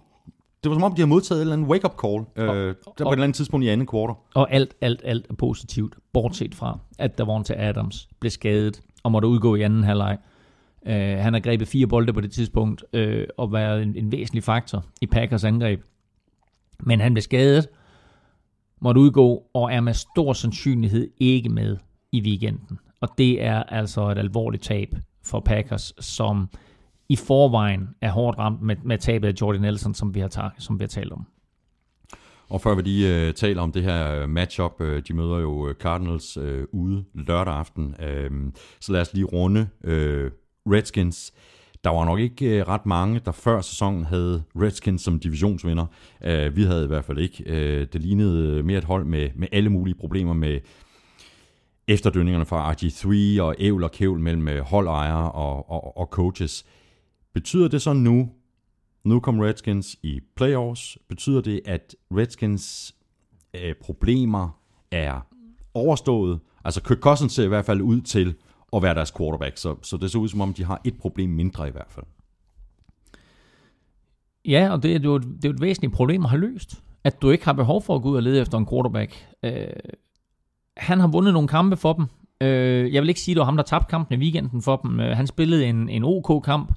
det var som om, de har modtaget et eller andet wake-up call, øh, der på et eller andet tidspunkt i anden kvartal. Og alt, alt, alt er positivt, bortset fra, at der var til Adams blev skadet og måtte udgå i anden halvleg. Øh, han har grebet fire bolde på det tidspunkt øh, og været en, en væsentlig faktor i Packers angreb. Men han blev skadet, måtte udgå og er med stor sandsynlighed ikke med i weekenden. Og det er altså et alvorligt tab for Packers, som i forvejen er hårdt ramt med, med tabet af Jordan Nelson, som vi har, ta- som vi har talt om. Og før vi lige øh, taler om det her øh, matchup, øh, de møder jo øh, Cardinals øh, ude lørdag aften, øh, så lad os lige runde øh, Redskins. Der var nok ikke øh, ret mange, der før sæsonen havde Redskins som divisionsvinder. Øh, vi havde i hvert fald ikke. Øh, det lignede øh, mere et hold med, med alle mulige problemer med efterdønningerne fra RG3 og ævl og kævl mellem øh, holdejere og, og, og coaches. Betyder det så nu, nu kom Redskins i playoffs, betyder det, at Redskins øh, problemer er overstået? Altså Kirk Cousins ser i hvert fald ud til at være deres quarterback, så, så det ser ud som om, de har et problem mindre i hvert fald. Ja, og det er jo et, det er jo et væsentligt problem at have løst. At du ikke har behov for at gå ud og lede efter en quarterback. Øh, han har vundet nogle kampe for dem. Øh, jeg vil ikke sige, at det var ham, der tabte kampen i weekenden for dem. Øh, han spillede en, en OK-kamp.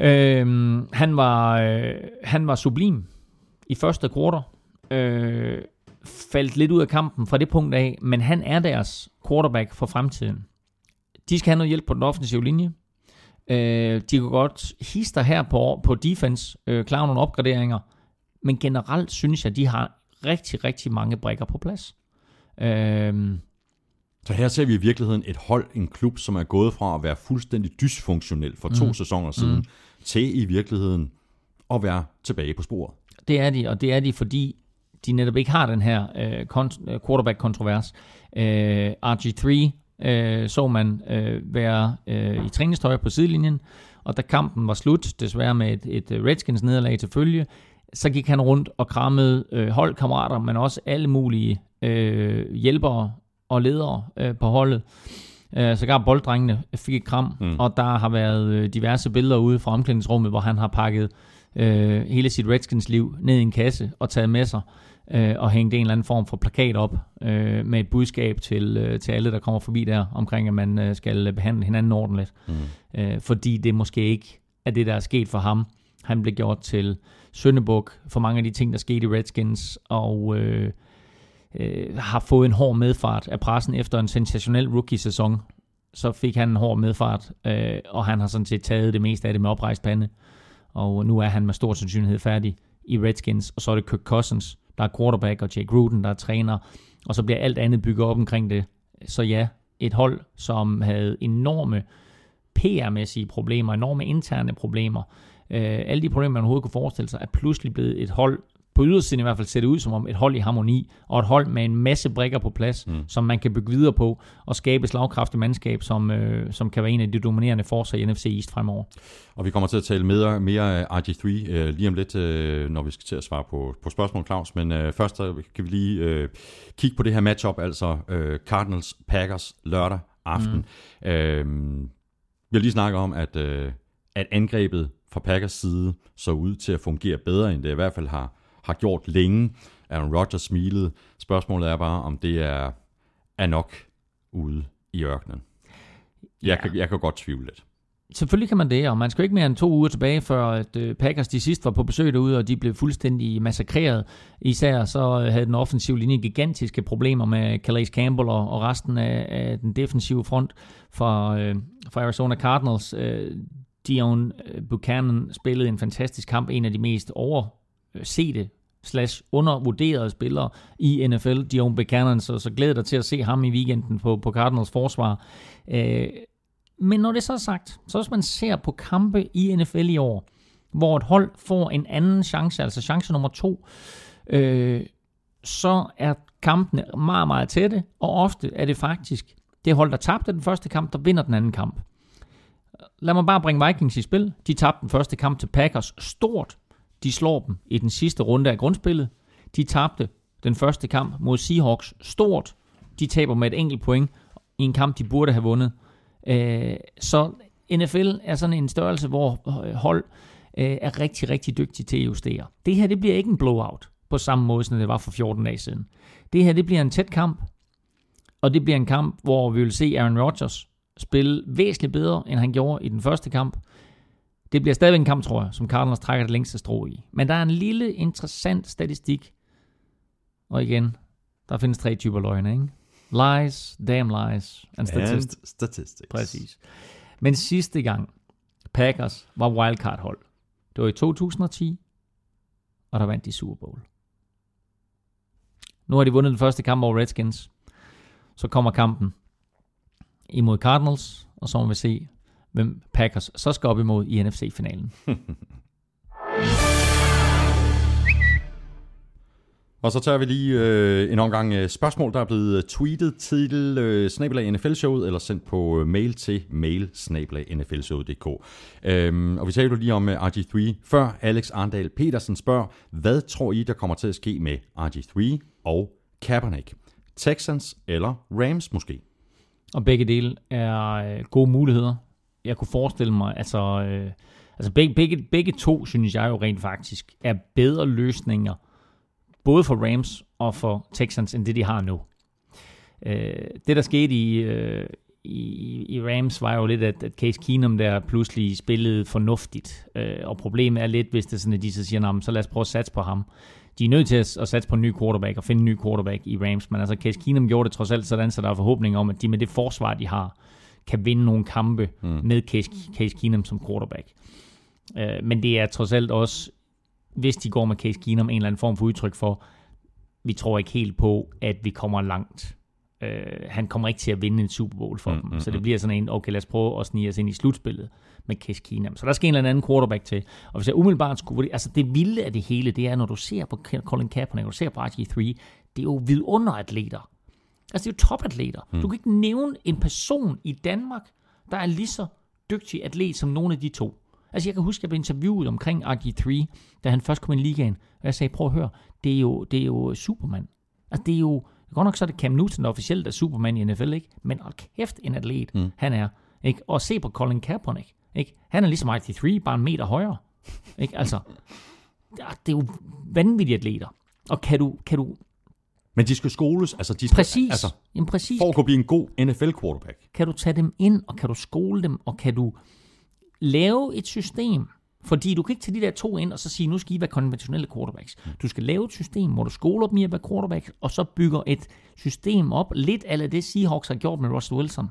Øh, han, var, øh, han var sublim i første kvartal. Øh, faldt lidt ud af kampen fra det punkt af, men han er deres quarterback for fremtiden. De skal have noget hjælp på den offensive linje. Øh, de kan godt hister her på, på defense, øh, klare nogle opgraderinger, men generelt synes jeg, at de har rigtig, rigtig mange brækker på plads. Øh, Så her ser vi i virkeligheden et hold, en klub, som er gået fra at være fuldstændig dysfunktionel for to mm. sæsoner siden, mm. til i virkeligheden at være tilbage på sporet. Det er de, og det er de, fordi de netop ikke har den her øh, quarterback-kontrovers. Øh, RG3 øh, så man øh, være øh, i træningstøj på sidelinjen, og da kampen var slut, desværre med et, et Redskins nederlag til følge, så gik han rundt og krammede øh, holdkammerater, men også alle mulige øh, hjælpere og ledere øh, på holdet. Øh, sågar bolddrengene fik et kram, mm. og der har været øh, diverse billeder ude fra omklædningsrummet, hvor han har pakket øh, hele sit Redskins liv ned i en kasse og taget med sig øh, og hængt en eller anden form for plakat op øh, med et budskab til, øh, til alle, der kommer forbi der, omkring at man øh, skal behandle hinanden ordentligt. Mm. Øh, fordi det måske ikke er det, der er sket for ham. Han blev gjort til Søndebuk for mange af de ting, der skete i Redskins, og øh, øh, har fået en hård medfart af pressen efter en sensationel rookie-sæson. Så fik han en hård medfart, øh, og han har sådan set taget det meste af det med oprejst pande. Og nu er han med stor sandsynlighed færdig i Redskins, og så er det Kirk Cousins, der er quarterback, og Jay Gruden, der er træner, og så bliver alt andet bygget op omkring det. Så ja, et hold, som havde enorme PR-mæssige problemer, enorme interne problemer, øh, alle de problemer, man overhovedet kunne forestille sig, er pludselig blevet et hold, på ydersiden i hvert fald ser det ud som om et hold i harmoni, og et hold med en masse brikker på plads, mm. som man kan bygge videre på, og skabe slagkraftigt mandskab, som, øh, som kan være en af de dominerende forser i NFC East fremover. Og vi kommer til at tale mere, mere RG3 øh, lige om lidt, øh, når vi skal til at svare på, på spørgsmål, Claus. Men øh, først så kan vi lige øh, kigge på det her matchup, altså øh, Cardinals-Packers lørdag aften. Mm. Øh, vi har lige snakket om, at, øh, at angrebet fra Packers side så ud til at fungere bedre, end det i hvert fald har, har gjort længe. Aaron Rodgers smilede. Spørgsmålet er bare, om det er, er nok ude i ørkenen. Jeg, ja. kan, jeg kan godt tvivle lidt. Selvfølgelig kan man det, og man skal ikke mere end to uger tilbage, før at øh, Packers de sidst var på besøg derude, og de blev fuldstændig massakreret. Især så øh, havde den offensive linje gigantiske problemer med Calais Campbell og, og resten af, af den defensive front for, øh, for Arizona Cardinals. Øh, Dion Buchanan spillede en fantastisk kamp, en af de mest oversete slash undervurderede spillere i NFL, Dion Buchanan, så, så glæder dig til at se ham i weekenden på, på Cardinals forsvar. Øh, men når det så er sagt, så hvis man ser på kampe i NFL i år, hvor et hold får en anden chance, altså chance nummer to, øh, så er kampene meget, meget tætte, og ofte er det faktisk det hold, der tabte den første kamp, der vinder den anden kamp. Lad mig bare bringe Vikings i spil. De tabte den første kamp til Packers stort. De slår dem i den sidste runde af grundspillet. De tabte den første kamp mod Seahawks stort. De taber med et enkelt point i en kamp, de burde have vundet. Øh, så NFL er sådan en størrelse, hvor øh, hold øh, er rigtig, rigtig dygtige til at justere. Det her, det bliver ikke en blowout på samme måde, som det var for 14 dage siden. Det her, det bliver en tæt kamp, og det bliver en kamp, hvor vi vil se Aaron Rodgers spille væsentligt bedre, end han gjorde i den første kamp. Det bliver stadigvæk en kamp, tror jeg, som Cardinals trækker det længste strå i. Men der er en lille interessant statistik. Og igen, der findes tre typer løgne, ikke? Lies, damn lies, and statistics. And statistics. Præcis. Men sidste gang, Packers var wildcard-hold. Det var i 2010, og der vandt de Super Bowl. Nu har de vundet den første kamp over Redskins. Så kommer kampen imod Cardinals, og så må vi se, hvem Packers så skal op imod i NFC-finalen. Og så tager vi lige øh, en omgang øh, spørgsmål, der er blevet øh, tweetet til øh, snabelag NFL-showet, eller sendt på øh, mail til mail nflshowet.dk. Øhm, og vi talte jo lige om øh, RG3 før. Alex Arndal Petersen spørger, hvad tror I, der kommer til at ske med RG3 og Kaepernick? Texans eller Rams måske? Og begge dele er øh, gode muligheder. Jeg kunne forestille mig, altså, øh, altså begge, begge, begge to, synes jeg jo rent faktisk, er bedre løsninger både for Rams og for Texans, end det de har nu. Øh, det, der skete i, øh, i, i Rams, var jo lidt, at, at Case Keenum der pludselig spillede fornuftigt. Øh, og problemet er lidt, hvis det er sådan, at de så siger, så lad os prøve at satse på ham. De er nødt til at, at satse på en ny quarterback og finde en ny quarterback i Rams, men altså Case Keenum gjorde det trods alt sådan, så der er forhåbning om, at de med det forsvar, de har, kan vinde nogle kampe mm. med Case, Case Keenum som quarterback. Øh, men det er trods alt også hvis de går med Case Keenum, en eller anden form for udtryk for, vi tror ikke helt på, at vi kommer langt Øh, han kommer ikke til at vinde en Super Bowl for mm, dem. Mm, så det bliver sådan en, okay, lad os prøve at snige os ind i slutspillet med Case Keenum. Så der skal en eller anden quarterback til. Og hvis jeg umiddelbart skulle... Altså det vilde af det hele, det er, når du ser på Colin Kaepernick, når du ser på RG3, det er jo vidunderatleter. Altså det er jo topatleter. Mm. Du kan ikke nævne en person i Danmark, der er lige så dygtig atlet som nogle af de to. Altså jeg kan huske, at jeg blev interviewet omkring RG3, da han først kom i ligaen. Og jeg sagde, prøv at høre, det er jo, det er jo Superman. Altså det er jo, godt nok så er det Cam Newton, der officielt er Superman i NFL, ikke? Men hold kæft en atlet, mm. han er. Ikke? Og se på Colin Kaepernick. Ikke? Han er ligesom RG3, bare en meter højere. Ikke? Altså, det er jo vanvittige atleter. Og kan du, kan du men de skal skoles, altså de skal, præcis, altså, jamen præcis. for at kunne blive en god NFL-quarterback. Kan du tage dem ind, og kan du skole dem, og kan du lave et system, fordi du kan ikke tage de der to ind og så sige, nu skal I være konventionelle quarterbacks. Du skal lave et system, hvor du skoler dem i at være quarterbacks, og så bygger et system op, lidt af det Seahawks har gjort med Russell Wilson.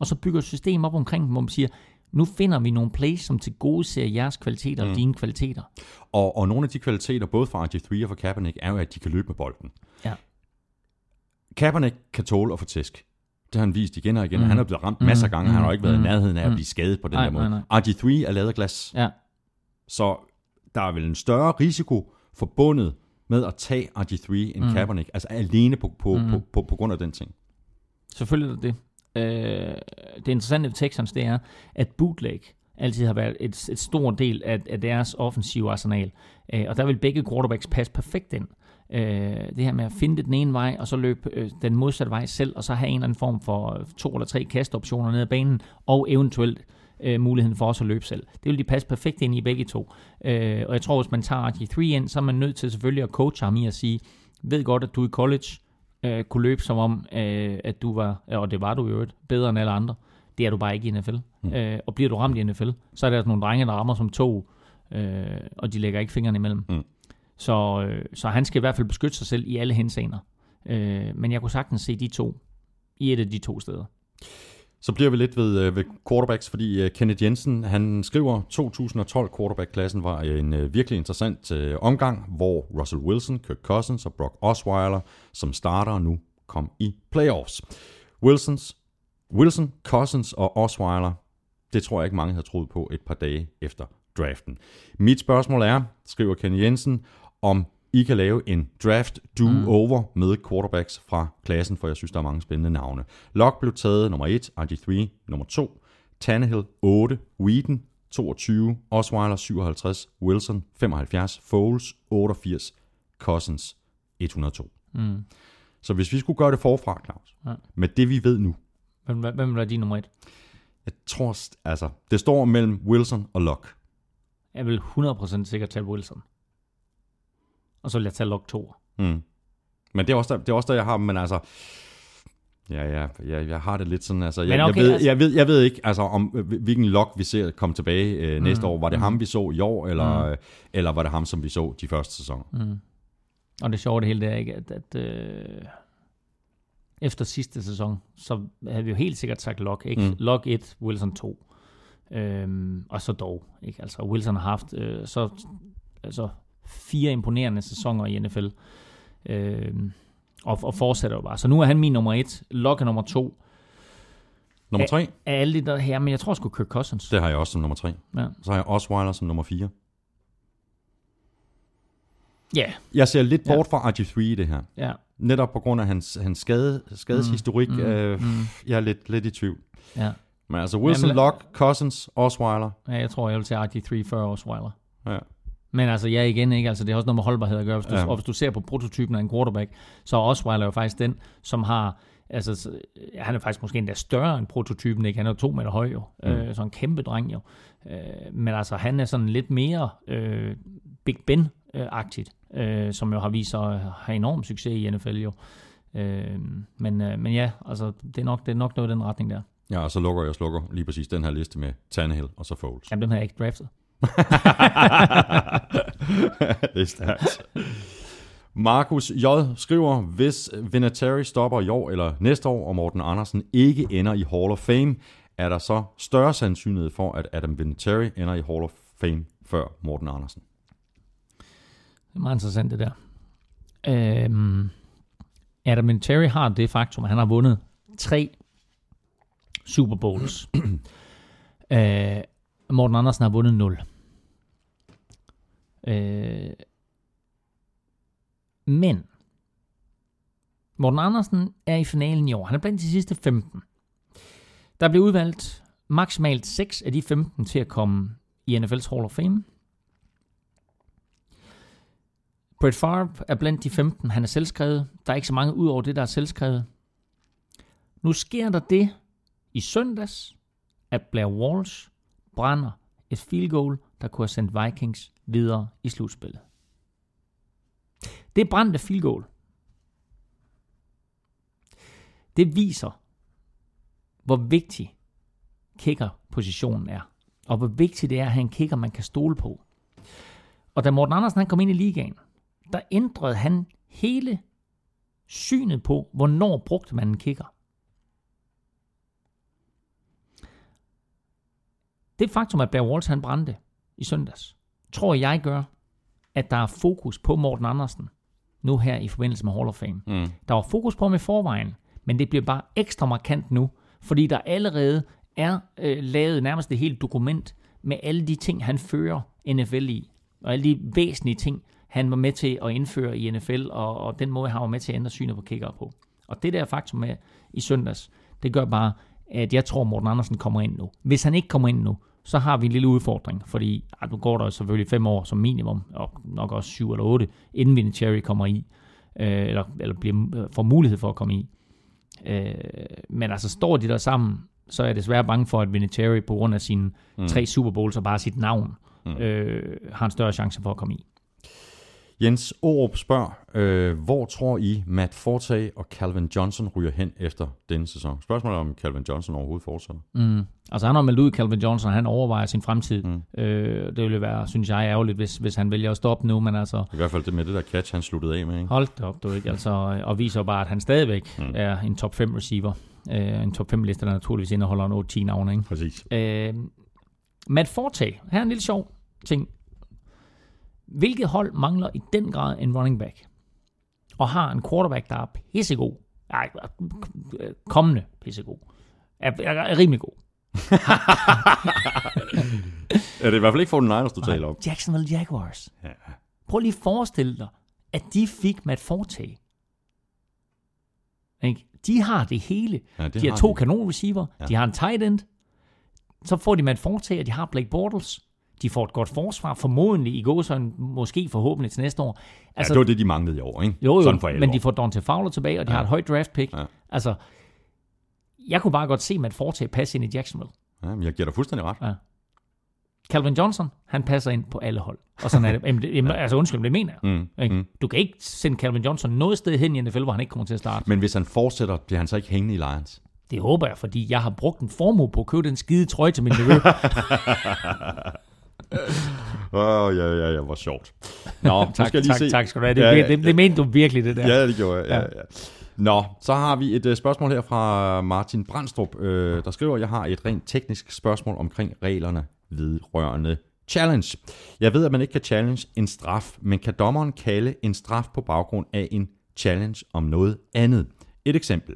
Og så bygger et system op omkring dem, hvor man siger, nu finder vi nogle plays, som til gode ser jeres kvaliteter mm. og dine kvaliteter. Og, og nogle af de kvaliteter, både fra RG3 og fra Kaepernick, er jo, at de kan løbe med bolden. Kaepernick kan tåle at få tæsk. Det har han vist igen og igen. Mm. Han er blevet ramt mm. masser af gange. Mm. Han har ikke været mm. i nærheden af at blive skadet på den nej, der måde. Nej, nej. RG3 er lavet af glas. Ja. Så der er vel en større risiko forbundet med at tage RG3 end mm. Kaepernick. Altså alene på, på, mm. på, på, på grund af den ting. Selvfølgelig er det det. Øh, det interessante ved Texans, det er, at bootleg altid har været et, et stor del af, af deres offensive arsenal. Øh, og der vil begge quarterbacks passe perfekt ind. Øh, det her med at finde det den ene vej, og så løbe øh, den modsatte vej selv, og så have en eller anden form for to eller tre kastoptioner ned ad banen, og eventuelt øh, muligheden for også at løbe selv. Det vil de passe perfekt ind i begge to. Øh, og jeg tror, hvis man tager RG3 ind, så er man nødt til selvfølgelig at coache ham i at sige, ved godt, at du i college øh, kunne løbe som om, øh, at du var, og det var du jo øvrigt, bedre end alle andre. Det er du bare ikke i NFL. Mm. Øh, og bliver du ramt i NFL, så er der altså nogle drenge, der rammer som to, øh, og de lægger ikke fingrene imellem. Mm. Så, øh, så han skal i hvert fald beskytte sig selv i alle henseender. Øh, men jeg kunne sagtens se de to i et af de to steder. Så bliver vi lidt ved, øh, ved quarterbacks, fordi øh, Kenneth Jensen, han skriver, 2012 quarterback-klassen var øh, en øh, virkelig interessant øh, omgang, hvor Russell Wilson, Kirk Cousins og Brock Osweiler, som starter nu, kom i playoffs. Wilsons, Wilson, Cousins og Osweiler, det tror jeg ikke mange havde troet på et par dage efter draften. Mit spørgsmål er, skriver Ken Jensen, om I kan lave en draft do-over mm. med quarterbacks fra klassen, for jeg synes, der er mange spændende navne. Locke blev taget nummer 1, RG3 nummer 2, Tannehill 8, Whedon 22, Osweiler 57, Wilson 75, Foles 88, Cousins 102. Mm. Så hvis vi skulle gøre det forfra, Claus, Ja. med det vi ved nu, Hvem, hvem var din nummer et? jeg tror, altså, det står mellem Wilson og Locke. Jeg vil 100% sikkert tage Wilson. Og så vil jeg tage Lock 2. Mm. Men det er, også der, det er også der, jeg har, men altså... Ja, ja, jeg, jeg har det lidt sådan, altså, jeg, okay, jeg, ved, altså- jeg, ved, jeg ved ikke, altså, om hvilken lok vi ser komme tilbage øh, næste år. Var det ham, vi så i år, eller, mm. eller var det ham, som vi så de første sæsoner? Mm. Og det sjove det hele, det er ikke, at, at øh, efter sidste sæson, så havde vi jo helt sikkert sagt Lock, ikke? Mm. Mm. Lock 1, Wilson 2. Øhm, og så dog, ikke? Altså, Wilson har haft øh, så altså, fire imponerende sæsoner i NFL. Øhm, og, og fortsætter jo bare. Så nu er han min nummer 1. Lock er nummer 2. Nummer tre, Af alle de der her, men jeg tror sgu Kirk Cousins. det har jeg også som nummer tre. Ja. Så har jeg Osweiler som nummer fire. Ja, Jeg ser lidt Ja. bort fra RG3 i det her. ja, Netop på grund af hans, hans skade, skadeshistorik. Mm, mm, øh, mm. Jeg er lidt, lidt i tvivl. ja. Men altså Wilson, Jamen, Locke, Cousins, Osweiler. ja. Jeg tror, jeg vil tage RG3 før Osweiler. Ja. Men altså, ja igen ikke, altså det har også noget med holdbarhed at gøre. Hvis du, Ja. Og hvis du ser på prototypen af en quarterback, så er Osweiler jo faktisk den, som har, altså han er faktisk måske endda større end prototypen, ikke? Han er jo to meter høj jo, mm. øh, så en kæmpe dreng jo. Øh, men altså, han er sådan lidt mere øh, Big Ben-agtigt, øh, som jo har vist sig at have enorm succes i NFL jo. Øh, men, øh, men ja, altså, det er, nok, det er nok noget i den retning der. Ja, og så lukker jeg og slukker lige præcis den her liste med Tannehill og så Foles. Jamen, dem har jeg ikke draftet det er stærkt. Markus J. skriver, hvis Vinatieri stopper i år eller næste år, og Morten Andersen ikke ender i Hall of Fame, er der så større sandsynlighed for, at Adam Vinatieri ender i Hall of Fame før Morten Andersen? Det er meget interessant, det der. Øhm, Adam Vinatieri har det faktum, at han har vundet tre Super Bowls. øh, Morten Andersen har vundet 0. Øh, men Morten Andersen er i finalen i år. Han er blandt de sidste 15. Der blev udvalgt maksimalt 6 af de 15 til at komme i NFL's Hall of Fame. Brett Favre er blandt de 15. Han er selvskrevet. Der er ikke så mange ud over det, der er selvskrevet. Nu sker der det i søndags, at Blair Walsh brænder et field goal, der kunne have sendt Vikings videre i slutspillet. Det brændte field goal. Det viser, hvor vigtig kickerpositionen er. Og hvor vigtigt det er at have en kicker, man kan stole på. Og da Morten Andersen han kom ind i ligaen, der ændrede han hele synet på, hvornår brugte man en kicker. Det faktum, at Bear Walsh han brændte i søndags, tror jeg gør, at der er fokus på Morten Andersen nu her i forbindelse med Hall of Fame. Mm. Der var fokus på ham i forvejen, men det bliver bare ekstra markant nu, fordi der allerede er øh, lavet nærmest det hele dokument med alle de ting, han fører NFL i, og alle de væsentlige ting, han var med til at indføre i NFL, og, og den måde, han var med til at ændre synet på kicker på. Og det der faktum med i søndags, det gør bare, at jeg tror, Morten Andersen kommer ind nu. Hvis han ikke kommer ind nu, så har vi en lille udfordring, fordi ja, nu går der selvfølgelig fem år som minimum, og nok også syv eller otte, inden Vinatieri kommer i, øh, eller, eller bliver, øh, får mulighed for at komme i. Øh, men altså, står de der sammen, så er jeg desværre bange for, at Vinatieri på grund af sine mm. tre Super Bowls og bare sit navn, mm. øh, har en større chance for at komme i. Jens Aarup spørger, øh, hvor tror I Matt Forte og Calvin Johnson ryger hen efter denne sæson? Spørgsmålet er, om Calvin Johnson overhovedet fortsætter. Mm. Altså han har meldt ud, Calvin Johnson, og han overvejer sin fremtid. Mm. Øh, det ville være, synes jeg, ærgerligt, hvis, hvis han vælger at stoppe nu, men altså... I hvert fald det med det der catch, han sluttede af med, ikke? Hold da op, du ikke? Altså, og viser bare, at han stadigvæk mm. er en top 5 receiver. Øh, en top 5 liste, der naturligvis indeholder en 8-10 navne, ikke? Præcis. Øh, Matt Forte, her er en lille sjov ting. Hvilket hold mangler i den grad en running back? Og har en quarterback, der er pissegod. Ej, kommende pissegod. Er, er, er rimelig god. er det i hvert fald ikke for den Niners, du taler om? Jacksonville Jaguars. Ja. Prøv lige at forestille dig, at de fik Matt Forte. Ikke? De har det hele. Ja, det de har har to de. kanon receiver, ja. de har en tight end, så får de Matt Forte, og de har Blake Bortles. De får et godt forsvar, formodentlig i gåsøjne, måske forhåbentlig til næste år. Altså, ja, det var det, de manglede i år, ikke? Jo, jo, Sådan for men de får Dante Fowler tilbage, og de Ja. ja. har et højt draft pick. Ja. Altså, jeg kunne bare godt se Matt Forte passe ind i Jacksonville. Ja, men jeg giver dig fuldstændig ret. Ja. Calvin Johnson, han passer ind på alle hold. Og sådan er det. Jamen, det jamen, altså undskyld, det mener jeg. Mm, Ikke? mm. Du kan ikke sende Calvin Johnson noget sted hen i NFL, hvor han ikke kommer til at starte. Men hvis han fortsætter, bliver han så ikke hængende i Lions? Det håber jeg, fordi jeg har brugt en formue på at købe den skide trøje til min nevø. Åh, oh, ja, ja, ja, hvor sjovt. Nå, tak, skal jeg lige tak, se. tak skal du have. Det, Ja, ja, ja, det, det, det mente du virkelig, det der. Ja, det gjorde jeg. Ja, ja. Nå, så har vi et uh, spørgsmål her fra Martin Brandstrup, øh, der skriver, jeg har et rent teknisk spørgsmål omkring reglerne vedrørende challenge. Jeg ved, at man ikke kan challenge en straf, men kan dommeren kalde en straf på baggrund af en challenge om noget andet? Et eksempel.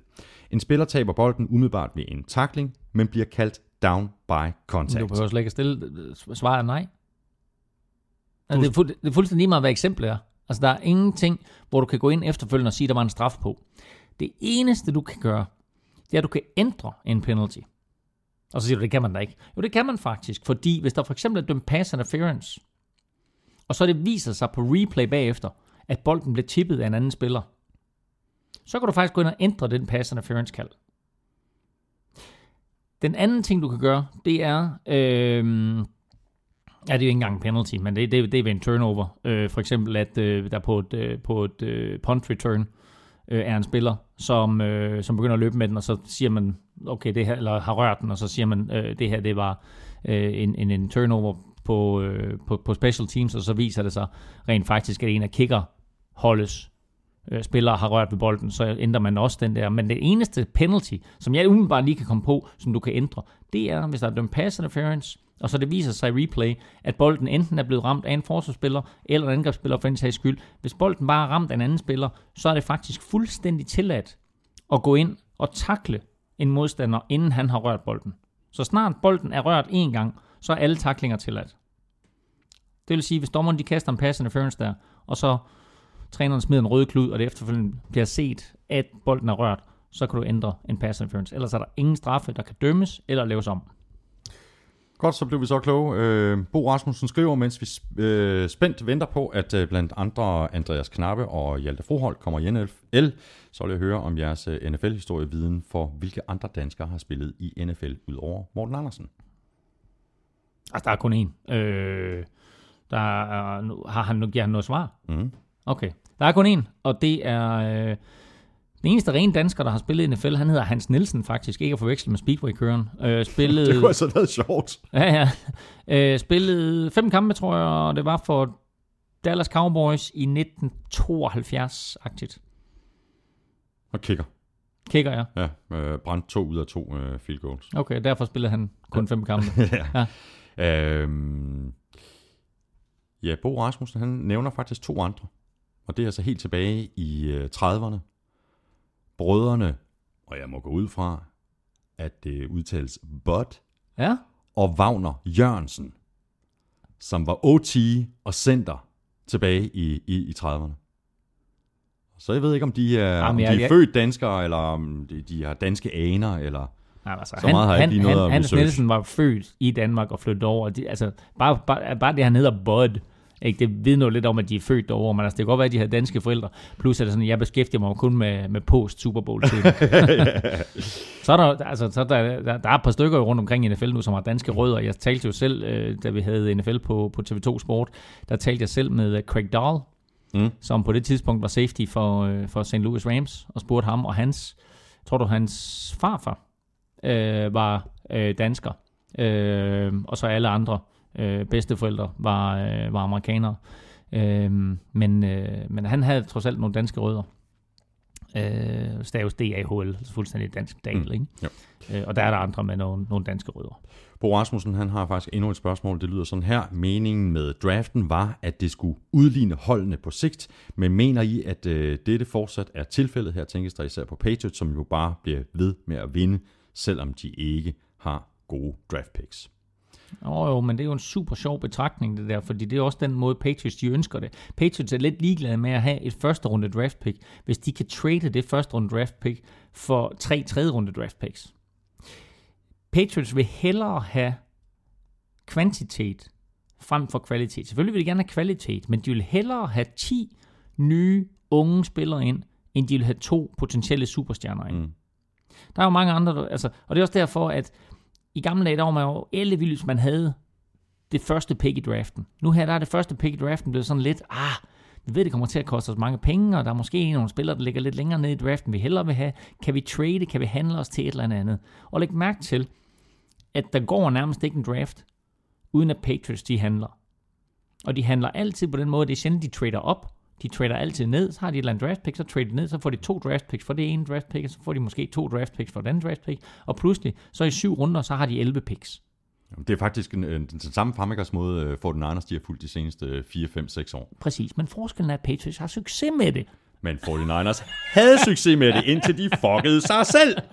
En spiller taber bolden umiddelbart ved en tackling, men bliver kaldt down by contact. Du behøver slet ikke at stille svaret er nej. Altså, det, er fuld, det er fuldstændig lige meget, hvad eksemplet er. Altså, der er ingenting, hvor du kan gå ind efterfølgende og sige, at der var en straf på. Det eneste, du kan gøre, det er, at du kan ændre en penalty. Og så siger du, det kan man da ikke. Jo, det kan man faktisk, fordi hvis der for eksempel er dømt pass interference, og så det viser sig på replay bagefter, at bolden blev tippet af en anden spiller, så kan du faktisk gå ind og ændre den pass interference kald. Den anden ting, du kan gøre, det er, øh, ja, det er jo ikke engang en penalty, men det, det, det er ved en turnover. Øh, for eksempel, at øh, der på et, øh, på et øh, punt return øh, er en spiller, som, øh, som begynder at løbe med den, og så siger man, okay, det her, eller har rørt den, og så siger man, øh, det her, det var øh, en, en, en turnover på, øh, på, på special teams, og så viser det sig rent faktisk, at en af kicker holdes Øh, spillere har rørt ved bolden, så ændrer man også den der. Men det eneste penalty, som jeg umiddelbart lige kan komme på, som du kan ændre, det er, hvis der er dømt pass interference, og så det viser sig i replay, at bolden enten er blevet ramt af en forsvarsspiller, eller en angrebsspiller for en sags skyld. Hvis bolden bare er ramt af en anden spiller, så er det faktisk fuldstændig tilladt at gå ind og takle en modstander, inden han har rørt bolden. Så snart bolden er rørt en gang, så er alle taklinger tilladt. Det vil sige, hvis dommeren de kaster en pass interference der, og så træneren smider en rød klud, og det efterfølgende bliver set, at bolden er rørt, så kan du ændre en pass interference. Ellers er der ingen straffe, der kan dømmes eller laves om. Godt, så blev vi så kloge. Øh, Bo Rasmussen skriver, mens vi øh, spændt venter på, at øh, blandt andre Andreas Knappe og Hjalte Froholt kommer i NFL, så vil jeg høre om jeres øh, NFL-historieviden for, hvilke andre danskere har spillet i NFL udover Morten Andersen. Altså, der er kun én. Øh, der er, har han nu givet han noget svar? Mm. Okay. Der er kun én, og det er øh, den eneste rene dansker, der har spillet i NFL. Han hedder Hans Nielsen faktisk, ikke at forveksle med Speedway-køren. Øh, spillede, Det kunne altså været sjovt. ja, ja. Øh, spillede fem kampe, tror jeg, og det var for Dallas Cowboys i 1972-agtigt. Og kigger. Kigger jeg. Ja, øh, brændt to ud af to øh, field goals. Okay, derfor spillede han kun fem kampe. ja. Øhm, ja, Bo Rasmussen, han nævner faktisk to andre. Og det er altså helt tilbage i øh, 30'erne. Brødrene, og jeg må gå ud fra, at det udtales Bud Ja, og Wagner Jørgensen, som var OT og center tilbage i, i, i 30'erne. Så jeg ved ikke, om de er, Jamen, om de er jeg- født danskere, eller om de, de har danske aner, eller... Nej, altså, Så meget har jeg ikke lige noget at Hans. Nielsen var født i Danmark og flyttede over. De, altså, bare, bare, bare det, han hedder Bud, ikke, det vidner jo lidt om, at de er født derovre, men altså, det kan godt være, at de har danske forældre. Plus er det sådan, jeg beskæftiger mig kun med, med post Super Bowl. Så er der, altså, så er der, der, der er et par stykker rundt omkring i NFL nu, som har danske rødder. Jeg talte jo selv, øh, da vi havde NFL på, på TV2 Sport, der talte jeg selv med øh, Craig Dahl, Mm. som på det tidspunkt var safety for, øh, for St. Louis Rams, og spurgte ham og hans, tror du hans farfar øh, var øh, dansker, øh, og så alle andre øh, bedsteforældre var, øh, var amerikanere. Øh, men, øh, men han havde trods alt nogle danske rødder. Øh, staves D-A-H-L, fuldstændig dansk dal, Mm. ikke? Jo. Øh, og der er der andre med nogle, nogle danske rødder. Bo Rasmussen han har faktisk endnu et spørgsmål. Det lyder sådan her. Meningen med draften var, at det skulle udligne holdene på sigt. Men mener I, at øh, dette fortsat er tilfældet? Her tænkes der især på Patriots, som jo bare bliver ved med at vinde, selvom de ikke har gode draft picks. Åh jo, men det er jo en super sjov betragtning, det der, fordi det er også den måde, Patriots de ønsker det. Patriots er lidt ligeglade med at have et første runde draft pick, hvis de kan trade det første runde draft pick for tre tredje runde draft picks. Patriots vil hellere have kvantitet frem for kvalitet. Selvfølgelig vil de gerne have kvalitet, men de vil hellere have 10 nye unge spillere ind, end de vil have to potentielle superstjerner ind. Mm. Der er jo mange andre, altså, og det er også derfor, at i gamle dage, der var man jo ellevild, hvis man havde det første pick i draften. Nu her, der er det første pick i draften blevet sådan lidt, ah, vi ved, det kommer til at koste os mange penge, og der er måske nogle spillere, der ligger lidt længere nede i draften, vi hellere vil have. Kan vi trade? Kan vi handle os til et eller andet? Og læg mærke til, at der går nærmest ikke en draft, uden at Patriots de handler. Og de handler altid på den måde, det er sjældent, de trader op. De trader altid ned, så har de et eller andet draft pick, så trader de ned, så får de to draft picks for det ene draft pick, og så får de måske to draft picks for den anden draft pick, og pludselig, så i syv runder, så har de 11 picks. Det er faktisk en, en, den samme fremgangsmåde, øh, for den Niners de har fulgt de seneste øh, 4, 5, 6 år. Præcis, men forskellen er, at Patriots har succes med det. Men 49ers havde succes med det, indtil de fuckede sig selv.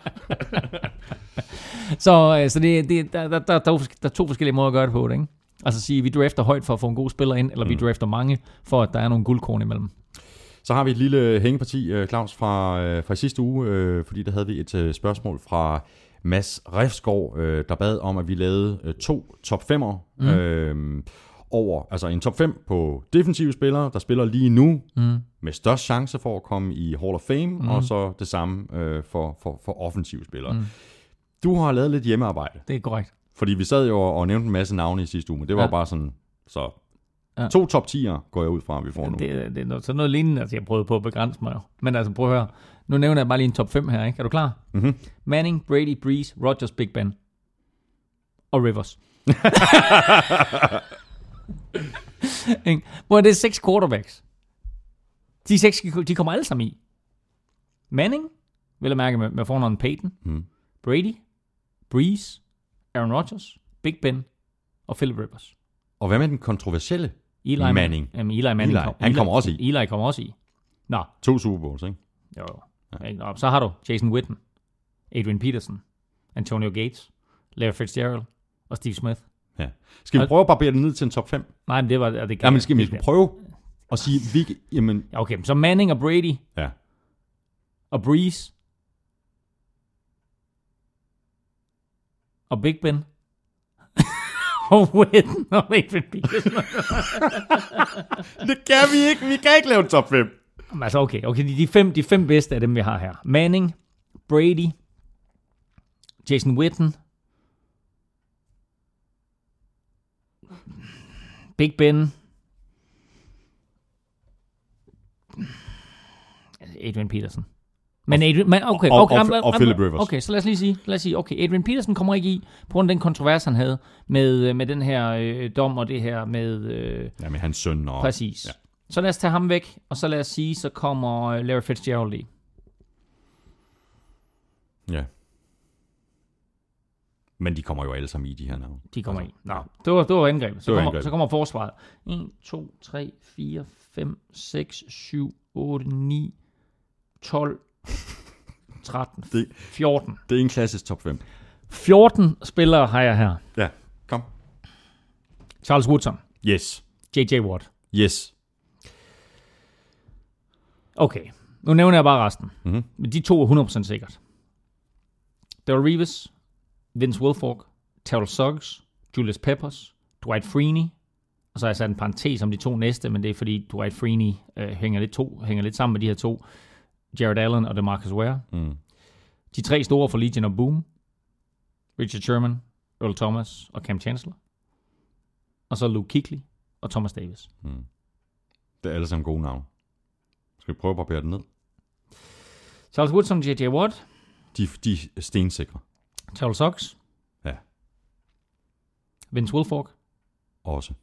Så, øh, så det, det, der, der, der, der, er der er to forskellige måder at gøre det på, ikke? Altså at sige, vi drafter højt for at få en god spiller ind, eller mm. vi drafter mange, for at der er nogle guldkorn imellem. Så har vi et lille hængeparti, øh, Claus, fra, øh, fra sidste uge, øh, fordi der havde vi et spørgsmål fra Mads Refsgaard, der bad om, at vi lavede to top 5'er mm. øh, over, altså en top 5 på defensive spillere, der spiller lige nu, Mm. med størst chance for at komme i Hall of Fame, mm. og så det samme øh, for, for, for offensive spillere. Mm. Du har lavet lidt hjemmearbejde, Det er korrekt. Fordi vi sad jo og, nævnte en masse navne i sidste uge, men det var Ja. bare sådan, så Ja. to top 10'er går jeg ud fra, at vi får nu. Det, er- det er noget, sådan noget lignende, altså jeg prøvede på at begrænse mig jo. Men altså prøv at høre, nu nævner jeg bare lige en top 5 her, ikke? Er du klar? Mhm. Manning, Brady, Breeze, Rodgers, Big Ben. Og Rivers. Hvor er det seks quarterbacks. De seks, de kommer alle sammen i. Manning, vil jeg mærke med, med fornavnet Peyton. Mhm. Brady, Breeze, Aaron Rodgers, Big Ben og Philip Rivers. Og hvad med den kontroversielle? Eli Manning. Jamen, Eli Manning. Eli. kom- Han kommer også i. Eli kommer også i. Nå, To Super Bowls, ikke? jo. Ja. Nå, så har du Jason Witten, Adrian Peterson, Antonio Gates, Larry Fitzgerald og Steve Smith. Ja. Skal vi prøve at barbere det ned til en top 5? Nej, men det var... Det kan Ja, men skal vi skal prøve at sige, hvilke... Jamen, Ja, Okay, så Manning og Brady ja. og Breeze og Big Ben og Witten og Adrian Peterson. Det kan vi ikke. Vi kan ikke lave en top 5. Jamen, altså, okay, okay de, de, fem, de fem bedste af dem, vi har her. Manning, Brady, Jason Witten, Big Ben, Adrian Peterson. Men Adrian, men okay, og- okay, og- jamen, og Philip Rivers. Okay, så lad os lige sige, lad os sige, okay, Adrian Peterson kommer ikke i, på grund af den kontrovers, han havde med, øh, med den her øh, dom og det her med, øh, Ja, med hans søn og... Præcis. Ja. Så lad os tage ham væk, og så lad os sige, så kommer øh, Larry Fitzgerald i. Ja. Men de kommer jo alle sammen i de her navne. De kommer Altså, i. Nå, det var, det var angrebet. Så, Det var kommer, angrebet. så kommer forsvaret. 1, 2, 3, 4, 5, 6, 7, 8, 9, 12, 13, Det- 14. Det er en klassisk top 5. 14 spillere har jeg her. Ja, kom. Charles Woodson, Yes. J.J. Watt. Yes. Okay, nu nævner jeg bare resten. Mhm. Men de to er 100% sikkert. Daryl Reeves, Vince Wilfork, Terrell Suggs, Julius Peppers, Dwight Freeney, og så har jeg sat en parentes om de to næste, men det er fordi Dwight Freeney øh, hænger, lidt to, hænger lidt sammen med de her to, Jared Allen og DeMarcus Ware. Mm. De tre store for Legion of Boom, Richard Sherman, Earl Thomas og Cam Chancellor. Og så Luke Kuechly og Thomas Davis. Det er alle sammen gode navne. Skal vi prøve at barbere det ned? Charles Woodson, J.J. Watt, De, de er stensikre. Terrell Suggs, Ja. Vince Wilfork, Også.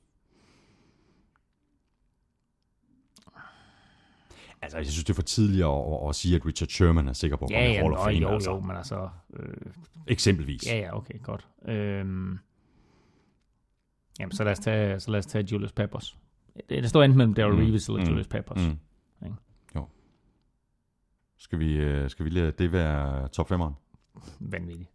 Altså, jeg synes, det er for tidligt at, at, at sige, at Richard Sherman er sikker på at Ja, komme i Hall of Fame. jo, altså. jo, men altså... Øh, Eksempelvis. ja, ja, okay, godt. Øhm, jamen, så lad, os tage, så lad os tage Julius Peppers. Det, det står enten mellem Daryl Mm, Reeves eller mm, Julius Peppers. Mm. Ikke? Jo. Skal vi, øh, skal vi lade det være top 5'eren? Vanvittigt.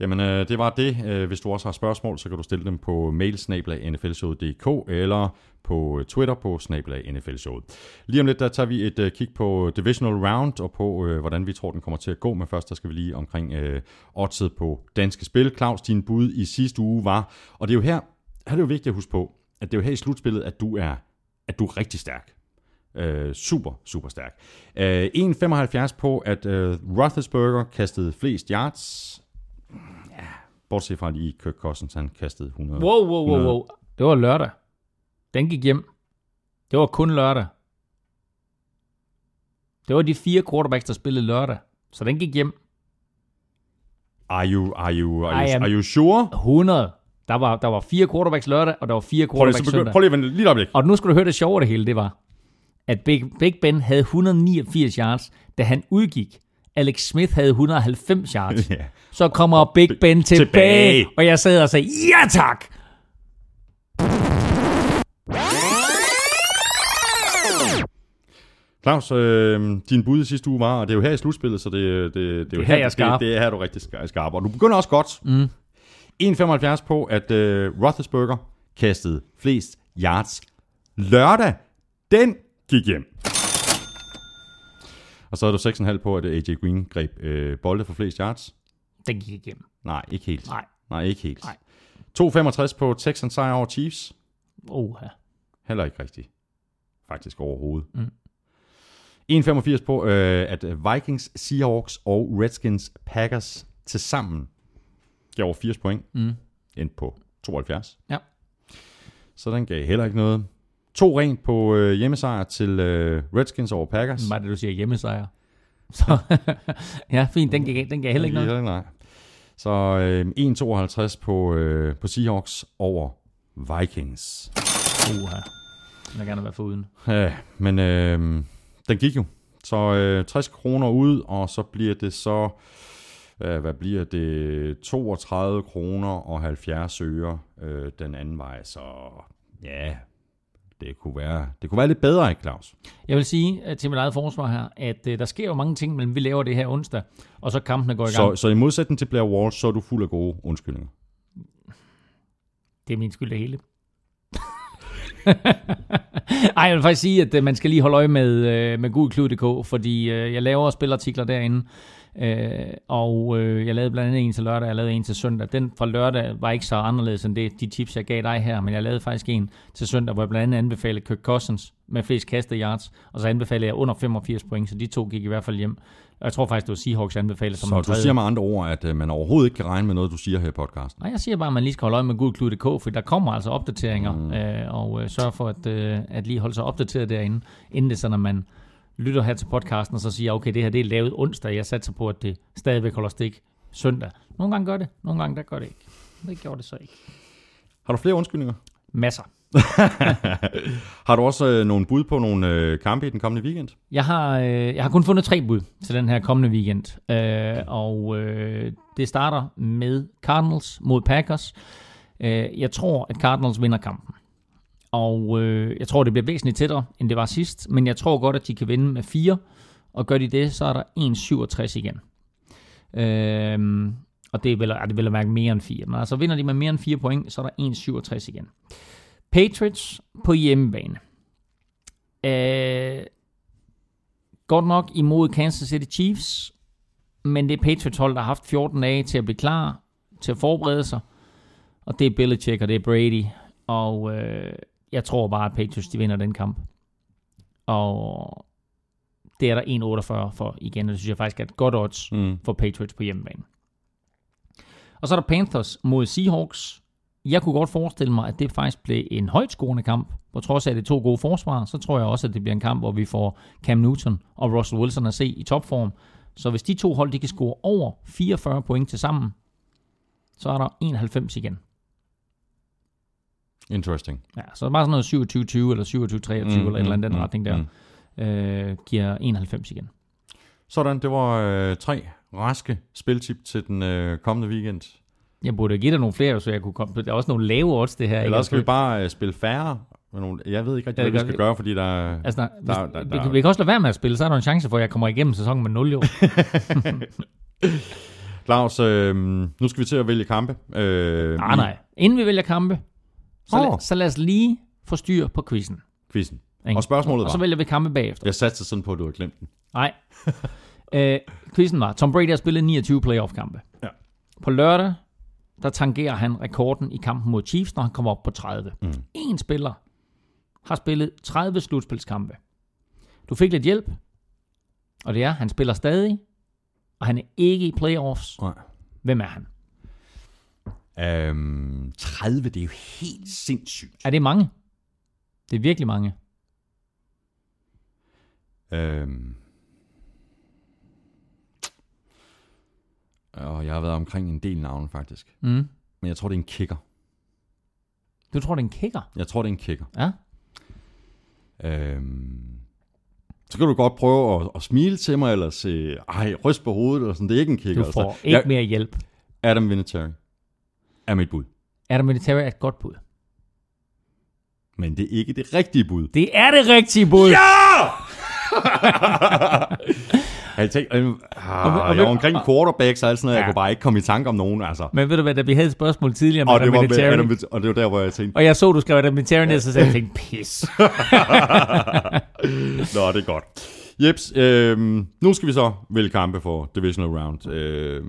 Jamen, øh, det var det. Øh, hvis du også har spørgsmål, så kan du stille dem på mailsnablag.nflshowet.dk eller på øh, Twitter på snablag nflshowet. Lige om lidt, der tager vi et øh, kig på Divisional Round og på, øh, hvordan vi tror, den kommer til at gå. Men først, der skal vi lige omkring øh, oddset på danske spil. Claus, din bud i sidste uge var, og det er jo her, her er det jo vigtigt at huske på, at det er jo her i slutspillet, at du er, at du er rigtig stærk. Øh, super, super stærk. Øh, 1,75 på, at øh, Roethlisberger kastede flest yards. Ja, bortset fra lige Kirk Cousins, han kastede 100. Wow, wow, wow, 100. wow. Det var lørdag. Den gik hjem. Det var kun lørdag. Det var de fire quarterbacks, der spillede lørdag. Så den gik hjem. Are you, are you, are you, are you sure? 100. Der var, der var fire quarterbacks lørdag, og der var fire Prøv lige, quarterbacks så begynd, søndag. prøv lige at vente lige et øjeblik. Og nu skal du høre det sjove det hele, det var, at Big, Big Ben havde 189 yards, da han udgik. Alex Smith havde 190 yards. Ja. Så kommer Big Ben tilbage, tilbage. og jeg sad og sagde, ja tak! Claus, øh, din bud i sidste uge var, og det er jo her i slutspillet, så det, det, det, er jo her, jeg er skarp. Det, det er her, du er rigtig ska- skarp. Og du begynder også godt. Mm. 1,75 på, at øh, Roethlisberger kastede flest yards lørdag. Den gik hjem. Og så er du 6,5 på, at AJ Green greb øh, bolde for flest yards. Den gik igennem. Nej, ikke helt. Nej. Nej, ikke helt. Nej. 2,65 på Texans sejr over Chiefs. Oha. Heller ikke rigtigt. Faktisk overhovedet. Mm. 1,85 på, øh, at Vikings, Seahawks og Redskins Packers til sammen gav over 80 point. Mm. Endte på 72. Ja. Så den gav heller ikke noget. To rent på øh, hjemmesejr til øh, Redskins over Packers. Er det, du siger? Hjemmesejr. Så, ja, fint. Den gav, den gav heller ikke noget. Nej. Så øh, 1,52 på, øh, på Seahawks over Vikings. Uha. Den vil gerne være foruden. Ja, men øh, den gik jo. Så øh, 60 kroner ud, og så bliver det så øh, hvad bliver det, 32 kroner og 70 øre øh, den anden vej, så ja, det kunne være, det kunne være lidt bedre, ikke Claus? Jeg vil sige øh, til mit eget forsvar her, at øh, der sker jo mange ting, men vi laver det her onsdag, og så kampene går i gang. Så, så i modsætning til Blair Walsh, så er du fuld af gode undskyldninger. Det er min skyld det hele. Ej, jeg vil faktisk sige, at øh, man skal lige holde øje med, øh, med gulklud.dk, fordi jeg laver spilartikler derinde, øh, og øh, jeg lavede blandt andet en til lørdag, jeg lavede en til søndag. Den fra lørdag var ikke så anderledes end det, de tips, jeg gav dig her, men jeg lavede faktisk en til søndag, hvor jeg blandt andet anbefalede Kirk Cousins med flest kastet yards, og så anbefalede jeg under 85 point, så de to gik i hvert fald hjem. Og jeg tror faktisk, det var Seahawks anbefalet som Så du siger med andre ord, at øh, man overhovedet ikke kan regne med noget, du siger her i podcasten. Nej, jeg siger bare, at man lige skal holde øje med gulklud.dk, for der kommer altså opdateringer, mm. øh, og øh, sørg for at, øh, at lige holde sig opdateret derinde, inden det sådan, at man lytter her til podcasten, og så siger, okay, det her det er lavet onsdag, jeg satser på, at det stadigvæk holder stik søndag. Nogle gange gør det, nogle gange der gør det ikke. Det gjorde det så ikke. Har du flere undskyldninger? Masser. Har du også øh, nogle bud på nogle øh, kampe i den kommende weekend? Jeg har, øh, jeg har kun fundet tre bud til den her kommende weekend, øh, og øh, det starter med Cardinals mod Packers. Øh, jeg tror, at Cardinals vinder kampen. Og øh, jeg tror, det bliver væsentligt tættere, end det var sidst, men jeg tror godt, at de kan vinde med fire, og gør de det, så er der 1,67 igen. Øh, og det er vel, er det vel at mærke mere end 4. Men altså vinder de med mere end 4 point, så er der 1,67 igen. Patriots på hjemmebane. Øh, godt nok imod Kansas City Chiefs, men det er Patriots hold, der har haft 14 dage til at blive klar, til at forberede sig. Og det er Belichick, og det er Brady. Og øh, jeg tror bare, at Patriots de vinder den kamp. Og det er der 1,48 for igen, og det synes jeg faktisk er et godt odds Mm. for Patriots på hjemmebane. Og så er der Panthers mod Seahawks. Jeg kunne godt forestille mig, at det faktisk blev en højtskårende kamp. På trods af, at det er to gode forsvar, så tror jeg også, at det bliver en kamp, hvor vi får Cam Newton og Russell Wilson at se i topform. Så hvis de to hold de kan score over 44 point til sammen, så er der 91 igen. Interesting. Ja, så bare sådan noget 27-20 eller 27-23 mm, eller et eller andet den retning der, Mm. øh, giver 91 igen. Sådan, det var øh, tre raske spiltip til den øh, kommende weekend. Jeg burde give dig nogle flere, så jeg kunne komme. Der er også nogle lave odds, det her. Eller skal vi bare øh, spille færre? med nogle- Jeg ved ikke rigtig, Ja, hvad vi skal gøre, fordi der er... Altså, der, hvis, Der- der- vi, der- kan- vi kan også lade være med at spille, så er der en chance for, at jeg kommer igennem sæsonen med 0 jo. Claus, øh, nu skal vi til at vælge kampe. Øh, nej, i nej. Inden vi vælger kampe, så, Åh. lad, så lad os lige få styr på quizzen. Quizzen. ikke? Og spørgsmålet Og så var... vælger vi kampe bagefter. Jeg satte sådan på, at du havde glemt den. Nej. øh, quizzen var, Tom Brady har spillet 29 playoff-kampe. Ja. På lørdag, der tangerer han rekorden i kampen mod Chiefs, når han kommer op på 30. Mm. En spiller har spillet 30 slutspilskampe. Du fik lidt hjælp, og det er, han spiller stadig, og han er ikke i playoffs. Nej. Hvem er han? Øhm, 30, det er jo helt sindssygt. Er det mange? Det er virkelig mange. Øhm, og jeg har været omkring en del navne, faktisk. Mm. Men jeg tror, det er en kicker. Du tror, det er en kicker? Jeg tror, det er en kicker. Ja. Øhm, så kan du godt prøve at, at smile til mig, eller se, ej, ryst på hovedet, eller sådan. Det er ikke en kicker. Du får altså. ikke Jeg- mere hjælp. Adam Vinatieri er mit bud. Adam Vinatieri er et godt bud. Men det er ikke det rigtige bud. Det er det rigtige bud. Ja! Jeg tænkte, øh, og- ah, og- jeg var omkring quarterbacks og alt sådan noget. Jeg Ja. kunne bare ikke komme i tanke om nogen, altså. Men ved du hvad, da vi havde et spørgsmål tidligere med Og det, Adam Vinatieri, Adam, og det var der, hvor jeg tænkte, og jeg så, du skrev Adam Vinatieri ned, så sagde jeg, tænkte, pis. Nå, det er godt. Jeps, øh, nu skal vi så vælge kampe for Divisional Round. Øh,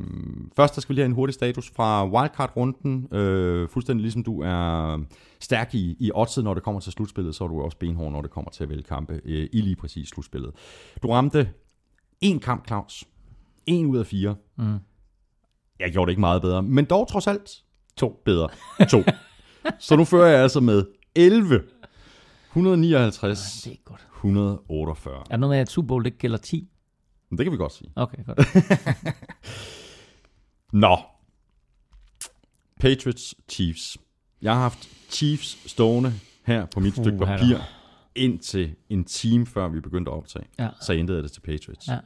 først der skal vi lige have en hurtig status fra Wildcard-runden. Øh, fuldstændig ligesom du er stærk i, i oddset, når det kommer til slutspillet, så er du også benhård, når det kommer til at vælge kampe øh, i lige præcis slutspillet. Du ramte en kamp, Claus. En ud af fire. Mm. Jeg gjorde det ikke meget bedre, men dog trods alt to bedre. To. så nu fører jeg altså med 11. 159. Det er godt. 148. Er der noget med, at Super Bowl ikke gælder 10? Men det kan vi godt sige. Okay, godt. Nå. Patriots Chiefs. Jeg har haft Chiefs stående her på mit stykke Uha da. papir indtil en time før vi begyndte at optage. Ja. Så ændrede jeg det til Patriots. Ja.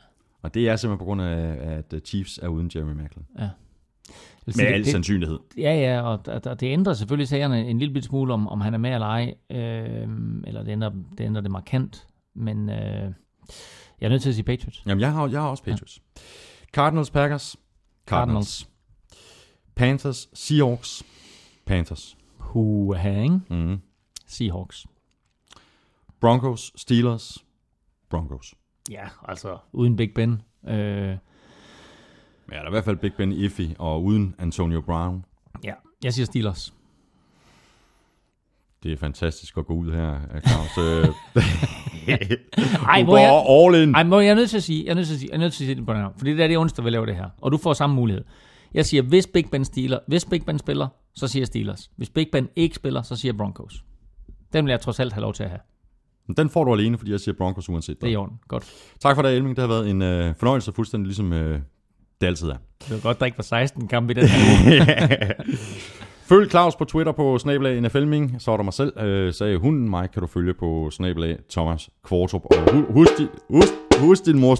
Og det er simpelthen på grund af, at Chiefs er uden Jeremy Macklin. Ja. Med Det- al det- sandsynlighed. Ja, ja, og, og, og det ændrer selvfølgelig sagerne en lille bit smule, om, om han er med eller ej. Øh, eller det ændrer, det ændrer det markant. Men øh, jeg er nødt til at sige Patriots. Jamen, jeg har, jeg har også Patriots. Cardinals, Packers. Cardinals. Cardinals. Panthers, Seahawks. Panthers. Huha, ikke? Mm. Seahawks. Broncos, Steelers. Broncos. Ja, altså uden Big Ben. Øh, Ja, der er i hvert fald Big Ben Iffy, og uden Antonio Brown. ja, jeg siger Steelers. Det er fantastisk at gå ud her, Claus. Øh, Ej, du hvor jeg, all in. ej, hvor jeg er nødt til at sige, jeg er nødt til at sige, jeg er nødt til at sige det på den her, fordi det er det onsdag, vi laver det her, og du får samme mulighed. Jeg siger, hvis Big Ben, Steeler, hvis Big Ben spiller, så siger jeg Steelers. Hvis Big Ben ikke spiller, så siger jeg Broncos. Den vil jeg trods alt have lov til at have. Den får du alene, fordi jeg siger Broncos uanset Det er i orden. Godt. Tak for det, Elming. Det har været en øh, fornøjelse, fuldstændig ligesom øh, det altid er. Det var godt, der ikke var 16 kampe i den her. Følg Claus på Twitter på snabelag NFLming, så er der mig selv, øh, sagde hunden. Mig kan du følge på snabelag Thomas Kvartrup. Og hu- husk, di, husk, husk din mors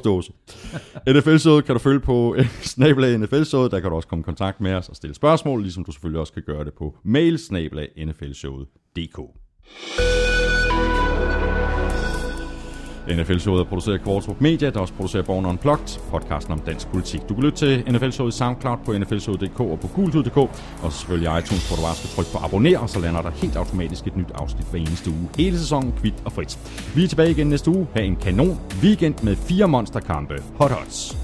NFL-showet kan du følge på snabelag NFL-showet. Der kan du også komme i kontakt med os og stille spørgsmål, ligesom du selvfølgelig også kan gøre det på mail snabelag nflshowet.dk. NFL-showet er produceret af Kvartrup Media, der også producerer Born Unplugged, podcasten om dansk politik. Du kan lytte til NFL-showet i SoundCloud på nflshowet.dk og på gultud.dk, og selvfølgelig iTunes, hvor du bare skal trykke på abonner, og så lander der helt automatisk et nyt afsnit hver eneste uge. Hele sæsonen, kvidt og frit. Vi er tilbage igen næste uge. Ha' en kanon weekend med fire monsterkampe. Hot Hots.